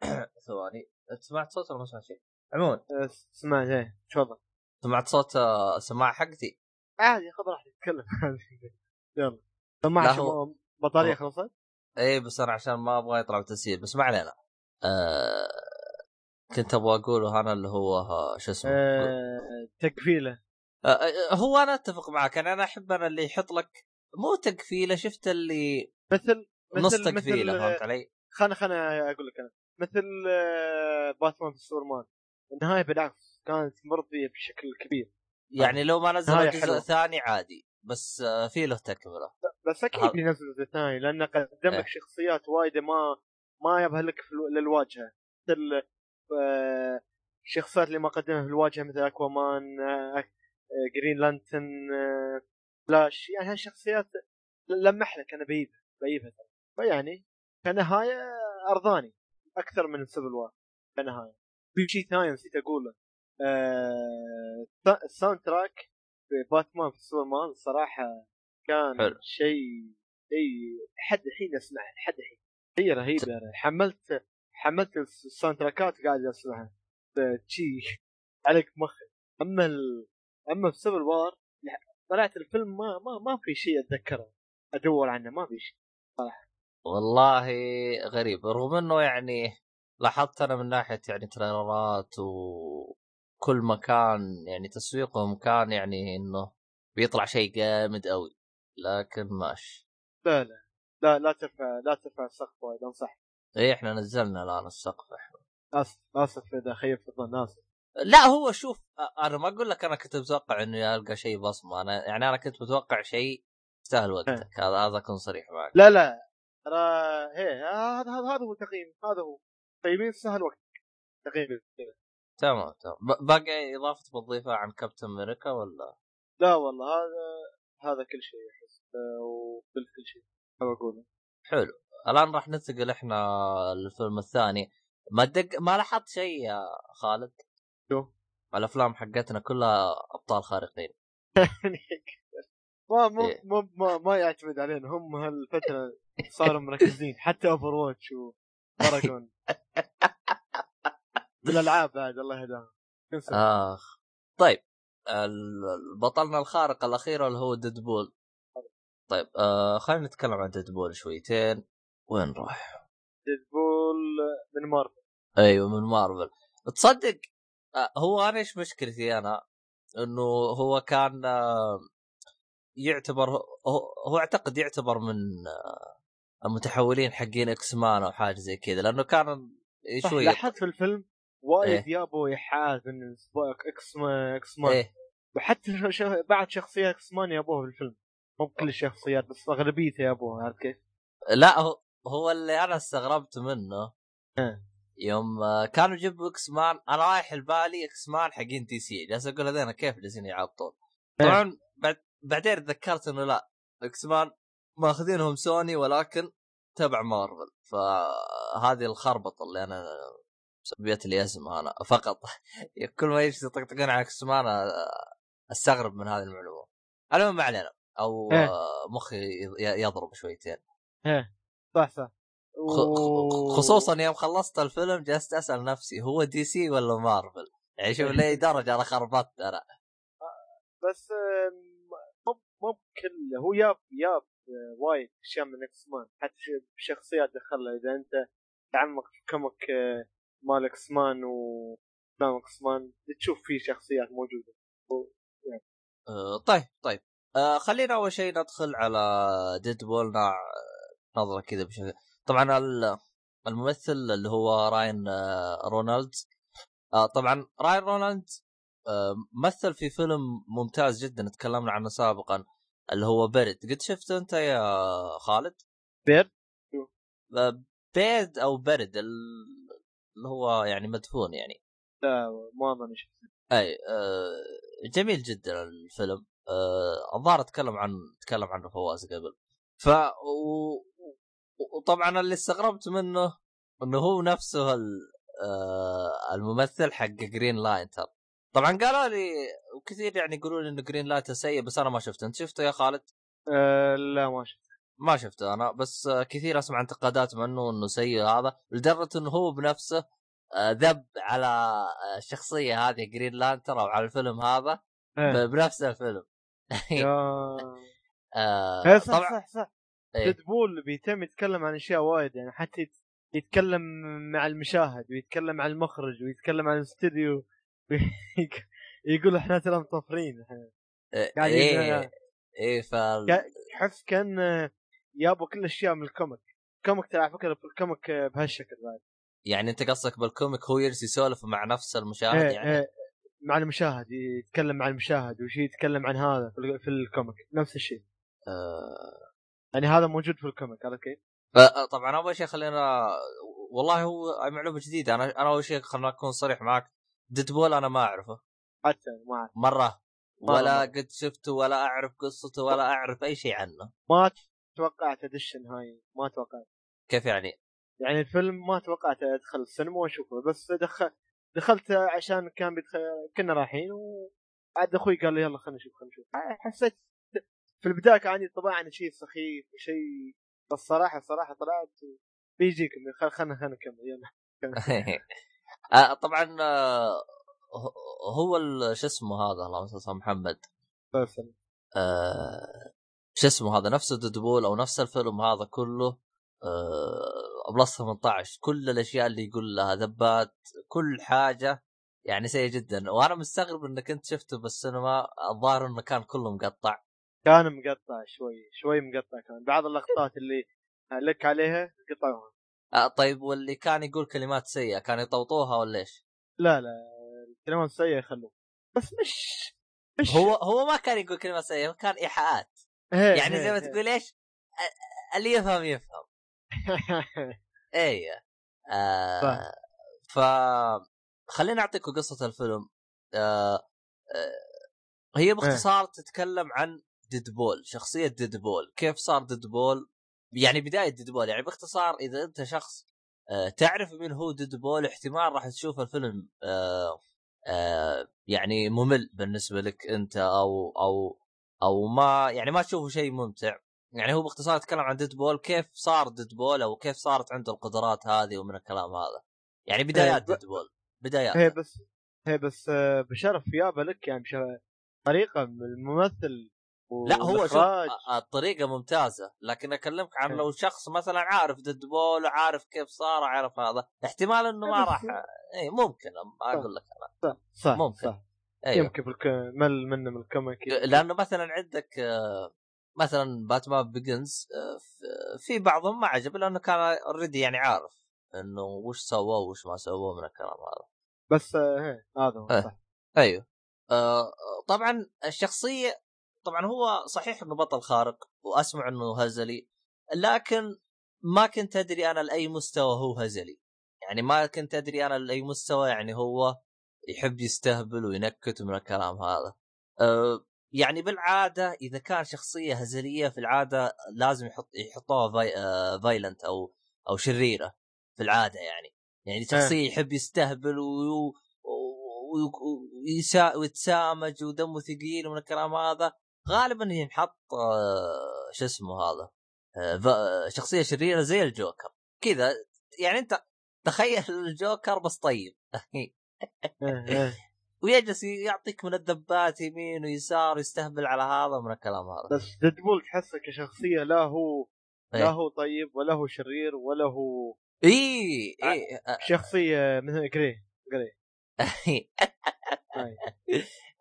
[SPEAKER 1] ثواني. سمعت صوت ولا ما سمعت شيء؟ عموما
[SPEAKER 2] آه، سمعت إيه. تفضل.
[SPEAKER 1] سمعت صوت السماعه حقتي؟
[SPEAKER 2] عادي خذ راحتك تتكلم يلا.
[SPEAKER 1] لا
[SPEAKER 2] سماعة
[SPEAKER 1] هو-
[SPEAKER 2] شو بطارية
[SPEAKER 1] هو-
[SPEAKER 2] خلصت؟
[SPEAKER 1] اي بس أنا عشان ما أبغى يطلع تسجيل بس ما علينا. آه كنت أبغى أقوله أنا اللي هو شو اسمه؟
[SPEAKER 2] آه تقفيله.
[SPEAKER 1] آه هو أنا أتفق معك أنا أنا أحب أنا اللي يحط لك مو تقفيلة شفت اللي
[SPEAKER 2] مثل
[SPEAKER 1] نص
[SPEAKER 2] تقفيلة
[SPEAKER 1] فهمت علي؟
[SPEAKER 2] خلنا خلنا أقول لك أنا. مثل باتمان في سوبرمان. النهاية بالعكس كانت مرضية بشكل كبير.
[SPEAKER 1] يعني لو ما نزل جزء. ثاني عادي بس في له تكملة.
[SPEAKER 2] بس
[SPEAKER 1] أكيد
[SPEAKER 2] بينزل جزء ثاني لأنه قدم
[SPEAKER 1] إيه.
[SPEAKER 2] لك شخصيات وايدة ما ما يبها لك للواجهة مثل آه، الشخصيات اللي ما قدمها في الواجهة مثل Aquaman آه، آه، Green Lantern آه، فلاش يعني هالشخصيات لمح لك أنا بجيبها بجيبها ترى. فيعني كنهاية أرضاني أكثر من Civil War كنهاية في شيء ثاني نسيت أقوله آه، ال soundtrack في باتمان في سوبرمان صراحة كان. شيء شيء لحد الحين اسمعه لحد الحين هي رهيبة يعني. حملت حملت ال soundtrack ات قاعد اسمعها شي عليك مخي أما ال... أما في Civil War طلعت الفيلم ما ما ما في شيء أتذكره. أدور عنه ما في شيء
[SPEAKER 1] والله غريب رغم إنه يعني لاحظت أنا من ناحية يعني trailer ات وكل مكان يعني تسويقهم كان يعني إنه بيطلع شيء جامد قوي لكن ماشي.
[SPEAKER 2] لا لا. لا لا ترفع لا ترفع السقف وايد انصح.
[SPEAKER 1] إيه إحنا نزلنا الآن السقف. إحنا
[SPEAKER 2] آسف آسف إذا خيبت الظن آسف.
[SPEAKER 1] لا هو شوف أنا ما أقول لك أنا كنت متوقع إنه القى شيء بصمة. أنا يعني أنا كنت متوقع شيء يستاهل وقتك. هذا هذا أكون صريح معك.
[SPEAKER 2] لا لا. ترى هي هذا هذا هو تقييم هذا هو. تقييمين سهل وقت تقييم.
[SPEAKER 1] تمام تمام. باقي إضافة بتضيفها عن كابتن أمريكا ولا؟
[SPEAKER 2] لا والله هذا هذا كل شيء احس آه، وكل كل شيء.
[SPEAKER 1] حلو. الآن راح ننتقل إحنا للفيلم الثاني. ما دق ما لاحظت شيء يا خالد؟
[SPEAKER 2] شو؟
[SPEAKER 1] الأفلام حقتنا كلها أبطال خارقين.
[SPEAKER 2] ما مو
[SPEAKER 1] إيه.
[SPEAKER 2] مو ما, ما يعتمد علينا. هم هالفترة صاروا مركزين. حتى Overwatch و Paragon بالألعاب بعد الله يهداهم.
[SPEAKER 1] آخ. طيب بطلنا الخارق الأخير اللي هو Deadpool طيب آه خلينا نتكلم عن Deadpool شويتين وين راح؟
[SPEAKER 2] Deadpool من مارفل
[SPEAKER 1] أيوه من مارفل تصدق آه هو أنا إيش مشكلتي أنا؟ إنه هو كان آه يعتبر هو, هو أعتقد يعتبر من آه المتحولين حقين X-Men أو حاجة زي كذا لأنه كان شوي
[SPEAKER 2] لاحظت في الفيلم وايد
[SPEAKER 1] إيه.
[SPEAKER 2] يابوا ايحاءات من سباك X-Men X-Men
[SPEAKER 1] إيه
[SPEAKER 2] وحتى بعد شخصيات X-Men يابوها في الفيلم مو بكل الشخصيات بس اغلبيتها يابوها عرفت كيف؟
[SPEAKER 1] لا هو هو اللي أنا استغربت منه.
[SPEAKER 2] إيه.
[SPEAKER 1] يوم آه، كانوا جابوا X-Men أنا رايح البالي X-Men حقين DC جالس أقول هذين كيف جالسين يعبطون؟
[SPEAKER 2] إيه.
[SPEAKER 1] طبعا بعد بعدين تذكرت إنه لا X-Men ماخذينهم سوني ولكن تبع مارفل فهذه الخربطة اللي أنا مسببة لي اسمها أنا. فقط. كل ما يجي يطقطقون على X-Men أستغرب من هذه المعلومة. المهم ما علينا. أو
[SPEAKER 2] إيه.
[SPEAKER 1] آه، مخي يضرب شويتين.
[SPEAKER 2] إيه. صح صح.
[SPEAKER 1] خ- خ- خصوصا يوم خلصت الفيلم جلست أسأل نفسي هو DC ولا مارفل؟ يعني شوف لأي درجة أنا خربطت أنا.
[SPEAKER 2] بس آم، مو مو بكل هو ياب ياب آه، وايد أشياء من X-Men حتى شخصيات دخلها إذا أنت تعمق في comic آه، مال X-Men و X-Men تشوف فيه شخصيات موجودة.
[SPEAKER 1] آه، طيب طيب. آه، خلينا أول شيء ندخل على Deadpool نظره كذا بشكل طبعا ال- الممثل اللي هو راين آه، رونالدز آه، طبعا راين رونالدز آه، مثل في فيلم ممتاز جدا تكلمنا عنه سابقا اللي هو Buried قد شفته أنت يا خالد؟ Buried Buried أو Buried ال- اللي هو يعني مدفون يعني.
[SPEAKER 2] لا ما ماني شفت
[SPEAKER 1] أي آه جميل جدا الفيلم. الظاهر أتكلم عن تكلم عنه فواز قبل. ف و... وطبعا اللي استغربت منه إنه هو نفسه ال... آه الممثل حق Green Lantern طبعا قالوا لي وكثير يعني يقولوا لي انه Green Lantern سيء بس أنا ما شفته. أنت شفته يا خالد؟
[SPEAKER 2] آه لا ما شفت
[SPEAKER 1] ما شفته أنا بس آه، كثير أسمع انتقادات منه إنه سيء هذا لدرجة إنه هو بنفسه آه، ذب على آه، الشخصيه هذه Green Lantern أو على الفيلم هذا
[SPEAKER 2] إيه.
[SPEAKER 1] بنفس الفيلم. آه،
[SPEAKER 2] إيه، صح
[SPEAKER 1] طبعا
[SPEAKER 2] صح صح.
[SPEAKER 1] إيه.
[SPEAKER 2] Deadpool بيتم يتكلم عن أشياء وايد يعني حتى يت- يتكلم مع المشاهد ويتكلم عن المخرج ويتكلم عن الاستوديو يقول إحنا ترى مطفرين إحنا قاعدين
[SPEAKER 1] إيه إيه ف
[SPEAKER 2] تحس كأن يابوا كل الاشياء من ال comic. ال comic ترى على فكرة ال comic بهالشكل بعد.
[SPEAKER 1] يعني أنت قصدك بال comic هو يجلس يسولف مع نفس المشاهد
[SPEAKER 2] إيه
[SPEAKER 1] يعني؟
[SPEAKER 2] إيه مع المشاهد يتكلم مع المشاهد وشي يتكلم عن هذا في ال- في ال comic. نفس الشيء.
[SPEAKER 1] آه...
[SPEAKER 2] يعني هذا موجود في ال comic عرفت كيف؟
[SPEAKER 1] طبعا أول شيء خلينا والله هو معلومة جديدة. أنا أنا أول شيء خلينا أكون صريح معك. Deadpool أنا ما أعرفه.
[SPEAKER 2] حتى ما أعرف.
[SPEAKER 1] مرة.
[SPEAKER 2] مرة
[SPEAKER 1] ولا
[SPEAKER 2] مرة.
[SPEAKER 1] قد شفته ولا أعرف قصته ولا أعرف أي شيء عنه.
[SPEAKER 2] ما توقعت ادش النهايه ما توقعت.
[SPEAKER 1] كيف يعني؟
[SPEAKER 2] يعني الفيلم ما توقعت أدخل السينما وأشوفه بس دخل دخلت عشان كان بيدخل كنا رايحين وعاد أخوي قال لي يلا خلينا نشوف خلينا نشوف. حسيت في البداية كان عندي طبعا شيء سخيف وشيء بس صراحة صراحة طلعت بيجيكم خل خلنا خلنا نكمل يلا.
[SPEAKER 1] آه، طبعا آه، هو شو اسمه هذا اللهم صل على محمد؟ آه، شو اسمه هذا نفس ديدبول أو نفس الفيلم هذا كله بلس 18 كل الأشياء اللي يقول لها ذبات كل حاجة يعني سيء جدا. وأنا مستغرب إنك أنت شفته بالسينما الظاهر إنه كان كله مقطع.
[SPEAKER 2] كان مقطع شوي شوي مقطع كان. بعض اللقطات اللي لك عليها قطعوها.
[SPEAKER 1] آه، طيب واللي كان يقول كلمات سيئة كان يطوطوها ولا إيش؟
[SPEAKER 2] لا لا الكلمات السيئة يخلوه بس مش مش
[SPEAKER 1] هو هو ما كان يقول كلمات سيئة كان
[SPEAKER 2] إيحاءات.
[SPEAKER 1] يعني زي ما تقول إيش؟ اللي يفهم يفهم. إيه. آه. ف خليني أعطيكم قصة الفيلم. آه آه هي باختصار تتكلم عن ديدبول شخصية ديدبول. كيف صار ديدبول؟ يعني بداية ديدبول يعني باختصار إذا أنت شخص آه تعرف من هو ديدبول احتمال راح تشوف الفيلم آه آه يعني ممل بالنسبة لك أنت أو أو أو ما يعني ما تشوفه شيء ممتع. يعني هو باختصار يتكلم عن ديدبول كيف صار ديدبول أو كيف صارت عنده القدرات هذه ومن الكلام هذا؟ يعني بدايات
[SPEAKER 2] إيه، ب-
[SPEAKER 1] ديدبول بدايات.
[SPEAKER 2] هي بس هي بس آه، بشرف يابا لك يعني طريقة الممثل
[SPEAKER 1] لا هو شوف
[SPEAKER 2] والإخراج.
[SPEAKER 1] آه، الطريقة ممتازة لكن أكلمك عن
[SPEAKER 2] إيه.
[SPEAKER 1] لو شخص مثلا عارف ديدبول وعارف كيف صار عارف هذا احتمال إنه ما راح اي ممكن أقول لك أنا.
[SPEAKER 2] صح صح
[SPEAKER 1] ممكن.
[SPEAKER 2] صح.
[SPEAKER 1] أيوه.
[SPEAKER 2] يمكن بالك... مل منه من ال
[SPEAKER 1] comic. لأنه مثلا عندك آه، مثلا Batman Begins في بعضهم ما عجب لأنه كان already يعني عارف إنه وش سووا وش ما سووا من الكلام هذا.
[SPEAKER 2] بس آه، هي هذا هو
[SPEAKER 1] إيه.
[SPEAKER 2] صح.
[SPEAKER 1] أيوه. آه طبعا الشخصية طبعا هو صحيح إنه بطل خارق وأسمع إنه هزلي لكن ما كنت أدري أنا لأي مستوى هو هزلي. يعني ما كنت أدري أنا لأي مستوى يعني هو يحب يستهبل وينكت من الكلام هذا. أه يعني بالعادة إذا كان شخصية هزلية في العادة لازم يحط يحطوها في villain أو أو شريرة في العادة يعني. يعني شخصية يحب يستهبل ويسا- ويتسامج ودمه ثقيل ومن الكلام هذا غالبا ينحط آه، شو اسمه هذا آه، شخصية شريرة زي الجوكر. كذا يعني أنت تخيل الجوكر بس طيب.
[SPEAKER 2] إيه، إيه.
[SPEAKER 1] ويجلس يعطيك من الدبات يمين ويسار ويستهبل على هذا من الكلام هذا.
[SPEAKER 2] بس ديدبول تحسه كشخصية لا هو لا
[SPEAKER 1] إيه.
[SPEAKER 2] هو طيب ولا هو شرير ولا هو
[SPEAKER 1] اي اي
[SPEAKER 2] شخصية مثل جري جري.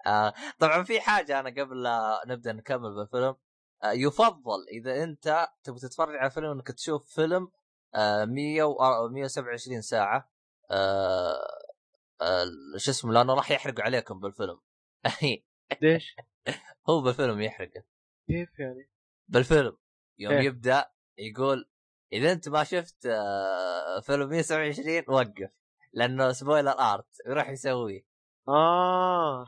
[SPEAKER 1] آه، طبعا في حاجة أنا قبل لا نبدأ نكمل بالفيلم. آه، يفضل إذا أنت تبغى تتفرج على فيلم إنك تشوف فيلم آه، 100 و 127 ساعة. آه، آه، شو اسمه لأنه راح يحرق عليكم بالفيلم.
[SPEAKER 2] ليش؟
[SPEAKER 1] هو بالفيلم يحرقه.
[SPEAKER 2] كيف يعني؟
[SPEAKER 1] بالفيلم يوم
[SPEAKER 2] إيه.
[SPEAKER 1] يبدأ يقول إذا أنت ما شفت آه، فيلم 127 وقف لأنه سبويلر ارت يروح يسويه.
[SPEAKER 2] آه.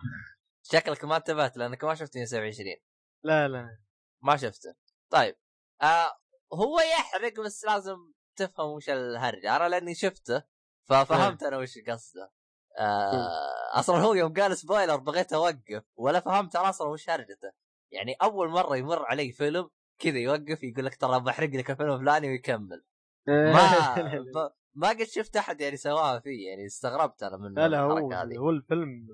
[SPEAKER 1] شكلك ما انتبهت لأنك ما شفت 127
[SPEAKER 2] لا لا.
[SPEAKER 1] ما شفته. طيب آه هو يحرق بس لازم تفهم وش الهرجة. أنا لأني شفته ففهمت أنا وش قصده. آه أصلا هو يوم قال سبويلر بغيت أوقف ولا فهمت أنا أصلا وش هرجته يعني أول مرة يمر علي فيلم كذا يوقف يقول لك ترى بحرق لك الفيلم الفلاني ويكمل. ما ما- ما قد شفت أحد يعني سواها فيه يعني استغربت أنا من
[SPEAKER 2] لا لا هو
[SPEAKER 1] هذه.
[SPEAKER 2] هو الفيلم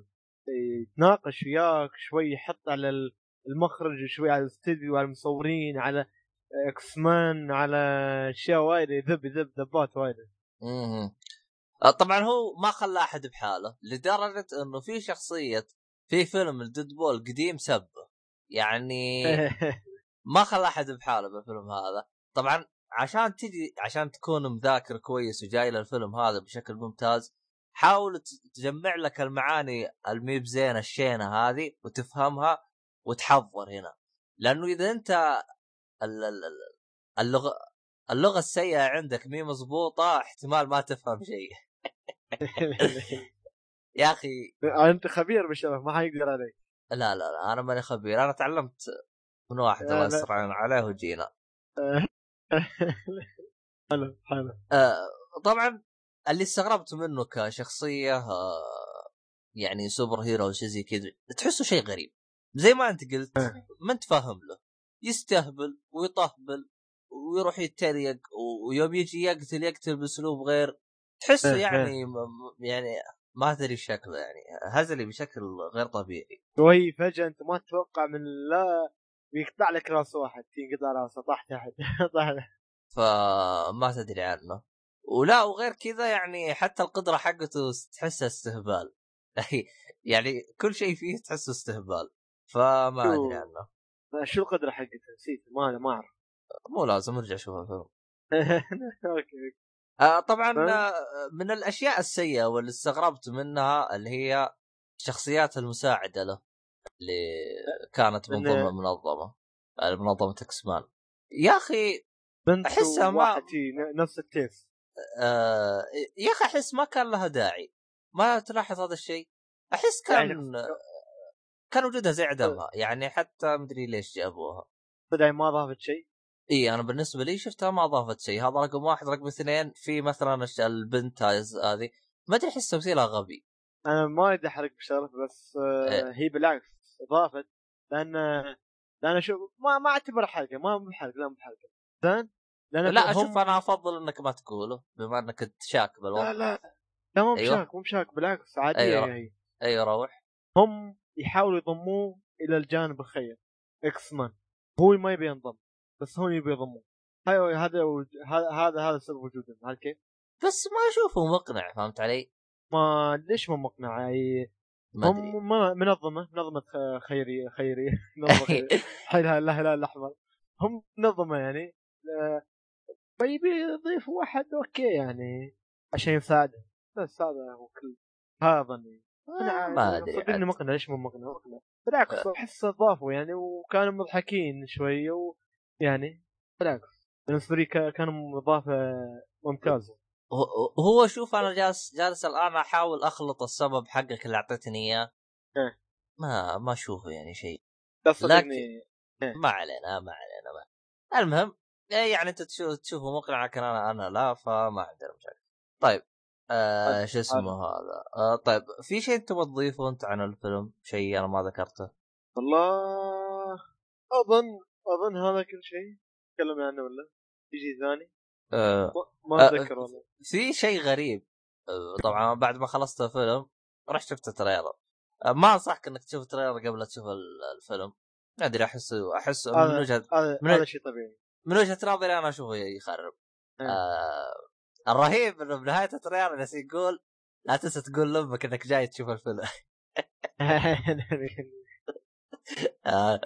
[SPEAKER 2] يتناقش وياك شوي يحط على المخرج وشوي على الاستديو على المصورين على X-Men على أشياء وايد يذب يذب ذبات وايد
[SPEAKER 1] طبعا هو ما خلى أحد بحاله لدرجة إنه في شخصية في فيلم ال Deadpool قديم سبه. يعني ما خلى أحد بحاله بالفيلم هذا. طبعا عشان تجي عشان تكون مذاكر كويس وجاي للفيلم هذا بشكل ممتاز حاول تجمع لك المعاني الميب زينه الشينة هذه وتفهمها وتحضر هنا. لأنه إذا أنت ال- ال- ال- اللغة اللغة السيئة عندك مي مضبوطة احتمال ما تفهم شيء. يا أخي
[SPEAKER 2] أنت خبير بالشباب ما حيقدر عليك.
[SPEAKER 1] لا لا لا أنا ماني خبير أنا تعلمت من واحد الله. يستر عليه وجينا.
[SPEAKER 2] حلو حلو.
[SPEAKER 1] آه طبعا اللي استغربت منه كشخصية آه يعني سوبر هيرو أو شيء زي كذا تحسه شيء غريب. زي ما أنت قلت
[SPEAKER 2] آه.
[SPEAKER 1] ما أنت فاهم له. يستهبل ويطهبل ويروح يتريق ويوم يجي يقتل يقتل بأسلوب غير تحسه
[SPEAKER 2] آه،
[SPEAKER 1] يعني م- م- يعني ما أدري شكله يعني هزلي بشكل غير طبيعي.
[SPEAKER 2] شوي فجأة أنت ما تتوقع من لا يقطع لك راس واحد ينقطع راسه طاح تحت طاح.
[SPEAKER 1] فما تدري عنه. ولا وغير كذا يعني حتى القدرة حقته تحسها استهبال. يعني كل شيء فيه تحسه استهبال. فما؟ أدري عنه.
[SPEAKER 2] شو القدرة حقته؟ نسيت ما ما أعرف.
[SPEAKER 1] مو لازم ارجع أشوف الفيلم.
[SPEAKER 2] أوكي.
[SPEAKER 1] آه طبعا؟ آه من الأشياء السيئة واللي استغربت منها اللي هي الشخصيات المساعدة له اللي كانت من
[SPEAKER 2] من-
[SPEAKER 1] ضمن المنظمه آه، منظمة إكسمان. يا أخي
[SPEAKER 2] بنت
[SPEAKER 1] أحسها ما-
[SPEAKER 2] ن- نفس التيس
[SPEAKER 1] آه يا أخي أحس ما كان لها داعي. ما تلاحظ هذا الشيء؟ أحس كان
[SPEAKER 2] يعني-
[SPEAKER 1] كان وجودها زي عدمها يعني حتى مدري ليش جابوها.
[SPEAKER 2] بدأ ما ضافت شيء.
[SPEAKER 1] إي أنا بالنسبة لي شفتها ما اضافت شيء. هذا رقم واحد. رقم اثنين في مثلا البنت هذه. ما أدري احس تمثيلها غبي.
[SPEAKER 2] أنا ما اريد أحرق بشرف بس آه،
[SPEAKER 1] إيه.
[SPEAKER 2] هي بالعكس اضافت لأن لأن شوف ما ما اعتبر حلقه ما بحلقه لا بحلقه زين؟ لأن
[SPEAKER 1] لا
[SPEAKER 2] هم-
[SPEAKER 1] أشوف أنا أفضل إنك ما تقوله بما إنك انت شاك
[SPEAKER 2] لا
[SPEAKER 1] بالوضع.
[SPEAKER 2] لا لا. مو
[SPEAKER 1] أيوة.
[SPEAKER 2] بشاك مو بشاك بالعكس عادية
[SPEAKER 1] أيوة.
[SPEAKER 2] هي
[SPEAKER 1] أيوه روح.
[SPEAKER 2] هم يحاولوا يضموه إلى الجانب الخير. إكس مان هو ما يبي ينضم. بس هو يبي يضموه هاي هذا هذا هذا هذا سبب وجودهم عارف كيف؟
[SPEAKER 1] بس ما أشوفه مقنع فهمت علي؟
[SPEAKER 2] ما ليش مو مقنع؟ هي
[SPEAKER 1] ما
[SPEAKER 2] هم
[SPEAKER 1] أدري.
[SPEAKER 2] م- منظمة منظمة خيريه خيريه منظمة خيريه الهلال الاحمر هم منظمة يعني. آه، فيبي يضيف واحد أوكي يعني عشان يساعده. بس هذا هو كل هذا ظني
[SPEAKER 1] آه، ما أدري
[SPEAKER 2] صدقني. مقنع. ليش مو مقنع؟ مقنع. بالعكس أحس ضافوا يعني وكانوا مضحكين شوية ويعني بالعكس. بالنسبة لي كا- كانوا اضافه ممتازه
[SPEAKER 1] هو- شوف أنا جالس جالس الآن أحاول أخلط السبب حقك اللي أعطيتني إياه.
[SPEAKER 2] إيه.
[SPEAKER 1] ما ما أشوفه يعني شيء.
[SPEAKER 2] بس صدقني.
[SPEAKER 1] ما علينا ما علينا ما. المهم إيه يعني أنت تشوف تشوفه مقنع لكن أنا أنا لا فما عندنا مشاكل. طيب آه
[SPEAKER 2] طيب،
[SPEAKER 1] شو اسمه هذا. آه طيب في شيء تبغى تضيفه أنت عن الفيلم؟ شيء أنا ما ذكرته؟
[SPEAKER 2] والله أظن اظن هذا كل شيء. تكلمنا عنه ولا؟ يجي ثاني؟
[SPEAKER 1] آه.
[SPEAKER 2] ما-
[SPEAKER 1] آه،
[SPEAKER 2] أتذكر والله.
[SPEAKER 1] في شيء غريب. آه، طبعا بعد ما خلصت الفيلم رحت شفت ال trailer. آه، ما أنصحك إنك تشوف ال trailer قبل لا تشوف ال- الفيلم. ما أدري أحس أحس من وجهه
[SPEAKER 2] هذا شيء طبيعي.
[SPEAKER 1] من وجهة نظري أنا أشوفه يخرب.
[SPEAKER 2] إيه.
[SPEAKER 1] آه الرهيب إنه بنهاية ال trailer جالس يقول لا تنسى تقول لأمك إنك جاي تشوف الفيلم. آه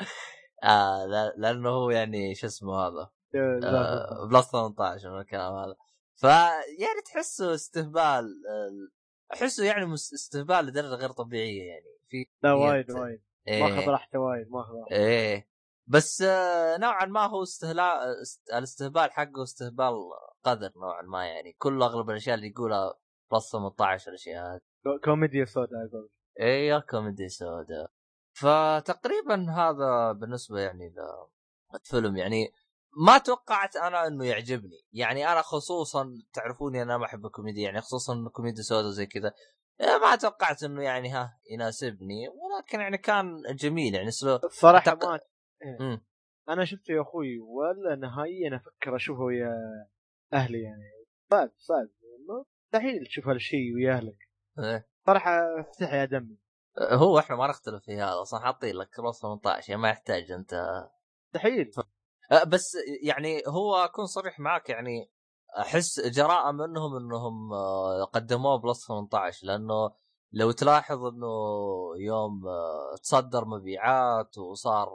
[SPEAKER 1] آه لا- لأنه هو يعني شو اسمه هذا؟ آه plus 18 من الكلام هذا. فيعني تحسه استهبال أحسه يعني استهبال لدرجة غير طبيعية يعني. في
[SPEAKER 2] لا وايد وايد.
[SPEAKER 1] إيه.
[SPEAKER 2] ماخذ راحته وايد ماخذ راحته.
[SPEAKER 1] إيه. بس آه، نوعا ما هو استهلاء است- الاستهبال حقه استهبال قدر نوعا ما يعني. كل أغلب الأشياء اللي يقولها plus 18 الاشياء هذه.
[SPEAKER 2] كو- كوميديا سوداء أقول.
[SPEAKER 1] إيه كوميدي سودا فتقريبا هذا بالنسبة يعني للفيلم يعني ما توقعت أنا إنه يعجبني. يعني أنا خصوصا تعرفوني أنا ما أحب الكوميديا يعني خصوصا إنه كوميديا سودا زي كذا. إيه، ما توقعت إنه يعني ها يناسبني ولكن يعني كان جميل. يعني سلو أعتقد-
[SPEAKER 2] ما إيه. أنا شفته يا أخوي ولا نهائيا أفكر أشوفه ويا أهلي يعني. صعب صعب مستحيل تشوف هالشيء ويا أهلك.
[SPEAKER 1] إيه.
[SPEAKER 2] صراحة افتح يا دمي.
[SPEAKER 1] هو إحنا ما نختلف في هذا أصلا حاطين لك كروس 18 يعني ما يحتاج انت.
[SPEAKER 2] مستحيل
[SPEAKER 1] أه، بس يعني هو اكون صريح معك يعني احس جراءة منهم انهم آه، قدموه بلس 18 لأنه لو تلاحظ انه يوم آه، تصدر مبيعات وصار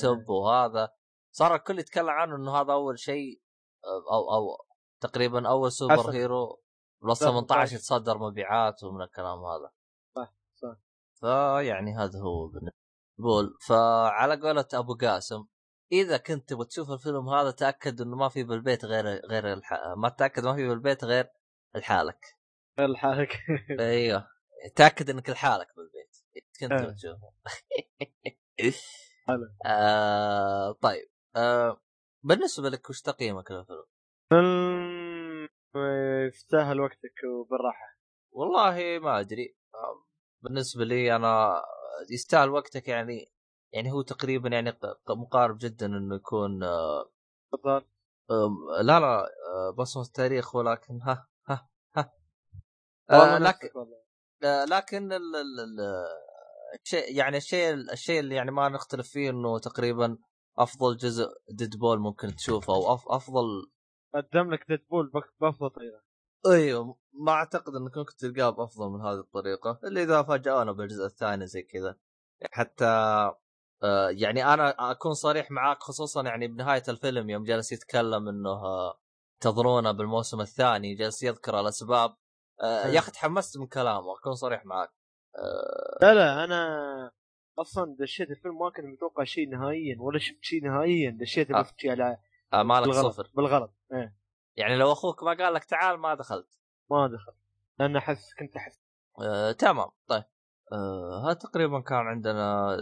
[SPEAKER 1] top وهذا صار الكل يتكلم عنه انه هذا أول شيء أو أو تقريبا
[SPEAKER 2] أول
[SPEAKER 1] superhero plus 18 يتصدر مبيعات ومن الكلام هذا. فيعني هذا هو بول. فعلى قولة أبو قاسم إذا كنت تبغى تشوف الفيلم هذا تأكد إنه ما في بالبيت غير غير الح... ما تأكد ما في بالبيت غير لحالك.
[SPEAKER 2] غير لحالك.
[SPEAKER 1] أيوه. تأكد إنك لحالك بالبيت. كنت. تبغى تشوفه. آه طيب. آه بالنسبة لك وش تقييمك للفيلم؟
[SPEAKER 2] فيلم يستاهل وقتك وبالراحة.
[SPEAKER 1] والله ما أدري. آه، بالنسبة لي أنا يستاهل وقتك يعني يعني هو تقريبا يعني مقارب جدا إنه يكون آه، آه، لا لا آه، بصمه التاريخ ولكن ها ها ها. آه لكن. آه، لكن ال ال ال الشيء يعني الشيء الشيء اللي يعني ما نختلف فيه إنه تقريبا أفضل جزء ديدبول ممكن تشوفه أو أف أفضل
[SPEAKER 2] قدم لك ديدبول بأفضل طريقة.
[SPEAKER 1] أيوه ما أعتقد إنك ممكن تلقاه بأفضل من هذه الطريقة إلا إذا فاجأونا بالجزء الثاني زي كذا. حتى آه يعني أنا أكون صريح معاك خصوصا يعني بنهاية الفيلم يوم جالس يتكلم إنه آه تظنونه بالموسم الثاني جالس يذكر الأسباب. آه يا أخي تحمست من كلامه أكون صريح معاك. آه.
[SPEAKER 2] لا لا أنا أصلا دشيت الفيلم ما كنت متوقع شيء نهائيا ولا شفت شيء نهائيا دشيت
[SPEAKER 1] آه.
[SPEAKER 2] شيء على
[SPEAKER 1] آه مالك
[SPEAKER 2] بالغلط
[SPEAKER 1] صفر.
[SPEAKER 2] بالغلط. إيه.
[SPEAKER 1] يعني لو أخوك ما قال لك تعال ما دخلت.
[SPEAKER 2] ما دخل. لأن أحس كنت أحس.
[SPEAKER 1] آه، تمام. طيب. آه، هذا تقريبا كان عندنا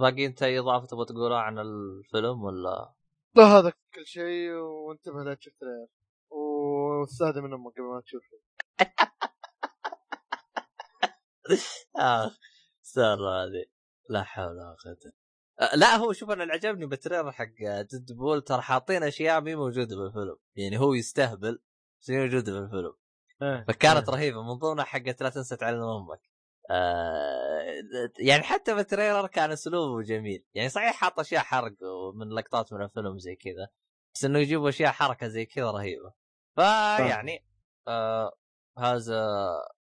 [SPEAKER 1] باقي انت اي إضافة تبغى تقولها عن الفيلم ولا؟
[SPEAKER 2] لا هذا كل شيء وانتبه لا تشوف trailer واستهدى من أمك قبل ما تشوفه
[SPEAKER 1] اخ سارة هذه. لا حول ولا قوة آه، لا هو شوف أنا اللي عجبني بال trailer حق ديد بول ترى حاطين أشياء مي موجودة بالفيلم. يعني هو يستهبل بس هي موجودة بالفيلم.
[SPEAKER 2] إيه.
[SPEAKER 1] فكانت
[SPEAKER 2] إيه.
[SPEAKER 1] رهيبة من ضمنها حقت لا تنسى تعلم أمك آه يعني حتى بال trailer كان أسلوبه جميل. يعني صحيح حاط أشياء حرق من لقطات من الفيلم زي كذا بس إنه يجيبوا أشياء حركة زي كذا رهيبة. فيعني آه هذا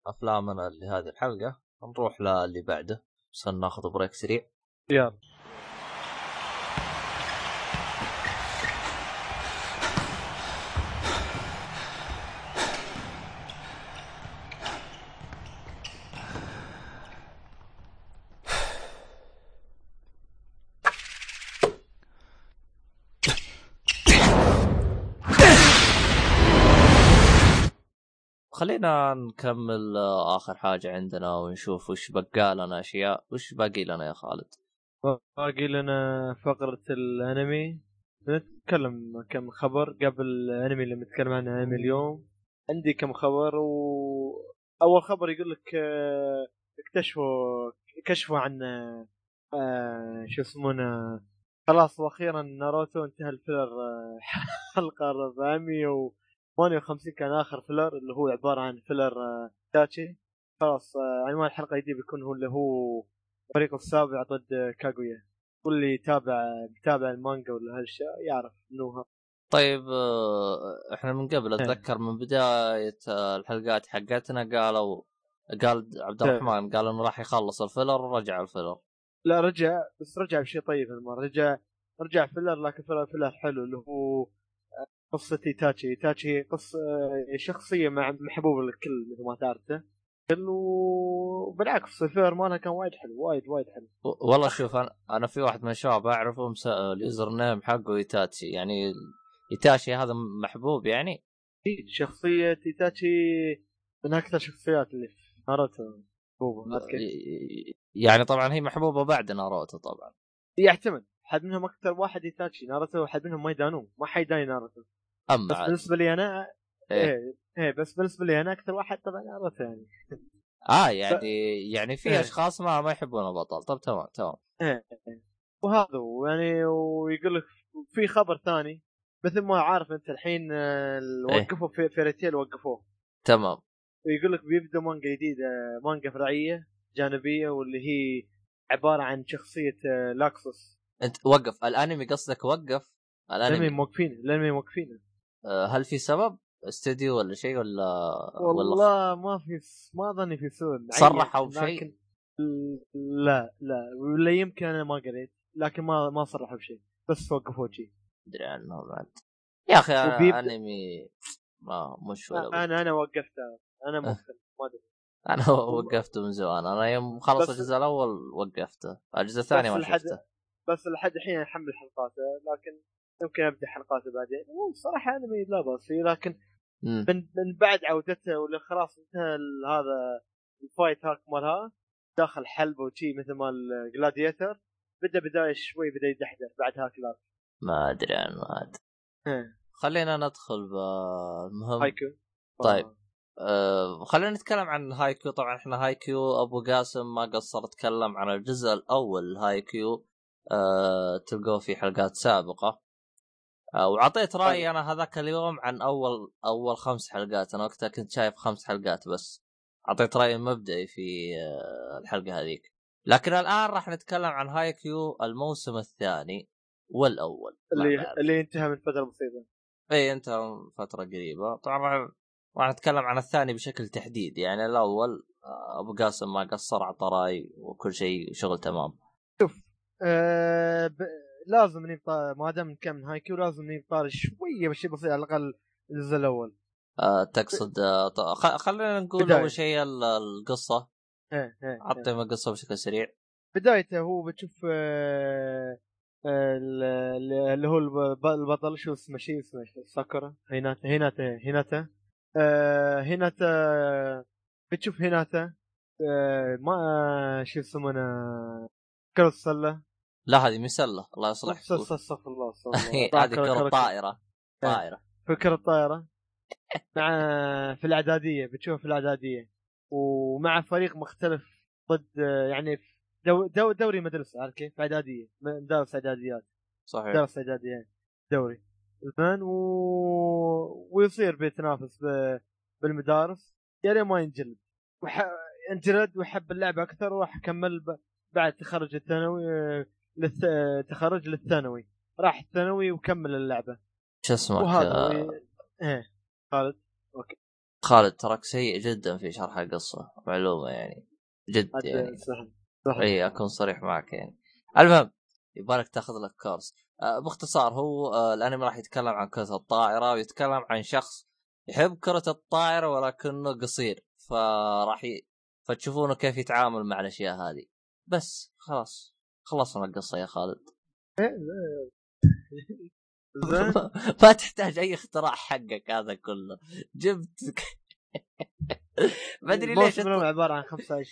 [SPEAKER 1] أفلامنا لهذه الحلقة. نروح للي بعده بس ناخذ break سريع.
[SPEAKER 2] يلا.
[SPEAKER 1] خلينا نكمل آه، آخر حاجة عندنا ونشوف وش بقى لنا أشياء. وش باقي لنا يا خالد؟
[SPEAKER 2] باقي لنا فقرة الأنمي. نتكلم كم خبر قبل الأنمي اللي بنتكلم عنه انمي اليوم. عندي كم خبر و أول خبر يقول لك آه، اكتشفوا كشفوا عن آه، شو يسمونه خلاص وأخيرا ناروتو انتهى الفيلر حلقة 458 كان آخر filler اللي هو عبارة عن filler آه، إيتاتشي خلاص آه، عنوان الحلقة الجديده بيكون هو اللي هو الفريق السابع ضد آه، كاغويا. واللي يتابع يتابع المانجا ولا هالأشياء يعرف إنه
[SPEAKER 1] طيب آه، إحنا من قبل
[SPEAKER 2] إيه.
[SPEAKER 1] أتذكر من بداية آه، الحلقات حقتنا قالوا قال عبد
[SPEAKER 2] إيه.
[SPEAKER 1] الرحمن قال إنه راح يخلص ال filler ورجع ال filler
[SPEAKER 2] لا رجع بس رجع بشيء طيب المره رجع رجع filler لكن filler filler حلو اللي هو آه، قصة إيتاتشي. إيتاتشي قصة آه، شخصية مع محبوبة للكل مثل ما تعرفه. وبالعكس ال filler مالها كان وايد حلو وايد وايد حلو.
[SPEAKER 1] والله شوف أنا أنا في واحد من الشباب أعرفه مس- ال username حقه إيتاتشي. يعني إيتاتشي هذا محبوب يعني؟
[SPEAKER 2] شخصية إيتاتشي من أكثر الشخصيات اللي في ناروتو. محبوبة كيف؟
[SPEAKER 1] يعني طبعا هي محبوبة بعد ناروتو طبعا.
[SPEAKER 2] يعتمد حد منهم أكثر واحد إيتاتشي. ناروتو حد منهم ما يدانوه ما حيداني ناروتو.
[SPEAKER 1] أما
[SPEAKER 2] بس
[SPEAKER 1] عاد.
[SPEAKER 2] بالنسبة لي أنا
[SPEAKER 1] إيه.
[SPEAKER 2] إيه إيه بس بالنسبة لي أنا أكثر واحد طبعا ناروتو يعني.
[SPEAKER 1] آه يعني يعني في
[SPEAKER 2] إيه.
[SPEAKER 1] أشخاص ما ما يحبون البطل. طب تمام تمام.
[SPEAKER 2] إيه وهذا يعني ويقول لك في خبر ثاني مثل ما عارف أنت الحين
[SPEAKER 1] إيه.
[SPEAKER 2] وقفوا في فيري تيل وقفوه.
[SPEAKER 1] تمام.
[SPEAKER 2] ويقول لك بيبدأ مانجا جديده مانجا فرعية جانبية واللي هي عبارة عن شخصية آه، لاكسوس.
[SPEAKER 1] أنت وقف. الأنمي قصدك وقف؟ الأنمي.
[SPEAKER 2] موقفين الأنمي موقفين
[SPEAKER 1] هل في سبب؟ استوديو ولا شيء ولا
[SPEAKER 2] والله ما في ما أظني في سوء
[SPEAKER 1] صرحوا بشيء؟
[SPEAKER 2] لا لا. ولا يمكن أنا ما قريت. لكن ما ما صرحوا بشيء. بس وقفوا شيء.
[SPEAKER 1] أدري عنه بعد. يا أخي
[SPEAKER 2] وبيبدأ-
[SPEAKER 1] أنمي ما مش ولا بد.
[SPEAKER 2] أنا أنا وقفتها أنا ما أدري.
[SPEAKER 1] أنا وقفته من زمان. أنا يوم خلص الجزء الأول وقفته. الجزء الثاني ما شفته.
[SPEAKER 2] بس لحد الحين أحمل حلقاته. لكن يمكن أبدأ حلقاته بعدين. هو صراحة انمي لا باس فيه لكن. من من بعد عودته ولا خلاص انتهى هذا الفايت هاك مالها داخل حلبه وشي مثل مال جلاديتر بدأ بداية شوي بدأ يدحدح بعد هاك الارك
[SPEAKER 1] ما أدري عنه هذا خلينا ندخل بالمهم
[SPEAKER 2] هايكيو
[SPEAKER 1] طيب. آه خلينا نتكلم عن هايكيو. طبعا إحنا هايكيو أبو قاسم ما قصر تكلم عن الجزء الأول هايكيو آه تلقوه في حلقات سابقة. وعطيت رأيي أنا هذاك اليوم عن اول أول خمس حلقات. أنا وقتها كنت شايف خمس حلقات بس. اعطيت رأيي مبدئي في آه الحلقة هذيك. لكن الآن راح نتكلم عن هايكيو الموسم الثاني والأول.
[SPEAKER 2] اللي. اللي انتهى من فترة بسيطة.
[SPEAKER 1] إي انت فترة قريبة. طبعا راح نتكلم عن الثاني بشكل تحديد. يعني الأول آه، أبو قاسم ما قصر اعطى راي وكل شيء شغل تمام.
[SPEAKER 2] آه ب... لازم نبقى ما دام نكمل هايكيو لازم نبقى شوية بشيء بسيط على الأقل الجزء الأول.
[SPEAKER 1] آه تقصد آه ط- خلينا نقول. أول شيء ال- القصة.
[SPEAKER 2] إيه إيه إيه.
[SPEAKER 1] عطينا القصة بشكل سريع.
[SPEAKER 2] بدايته هو بتشوف آه، آه، ال- ال- اللي هو الب- البطل شو اسمه شيء اسمه ساكورا؟ هيناتا هيناتا هيناتا. آه، هيناتا بتشوف هيناتا آه، ما شو يسمونه كرة السلة
[SPEAKER 1] لا هذه مسلة. الله يصلح
[SPEAKER 2] استغفر الله استغفر الله.
[SPEAKER 1] هذه كره
[SPEAKER 2] طائرة.
[SPEAKER 1] طائرة.
[SPEAKER 2] في كرة الطائرة مع في الإعدادية بتشوف في الإعدادية. ومع فريق مختلف ضد يعني دو دو دوري مدرسة عارف كيف؟ في إعدادية مدارس إعداديات.
[SPEAKER 1] صحيح.
[SPEAKER 2] درس اعدادي دوري. الفن و... ويصير بيتنافس ب... بالمدارس. يا لين ما ينجلد. وح... انجلد وحب اللعبه أكثر وراح كمل ب... بعد تخرج الثانوي. للث... تخرج للثانوي. راح الثانوي وكمل اللعبة.
[SPEAKER 1] شو اسمك؟
[SPEAKER 2] وهذا
[SPEAKER 1] آه،.
[SPEAKER 2] إيه خالد.
[SPEAKER 1] خالد تراك سيء جدا في شرح القصة. معلومة يعني. جد يعني.
[SPEAKER 2] سهل سهل
[SPEAKER 1] إي أكون صريح معك يعني. المهم يبغالك تاخذ لك كورس آه باختصار هو آه الأنمي راح يتكلم عن كرة الطائرة ويتكلم عن شخص يحب كرة الطائرة ولكنه قصير. فراح ي... فتشوفونه كيف يتعامل مع الأشياء هذه. بس خلاص. خلصنا القصة يا خالد. ما تحتاج أي اختراع حقك هذا كله. جبت. ما أدري ليش
[SPEAKER 2] الموسم الأول عبارة عن 25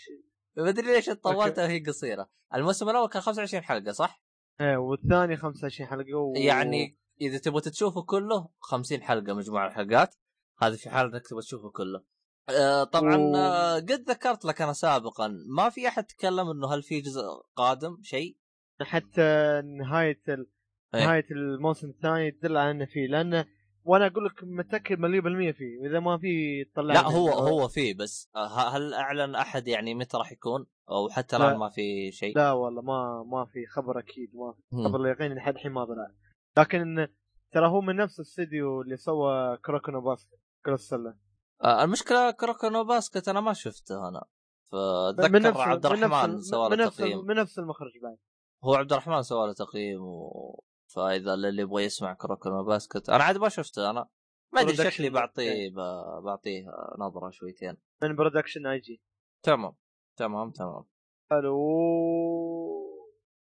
[SPEAKER 1] ما أدري ليش طولتها وهي قصيرة. الموسم الأول كان 25 حلقة صح؟
[SPEAKER 2] إيه والثاني 25 حلقة و...
[SPEAKER 1] يعني إذا تبغى تشوفه كله 50 حلقة مجموع الحلقات. هذه في حال انك تبغى تشوفه كله. آه طبعا
[SPEAKER 2] و-
[SPEAKER 1] آه قد ذكرت لك أنا سابقا ما في أحد تكلم إنه هل في جزء قادم شيء
[SPEAKER 2] حتى نهاية ال...
[SPEAKER 1] إيه.
[SPEAKER 2] نهاية الموسم الثاني تدل على إنه فيه لأنه وأنا أقول لك متأكد مليون بالمية فيه واذا ما فيه طلع
[SPEAKER 1] لا هو هو فيه بس آه هل أعلن أحد يعني متى راح يكون أو حتى
[SPEAKER 2] لا.
[SPEAKER 1] الآن ما في شيء
[SPEAKER 2] لا والله ما ما في خبر أكيد ما في. خبر اليقين لحد الحين ما طلع لكن ترى هو من نفس الاستديو اللي سوى كروكونو باسكت كرة السله
[SPEAKER 1] المشكلة كروكونو باسكت أنا ما شفته
[SPEAKER 2] أنا.
[SPEAKER 1] فاتذكر عبد
[SPEAKER 2] من
[SPEAKER 1] الرحمن سوى له تقييم.
[SPEAKER 2] من نفس المخرج بعد.
[SPEAKER 1] هو عبد الرحمن سوى له تقييم و... فإذا اللي يبغى يسمع كروكونو باسكت أنا عاد ما شفته أنا. ما
[SPEAKER 2] أدري.
[SPEAKER 1] شكلي بعطيه. ب... بعطيه نظرة شويتين.
[SPEAKER 2] من Production I.G
[SPEAKER 1] تمام. تمام تمام.
[SPEAKER 2] حلو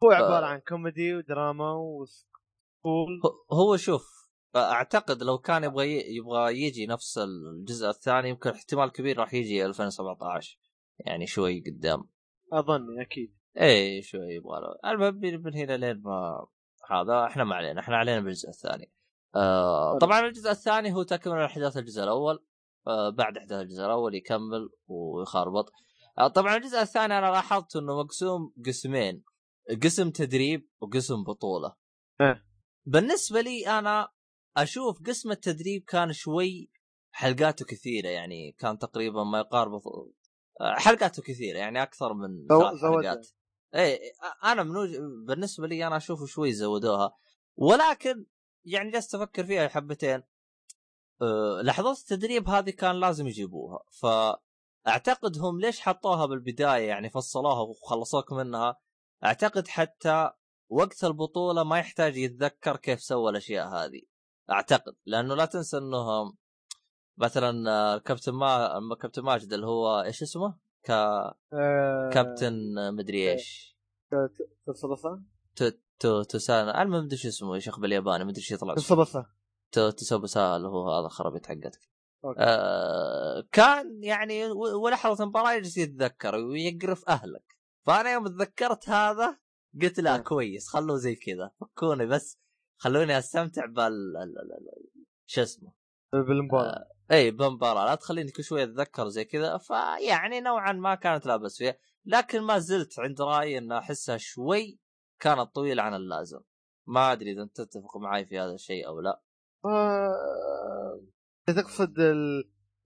[SPEAKER 2] هو عبارة عن كوميدي ودراما و
[SPEAKER 1] school هو شوف اعتقد لو كان يبغى. يبغى يجي نفس الجزء الثاني يمكن احتمال كبير راح يجي 2017 يعني شوي قدام.
[SPEAKER 2] أظن أكيد.
[SPEAKER 1] إيه شوي يبغى له. المهم من هنا لين ما هذا إحنا ما علينا. إحنا علينا بالجزء الثاني. آه. طبعا الجزء الثاني هو تكمل إحداث الجزء الأول. آه بعد إحداث الجزء الأول يكمل ويخربط. آه طبعا الجزء الثاني أنا لاحظت إنه مقسوم قسمين. قسم تدريب وقسم بطولة.
[SPEAKER 2] إيه.
[SPEAKER 1] بالنسبة لي أنا أشوف قسم التدريب كان شوي حلقاته كثيرة يعني كان تقريبا ما يقارب آه، حلقاته كثيرة يعني أكثر من. حلقات. إيه أنا من وجه... بالنسبة لي أنا أشوف شوي زودوها. ولكن يعني جلست أفكر فيها حبتين. أه لحظات التدريب هذه كان لازم يجيبوها. فأعتقد هم ليش حطوها بالبداية يعني فصلوها وخلصوك منها. أعتقد حتى وقت البطولة ما يحتاج يتذكر كيف سوى الأشياء هذه. أعتقد لأنه لا تنسى انه مثلا آه، كابتن ما كابتن ماجد اللي هو إيش اسمه؟ ك
[SPEAKER 2] آه،
[SPEAKER 1] كابتن مدري إيش.
[SPEAKER 2] تصلصة
[SPEAKER 1] تو تسانا المهم مدري شو اسمه يا شيخ بالياباني مدري إيش يطلع.
[SPEAKER 2] تصلصة
[SPEAKER 1] تو تسوبسا اللي هو هذا خرابيط حقتك. آه كان يعني ولحظة المباراة يجلس يتذكر ويقرف أهلك. فأنا يوم تذكرت هذا قلت لا كويس خلوه زي كذا فكوني بس خلوني أستمتع بال شو اسمه
[SPEAKER 2] بالمباراة آه
[SPEAKER 1] اي بالمباراة لا تخليني كل شوي اتذكر زي كذا فيعني نوعا ما كانت لا بس فيها لكن ما زلت عند رايي ان احسها شوي كانت طويلة عن اللازم ما ادري اذا انت تتفق معي في هذا الشيء أو لا
[SPEAKER 2] آه... تقصد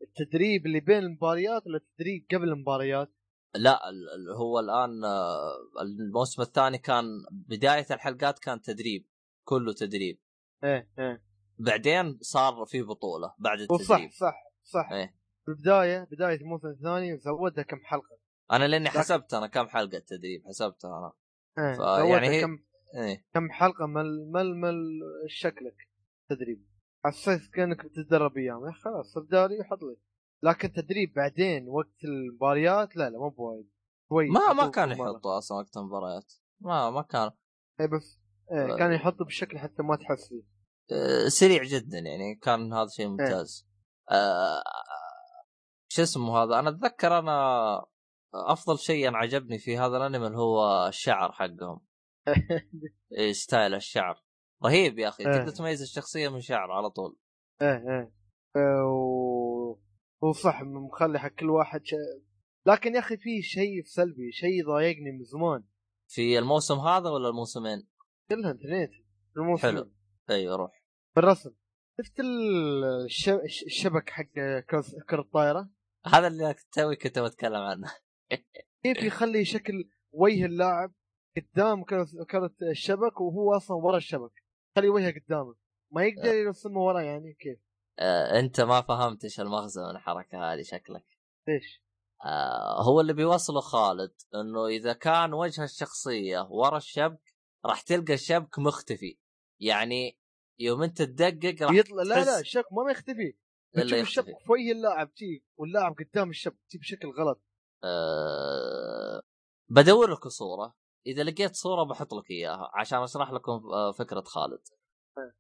[SPEAKER 2] التدريب اللي بين المباريات ولا التدريب قبل المباريات؟
[SPEAKER 1] لا هو الان الموسم الثاني كان بدايه الحلقات كان تدريب كله تدريب.
[SPEAKER 2] إيه إيه.
[SPEAKER 1] بعدين صار في بطولة بعد التدريب
[SPEAKER 2] صح صح صح.
[SPEAKER 1] إيه.
[SPEAKER 2] البدايه بداية الموسم الثاني زودها كم حلقة.
[SPEAKER 1] أنا لأني حسبت أنا كم حلقة تدريب حسبتها أنا.
[SPEAKER 2] إيه يعني هي... كم إيه. كم حلقة مل مل مل شكلك تدريب. حسيت كأنك بتتدرب أيام خلاص ابدا لي وحط لي. لكن تدريب بعدين وقت المباريات لا لا مو بوايد.
[SPEAKER 1] ما ما كان يحطوا أصلا وقت المباريات. ما ما كان.
[SPEAKER 2] اي بس إيه كان يحطوا بالشكل حتى ما تحس فيه.
[SPEAKER 1] آه، سريع جدا يعني كان هذا شيء ممتاز. إيه. آه شو اسمه هذا؟ أنا أتذكر أنا أفضل شيء أنا عجبني في هذا الانمي اللي هو الشعر حقهم. إيه ستايل الشعر. رهيب يا أخي تقدر تميز الشخصية من شعر على طول.
[SPEAKER 2] إيه إيه, إيه، و... وصح مخلي حق كل واحد شيء. لكن يا أخي في شيء سلبي شيء ضايقني من زمان.
[SPEAKER 1] في الموسم هذا ولا الموسمين؟
[SPEAKER 2] كلها انتهيت الموسم.
[SPEAKER 1] حلو. أيوه روح.
[SPEAKER 2] بالرسم. شفت الشبك حق كرة الطائرة؟
[SPEAKER 1] هذا اللي توي كنت بتكلم عنه.
[SPEAKER 2] كيف يخلي شكل وجه اللاعب قدام كرة الشبك وهو أصلا ورا الشبك؟ خلي وجهه قدامه. ما يقدر. يرسمه ورا يعني كيف؟
[SPEAKER 1] آه أنت ما فهمت إيش المغزى من الحركة هذه شكلك.
[SPEAKER 2] ليش؟
[SPEAKER 1] آه هو اللي بيوصله خالد إنه إذا كان وجه الشخصية ورا الشبك راح تلقى الشبك مختفي. يعني يوم انت تدقق راح
[SPEAKER 2] يطلع لا لا الشبك ما يختفي تشوف الشبك في وجه اللاعب تي واللاعب قدام الشبك تي بشكل غلط.
[SPEAKER 1] أه... بدور لكم صورة. إذا لقيت صورة بحط لك إياها عشان أشرح لكم آه، فكرة خالد.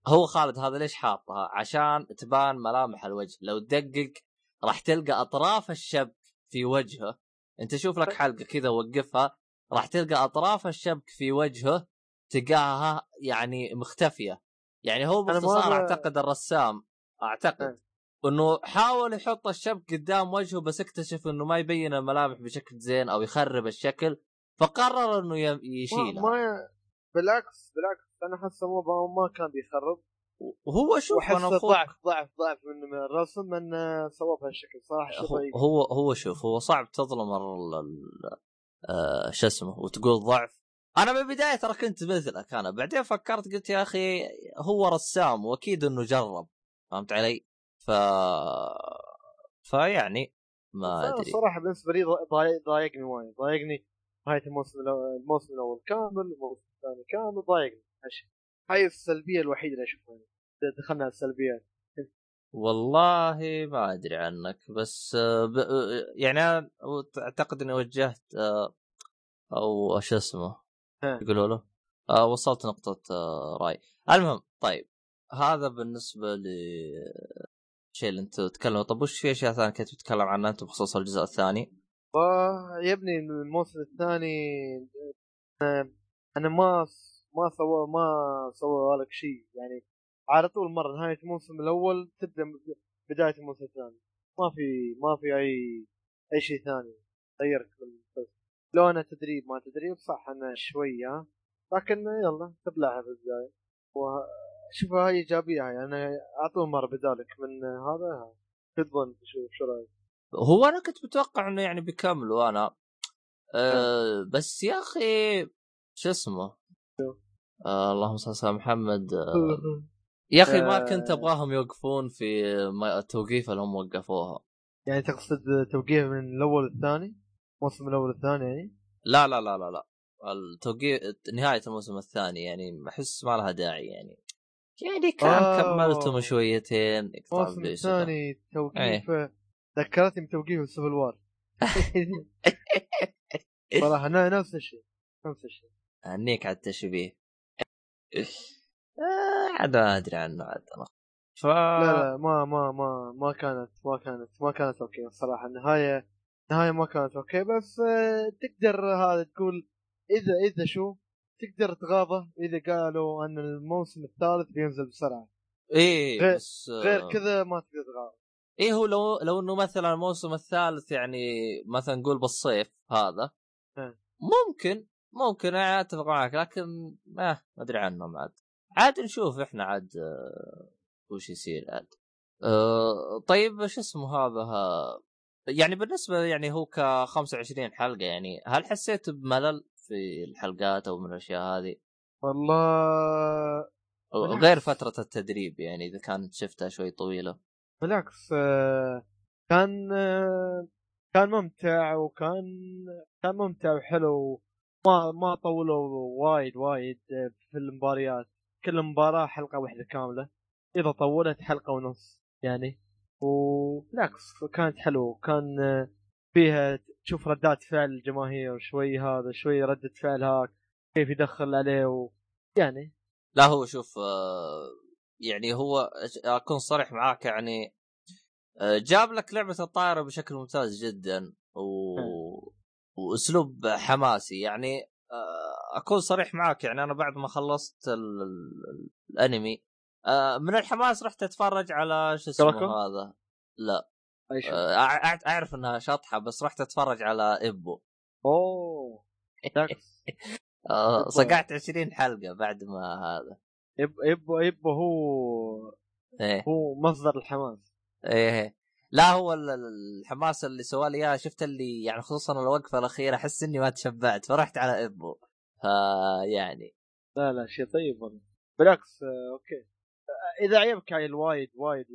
[SPEAKER 1] هو خالد هذا ليش حاطها؟ عشان تبان ملامح الوجه. لو تدقق راح تلقى أطراف الشبك في وجهه. أنت شوف لك حلقة كذا وقفها. راح تلقى أطراف الشبك في وجهه. تلقاها يعني مختفية. يعني هو باختصار أعتقد الرسام أعتقد إنه حاول يحط الشبك قدام وجهه بس اكتشف إنه ما يبين الملامح بشكل زين أو يخرب الشكل فقرر إنه يشيلها.
[SPEAKER 2] ما, بالعكس بالعكس أنا احسه مو ما كان بيخرب.
[SPEAKER 1] وهو شوف
[SPEAKER 2] أنا ضعف ضعف ضعف من الرسم إنه سواه بهالشكل صراحة
[SPEAKER 1] هو هو شوف هو صعب تظلم آه شو اسمه وتقول ضعف أنا من البدايه ترى كنت مثلك أنا. بعدين فكرت قلت يا أخي هو رسام وأكيد إنه جرب. فهمت علي؟ ف فيعني ما أدري.
[SPEAKER 2] صراحة بالنسبة لي ضايقني وايد. ضايقني نهاية الموسم الموسم الأول كامل الموسم الثاني كامل ضايقني. هاي السلبية الوحيدة اللي أشوفها دخلنا على السلبيات
[SPEAKER 1] والله ما أدري عنك بس ب... يعني أعتقد إني وجهت أو شو اسمه يقولوا له وصلت نقطة رأي. المهم طيب هذا بالنسبة ل الشيء اللي انت تتكلم طب وش في أشياء ثانية كنت تتكلم عنها انت بخصوص الجزء الثاني؟
[SPEAKER 2] يا ابني الموسم الثاني أنا ما ما سوى ما سوى لك شيء. يعني على طول مرة نهاية الموسم الأول تبدأ بداية الموسم الثاني. ما في ما في أي أي شيء ثاني غيرك بس لو أنا تدريب ما تدريب صح أنا شوية لكن يلا تبلعها في البدايه شوف هاي إيجابية يعني أعطوه مره بدالك من هذا تظن؟ شوف شو رأيك؟
[SPEAKER 1] هو أنا كنت متوقع إنه يعني بيكملوا أنا. أه بس يا أخي شو اسمه؟ آه اللهم صل على محمد. آه يا أخي ما
[SPEAKER 2] آه.
[SPEAKER 1] كنت أبغاهم يوقفون في ما- التوقيف اللي هم وقفوها.
[SPEAKER 2] يعني تقصد توقيف من الأول للثاني الموسم الأول والثاني يعني؟
[SPEAKER 1] لا لا لا لا لا. التوقيف نهاية الموسم الثاني يعني أحس ما لها داعي يعني. يعني كان
[SPEAKER 2] آه.
[SPEAKER 1] كملتم شويتين اقطع
[SPEAKER 2] الموسم. الثاني توقيف ذكرتني بتوقيف ال Civil War. صراحة نفس الشيء نفس الشيء.
[SPEAKER 1] اهنيك على التشبيه. آه، عاد ما أدري عنه عاد أنا. ف
[SPEAKER 2] لا لا ما ما ما ما كانت ما كانت ما كانت okay الصراحة. النهاية النهايه ما كانت okay بس آه، تقدر هذا تقول إذا إذا شو؟ تقدر تغاضى إذا قالوا أن الموسم الثالث بينزل بسرعة.
[SPEAKER 1] إيه
[SPEAKER 2] غير-
[SPEAKER 1] بس
[SPEAKER 2] غير كذا ما تقدر تغاضى.
[SPEAKER 1] إيه هو لو لو إنه مثلا الموسم الثالث يعني مثلا نقول بالصيف هذا
[SPEAKER 2] إيه.
[SPEAKER 1] ممكن ممكن أنا أتفق معك لكن ما أدري عنهم عاد عاد نشوف إحنا عاد آه، وش يصير عاد. آه، طيب شو اسمه هذا يعني بالنسبة يعني هو ك 25 حلقة يعني هل حسيت بملل في الحلقات أو من الأشياء هذه؟
[SPEAKER 2] والله.
[SPEAKER 1] غير فترة التدريب يعني إذا كانت شفتها شوي طويلة.
[SPEAKER 2] بالعكس آه، كان آه، كان ممتع وكان كان ممتع وحلو. ما ما طولوا وايد وايد آه، في المباريات. كل مباراة حلقة واحدة كاملة. إذا طولت حلقة ونص يعني. وبالعكس كانت حلوة. كان آه، فيها تشوف ردات فعل الجماهير شوي هذا شوي ردة فعل هاك كيف يدخل عليه و... يعني.
[SPEAKER 1] لا هو شوف آه، يعني هو أكون صريح معاك يعني آه، جاب لك لعبة الطائرة بشكل ممتاز جدا و... وأسلوب حماسي. يعني أكون صريح معاك يعني أنا بعد ما خلصت. ال... الأنمي آه، من الحماس رحت أتفرج على شو اسمه
[SPEAKER 2] كراكو؟
[SPEAKER 1] هذا. لا. آه، أعرف إنها شطحة بس رحت أتفرج على ابو
[SPEAKER 2] أوه.
[SPEAKER 1] آه،. صقعت 20 حلقة بعد ما هذا.
[SPEAKER 2] yep yep yep هو
[SPEAKER 1] إيه.
[SPEAKER 2] هو مصدر الحماس.
[SPEAKER 1] إيه لا هو ال- ال- الحماس اللي سوى لي إياه شفت اللي يعني خصوصا الوقفة الأخيرة أحس إني ما تشبعت فرحت على ابو فيعني.
[SPEAKER 2] لا لا شيء طيب والله. بالعكس آه، okay. إذا عجبك هاي الوايد وايد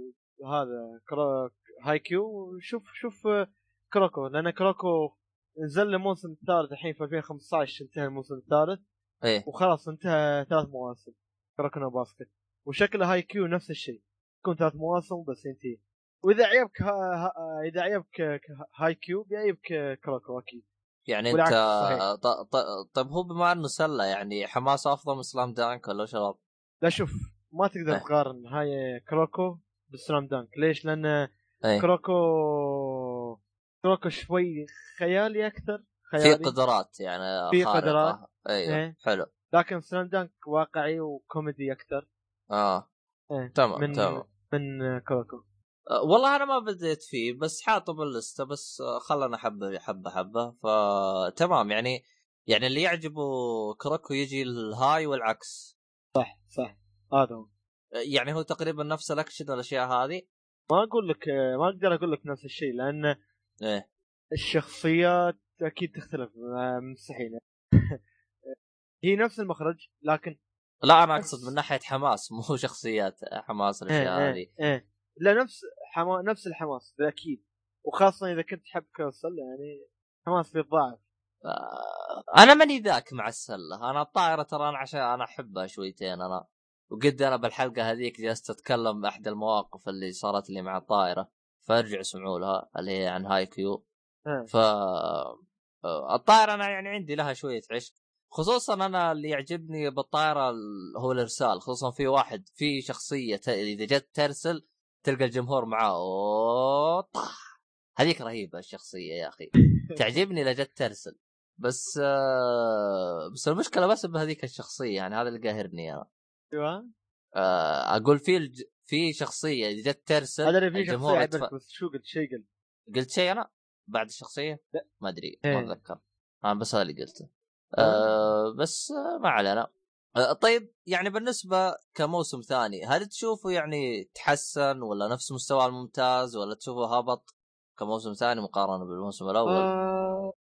[SPEAKER 2] هذا كرا... Haikyuu شوف شوف آه، Kuroko لأن Kuroko نزل له الموسم الثالث الحين في 2015 انتهى الموسم الثالث.
[SPEAKER 1] إيه.
[SPEAKER 2] وخلاص انتهى ثلاث مواسم Kuroko no Basket. وشكله Haikyuu نفس الشيء تكون ثلاث مواسم بس ينتهي. وإذا عجبك ها... ها... إذا عجبك آه، Haikyuu بيعجبك آه، Kuroko أكيد.
[SPEAKER 1] يعني أنت
[SPEAKER 2] صحيح.
[SPEAKER 1] ط... ط... طيب هو بما إنه سلة يعني حماسه أفضل من Slam Dunk ولا الوضع؟
[SPEAKER 2] لا شوف ما تقدر
[SPEAKER 1] إيه.
[SPEAKER 2] تقارن هاي كروكو بالسلام دانك ليش؟ لأن
[SPEAKER 1] إيه
[SPEAKER 2] كروكو كروكو شوي خيالي أكثر
[SPEAKER 1] في
[SPEAKER 2] خيالي
[SPEAKER 1] قدرات يعني
[SPEAKER 2] في. قدرات.
[SPEAKER 1] أيوه
[SPEAKER 2] إيه.
[SPEAKER 1] حلو
[SPEAKER 2] لكن سلام دانك واقعي وكوميدي أكثر
[SPEAKER 1] آه
[SPEAKER 2] إيه.
[SPEAKER 1] تمام
[SPEAKER 2] من
[SPEAKER 1] تمام
[SPEAKER 2] من كروكو
[SPEAKER 1] أه، والله أنا ما بديت فيه بس حاطه باللستة بس أه، خلنا حبه حبه حبه فتمام يعني يعني اللي يعجبه Kuroko يجي الهاي والعكس
[SPEAKER 2] صح هذا هو
[SPEAKER 1] أه، يعني هو تقريبا نفس الأكشن والأشياء هذه.
[SPEAKER 2] ما أقول لك ما أقدر أقول لك نفس الشيء لأن
[SPEAKER 1] إيه.
[SPEAKER 2] الشخصيات أكيد تختلف آه، مستحيل هي نفس المخرج لكن
[SPEAKER 1] لا
[SPEAKER 2] أنا
[SPEAKER 1] أقصد من ناحية حماس مو شخصيات حماس الأشياء
[SPEAKER 2] إيه
[SPEAKER 1] هذه.
[SPEAKER 2] إيه. إيه. لا نفس حما... نفس الحماس أكيد. وخاصة إذا كنت تحب كوسل يعني حماس بيتضاعف
[SPEAKER 1] آه، أنا ماني ذاك مع السلة. أنا الطائرة ترى أنا عشان أنا أحبها شويتين أنا وقد أنا بالحلقة هذيك جلست أتكلم بأحد المواقف اللي صارت لي مع الطائره فارجعوا اسمعوا لها اللي هي عن هاي كيو
[SPEAKER 2] إيه.
[SPEAKER 1] ف آه، الطائرة أنا يعني عندي لها شوية عشق خصوصا أنا اللي يعجبني بالطائرة ال- هو الإرسال خصوصا في واحد في شخصية إذا جت ترسل تلقى الجمهور معاه أوه طح هذيك رهيبة الشخصية يا أخي. تعجبني إذا جت ترسل. بس آه بس المشكلة بس بهذيك الشخصية يعني هذا اللي قاهرني أنا.
[SPEAKER 2] أيوه
[SPEAKER 1] آه أقول في الج... في شخصية جت ترسل
[SPEAKER 2] هذا اللي فيه
[SPEAKER 1] الجمهور شخصية.
[SPEAKER 2] عجبك بس شو قلت شيء قلت
[SPEAKER 1] قلت شيء أنا بعد الشخصية؟
[SPEAKER 2] لا.
[SPEAKER 1] ما أدري
[SPEAKER 2] إيه.
[SPEAKER 1] ما أتذكر أنا بس هذا اللي قلته آه بس آه ما علينا آه طيب يعني بالنسبة كموسم ثاني هل تشوفه يعني تحسن ولا نفس مستوى الممتاز ولا تشوفه هبط كموسم ثاني مقارنة بالموسم الأول؟
[SPEAKER 2] آه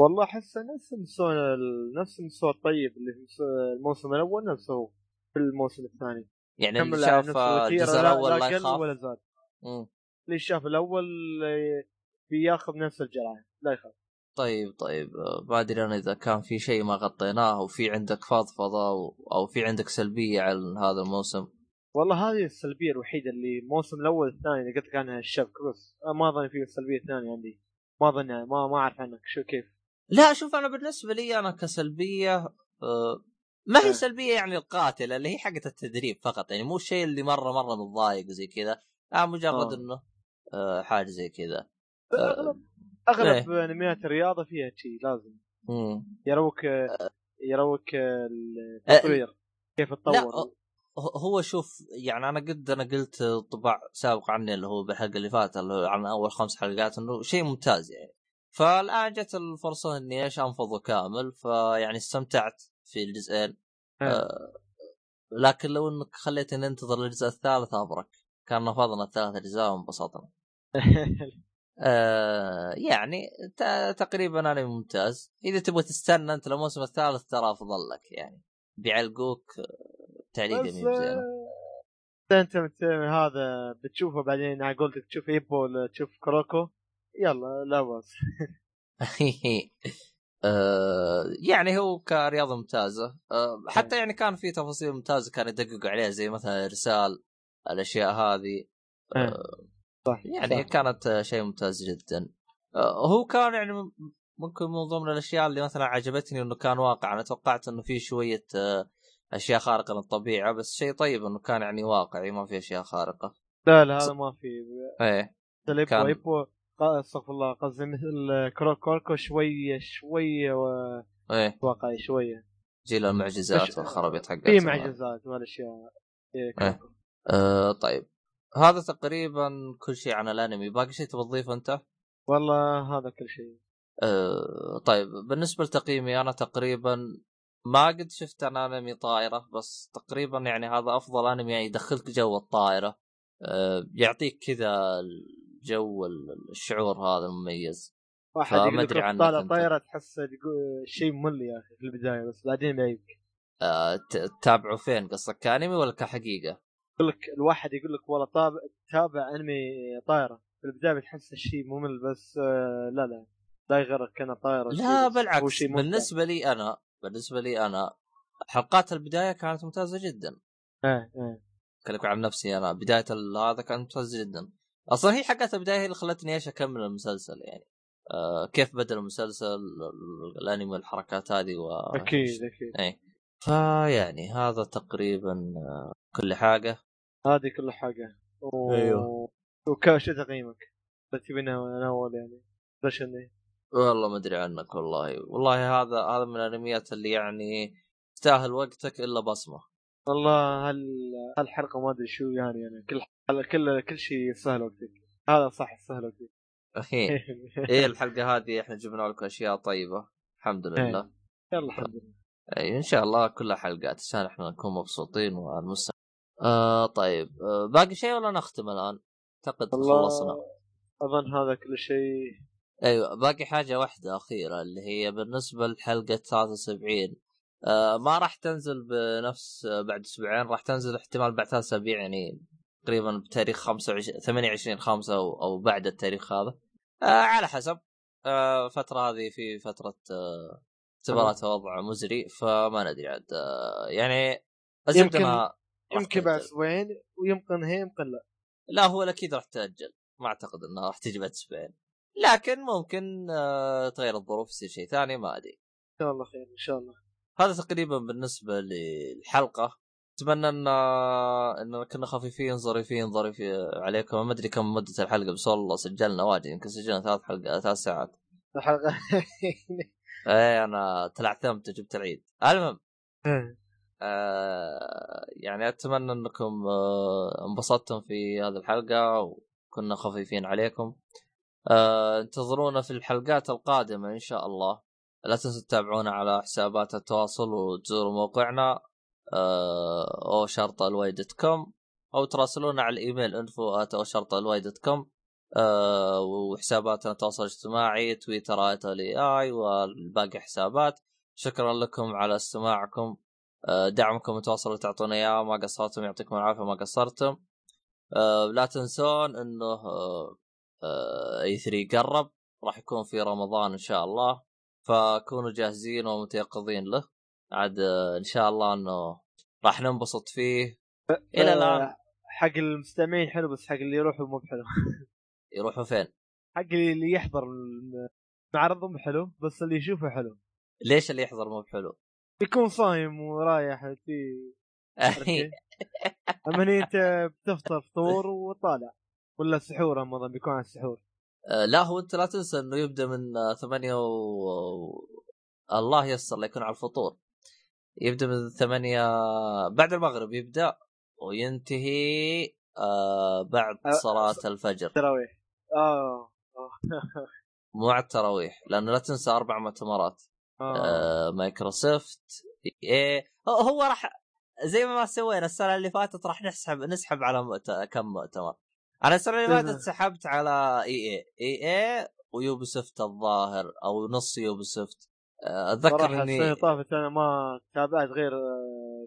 [SPEAKER 2] والله احسه نفس المستوى نفس المستوى الطيب اللي في الموسم الأول نفسه هو في الموسم الثاني.
[SPEAKER 1] يعني اللي شاف الجزء
[SPEAKER 2] لا-
[SPEAKER 1] الأول لا يخاف.
[SPEAKER 2] ولا زاد. اللي شاف الأول آه، بياخذ نفس الجرعه لا يخاف.
[SPEAKER 1] طيب طيب آه، ما أدري أنا إذا كان في شيء ما غطيناه وفي عندك فضفضة أو, في عندك سلبية على هذا الموسم؟
[SPEAKER 2] والله هذه السلبية الوحيدة اللي الموسم الأول الثاني اللي قلت لك عنها الشبكه بس آه، ما أظن في سلبية ثانية عندي. ما أظن ما ما أعرف عنك شو كيف.
[SPEAKER 1] لا شوف أنا بالنسبة لي أنا كسلبية ما
[SPEAKER 2] إيه.
[SPEAKER 1] هي سلبية يعني القاتله اللي هي حقة التدريب فقط يعني مو الشيء اللي مرة مرة متضايق زي كذا. آه مجرد
[SPEAKER 2] آه.
[SPEAKER 1] إنه آه حاجة زي كذا.
[SPEAKER 2] أغلب أغلب انميات الرياضة فيها شيء لازم.
[SPEAKER 1] مم.
[SPEAKER 2] يروك يروك التطوير كيف
[SPEAKER 1] لا
[SPEAKER 2] تطور.
[SPEAKER 1] هو- شوف يعني أنا قد أنا قلت طباع سابق عني اللي هو بالحلقة اللي فاتت اللي هو عن أول خمس حلقات إنه شيء ممتاز يعني. فالآن جت الفرصة إني إيش أنفضه كامل. فيعني استمتعت. في الجزئين. آه لكن لو إنك خليتني ننتظر الجزء الثالث أبرك. كان نفضنا الثلاث أجزاء وانبسطنا. آه يعني تقريبا أنا ممتاز. إذا تبغى تستنى أنت الموسم الثالث ترى أفضل لك يعني. بيعلقوك آه، تعليقه
[SPEAKER 2] بس
[SPEAKER 1] مي بزينه
[SPEAKER 2] آه، أنت هذا بتشوفه بعدين على قولتك تشوف إيبو ولا تشوف كروكو؟ يلا لا بأس.
[SPEAKER 1] آه، يعني هو كرياضة ممتازة. آه، حتى يعني كان في تفاصيل ممتازة كان يدققوا عليها زي مثلا الارسال الأشياء هذه. آه،
[SPEAKER 2] صح
[SPEAKER 1] يعني
[SPEAKER 2] صح.
[SPEAKER 1] كانت شيء ممتاز جدا. آه، هو كان يعني ممكن من ضمن الأشياء اللي مثلا عجبتني إنه كان واقع. أنا توقعت إنه في شوية آه، أشياء خارقة للطبيعة بس شيء طيب إنه كان يعني واقعي ما في أشياء خارقة.
[SPEAKER 2] لا لا هذا ما في. إيه.
[SPEAKER 1] كان-
[SPEAKER 2] ايبو استغفر الله قصدي مثل كروكو شوية شوية
[SPEAKER 1] إيه.
[SPEAKER 2] واقعي شوية
[SPEAKER 1] جيل المعجزات والخرابيط حقتها
[SPEAKER 2] في معجزات والاشياء إيه، كروكو.
[SPEAKER 1] آه طيب. هذا تقريبا كل شيء عن الأنمي. باقي شيء تبغى تضيفه أنت؟
[SPEAKER 2] والله هذا كل شيء.
[SPEAKER 1] آه طيب. بالنسبة لتقييمي أنا تقريبا ما قد شفت أنا أنمي طائرة بس تقريبا يعني هذا أفضل أنمي يعني يدخلك جو الطائرة. آه يعطيك كذا الجو الشعور هذا المميز.
[SPEAKER 2] واحد
[SPEAKER 1] أدري
[SPEAKER 2] روح
[SPEAKER 1] عنك
[SPEAKER 2] طالع. طايرة تحس شيء ممل يا أخي في البداية بس بعدين بيعجبك
[SPEAKER 1] آه تتابعه فين؟ قصدك كأنمي ولا كحقيقة؟
[SPEAKER 2] يقول لك الواحد يقول لك والله طابع تابع أنمي طايرة. في البداية بتحس الشيء ممل بس آه، لا لا. لا يغرك كان طايرة
[SPEAKER 1] لا بالعكس. بالنسبة لي أنا بالنسبة لي أنا حلقات البداية كانت ممتازة جدا.
[SPEAKER 2] إيه إيه
[SPEAKER 1] اتكلم عن نفسي أنا. بداية هذا كانت ممتازة جدا. أصلا هي حقت البداية هي اللي خلتني إيش أكمل المسلسل يعني. آه كيف بدأ المسلسل ال- ال- الأنمي والحركات هذه و
[SPEAKER 2] أكيد أكيد.
[SPEAKER 1] اي فيعني هذا تقريبا آه، كل حاجة.
[SPEAKER 2] هذه كل حاجة. و...
[SPEAKER 1] أيوه.
[SPEAKER 2] وكاش تقييمك؟ بس تبي ناول يعني. ليش
[SPEAKER 1] والله ما أدري عنك والله. والله هذا هذا من الأنميات اللي يعني تستاهل وقتك إلا بصمة.
[SPEAKER 2] والله هال هالحلقة ما أدري شو يعني يعني كل حل... كل كل شيء يستاهل وقتك. هذا صح يستاهل وقتك.
[SPEAKER 1] إيه الحلقة هذه إحنا جبنا لكم أشياء طيبة. الحمد لله.
[SPEAKER 2] يلا الحمد لله.
[SPEAKER 1] اي إن شاء الله كلها حلقات عشان إحنا نكون مبسوطين والمستمع آه طيب. آه باقي شيء ولا نختم الآن؟ أعتقد خلصنا.
[SPEAKER 2] أظن هذا كل شيء.
[SPEAKER 1] أيوه باقي حاجة واحدة أخيرة اللي هي بالنسبة لحلقة 73 آه ما راح تنزل بنفس بعد أسبوعين راح تنزل احتمال بعد ثلاث اسابيع يعني تقريبا بتاريخ 25 28 5 أو, أو بعد التاريخ هذا. آه على حسب. آه الفترة هذه في فترة آه اختبارات وضع مزري فما ندري عاد. آه يعني
[SPEAKER 2] يمكن- يمكن بعد. أسبوعين ويمكن هي يمكن لا.
[SPEAKER 1] لا هو الأكيد راح تأجل. ما أعتقد إنها راح تجي بعد أسبوعين لكن ممكن آه تغير الظروف يصير شيء ثاني ما أدري.
[SPEAKER 2] إن شاء الله خير إن شاء الله.
[SPEAKER 1] هذا تقريبا بالنسبة للحلقة. أتمنى ان أن كنا خفيفين ظريفين ظريفين عليكم. ما أدري كم مدة الحلقة بس والله سجلنا واجد يمكن سجلنا ثلاث حلقات ثلاث ساعات.
[SPEAKER 2] الحلقة.
[SPEAKER 1] إيه أنا تلعثمت جبت العيد. المهم. آه يعني أتمنى أنكم آه انبسطتم في هذه الحلقة وكنا خفيفين عليكم. آه انتظرونا في الحلقات القادمة إن شاء الله. لا تنسوا تتابعونا على حسابات التواصل وتزوروا موقعنا. O شرطة L Y dot com أو تراسلونا على الإيميل info O شرطة L Y dot com آه وحساباتنا التواصل الاجتماعي تويتر اي اي والباقي حسابات. شكرا لكم على استماعكم. آه، دعمكم متواصل اللي تعطونا إياه. ما قصرتم يعطيكم العافية. ما قصرتم. آه، لا تنسون إنه آه، إي 3 قرب راح يكون في رمضان إن شاء الله فكونوا جاهزين ومتيقظين له. عاد إن شاء الله إنه راح ننبسط فيه. إلى الآن.
[SPEAKER 2] حق المستمعين حلو بس حق اللي يروحوا مو بحلو.
[SPEAKER 1] يروحوا فين؟
[SPEAKER 2] حق اللي يحضر المعرض مو حلو بس اللي يشوفه حلو.
[SPEAKER 1] ليش اللي يحضر مو بحلو؟
[SPEAKER 2] يكون صايم ورايح في أما أنت بتفطر فطور وطالع. ولا سحور رمضان بيكون على السحور.
[SPEAKER 1] آه، لا هو أنت لا تنسى إنه يبدأ من ثمانية و... الله يسر ليكون على الفطور. يبدأ من ثمانية بعد المغرب يبدأ وينتهي آه بعد صلاة الفجر.
[SPEAKER 2] تراويح. آه,
[SPEAKER 1] آه. مو على التراويح لأنه لا تنسى أربع مؤتمرات. آه. آه مايكروسوفت إيه هو راح زي ما سوينا السنة اللي فاتت راح نسحب نسحب على مؤت... كم مؤتمر؟ أنا السنة اللي فاتت سحبت على EA EA و Ubisoft الظاهر أو نص Ubisoft أتذكر
[SPEAKER 2] إني السنة طافت أنا ما تابعت غير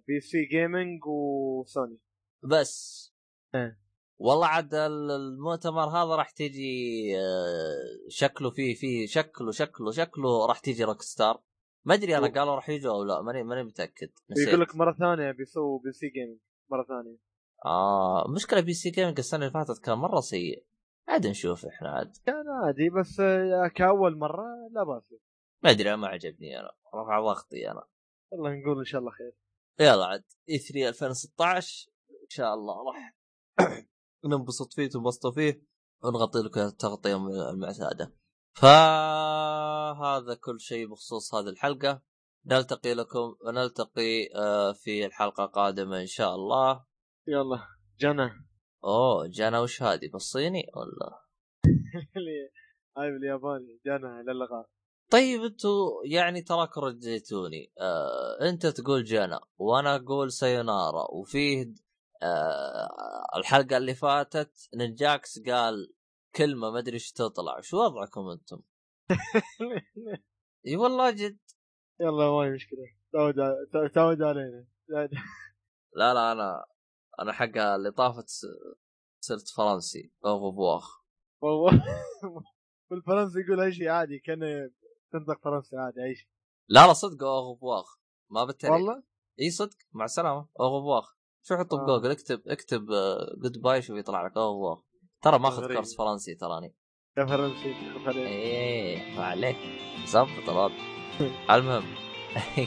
[SPEAKER 2] PC Gaming و Sony.
[SPEAKER 1] بس. إيه. والله عاد المؤتمر هذا راح تيجي آه، شكله فيه فيه شكله شكله شكله راح تيجي Rockstar ما أدري أنا قالوا راح يجوا أو لا ماني ماني متأكد.
[SPEAKER 2] يقول لك مرة ثانية بيسووا PC Gaming مرة
[SPEAKER 1] ثانية. آه مشكلة PC Gaming السنة اللي فاتت كان مرة سيء. عاد نشوف إحنا عاد.
[SPEAKER 2] كان عادي بس آه، كأول مرة لا بأس.
[SPEAKER 1] ما أدري ما عجبني أنا. رفع ضغطي أنا.
[SPEAKER 2] والله نقول إن شاء الله خير.
[SPEAKER 1] يلا عاد إي 3 2016 إن شاء الله راح ننبسط فيه تنبسطوا فيه ونغطي لكم التغطيه المعتادة. فهذا كل شيء بخصوص هذه الحلقة. نلتقي لكم ونلتقي آه، في الحلقة القادمة إن شاء الله.
[SPEAKER 2] يلا جنى
[SPEAKER 1] أوه جنى وش هذه؟ بالصيني ولا؟
[SPEAKER 2] هاي بالياباني جنى للغاء
[SPEAKER 1] طيب أنتوا يعني تراكم رديتوني آه انت تقول جنى وأنا أقول سيونارا وفيه آه الحلقة اللي فاتت نجاكس قال كلمة ما أدري إيش تطلع. شو وضعكم أنتم؟ إي والله جد.
[SPEAKER 2] يلا ما مشكلة. تعود تعود علينا.
[SPEAKER 1] لا لا أنا أنا الحلقة اللي طافت صرت فرنسي. اوغو بواخ
[SPEAKER 2] بالفرنسي يقول أي شيء عادي كان تنطق فرنسي عادي اي شيء
[SPEAKER 1] لا لا صدق اوغو بواخ. ما بالتالي
[SPEAKER 2] والله؟
[SPEAKER 1] إي صدق. مع السلامة. اوغو بواخ. شو حطه آه. بجوجل؟ اكتب اكتب good bye شوف يطلع لك. أوه ترى ماخذ كورس فرنسي تراني.
[SPEAKER 2] يا فرنسي
[SPEAKER 1] إيه عليك. ظبط الوضع المهم.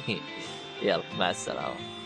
[SPEAKER 1] يلا مع السلامة.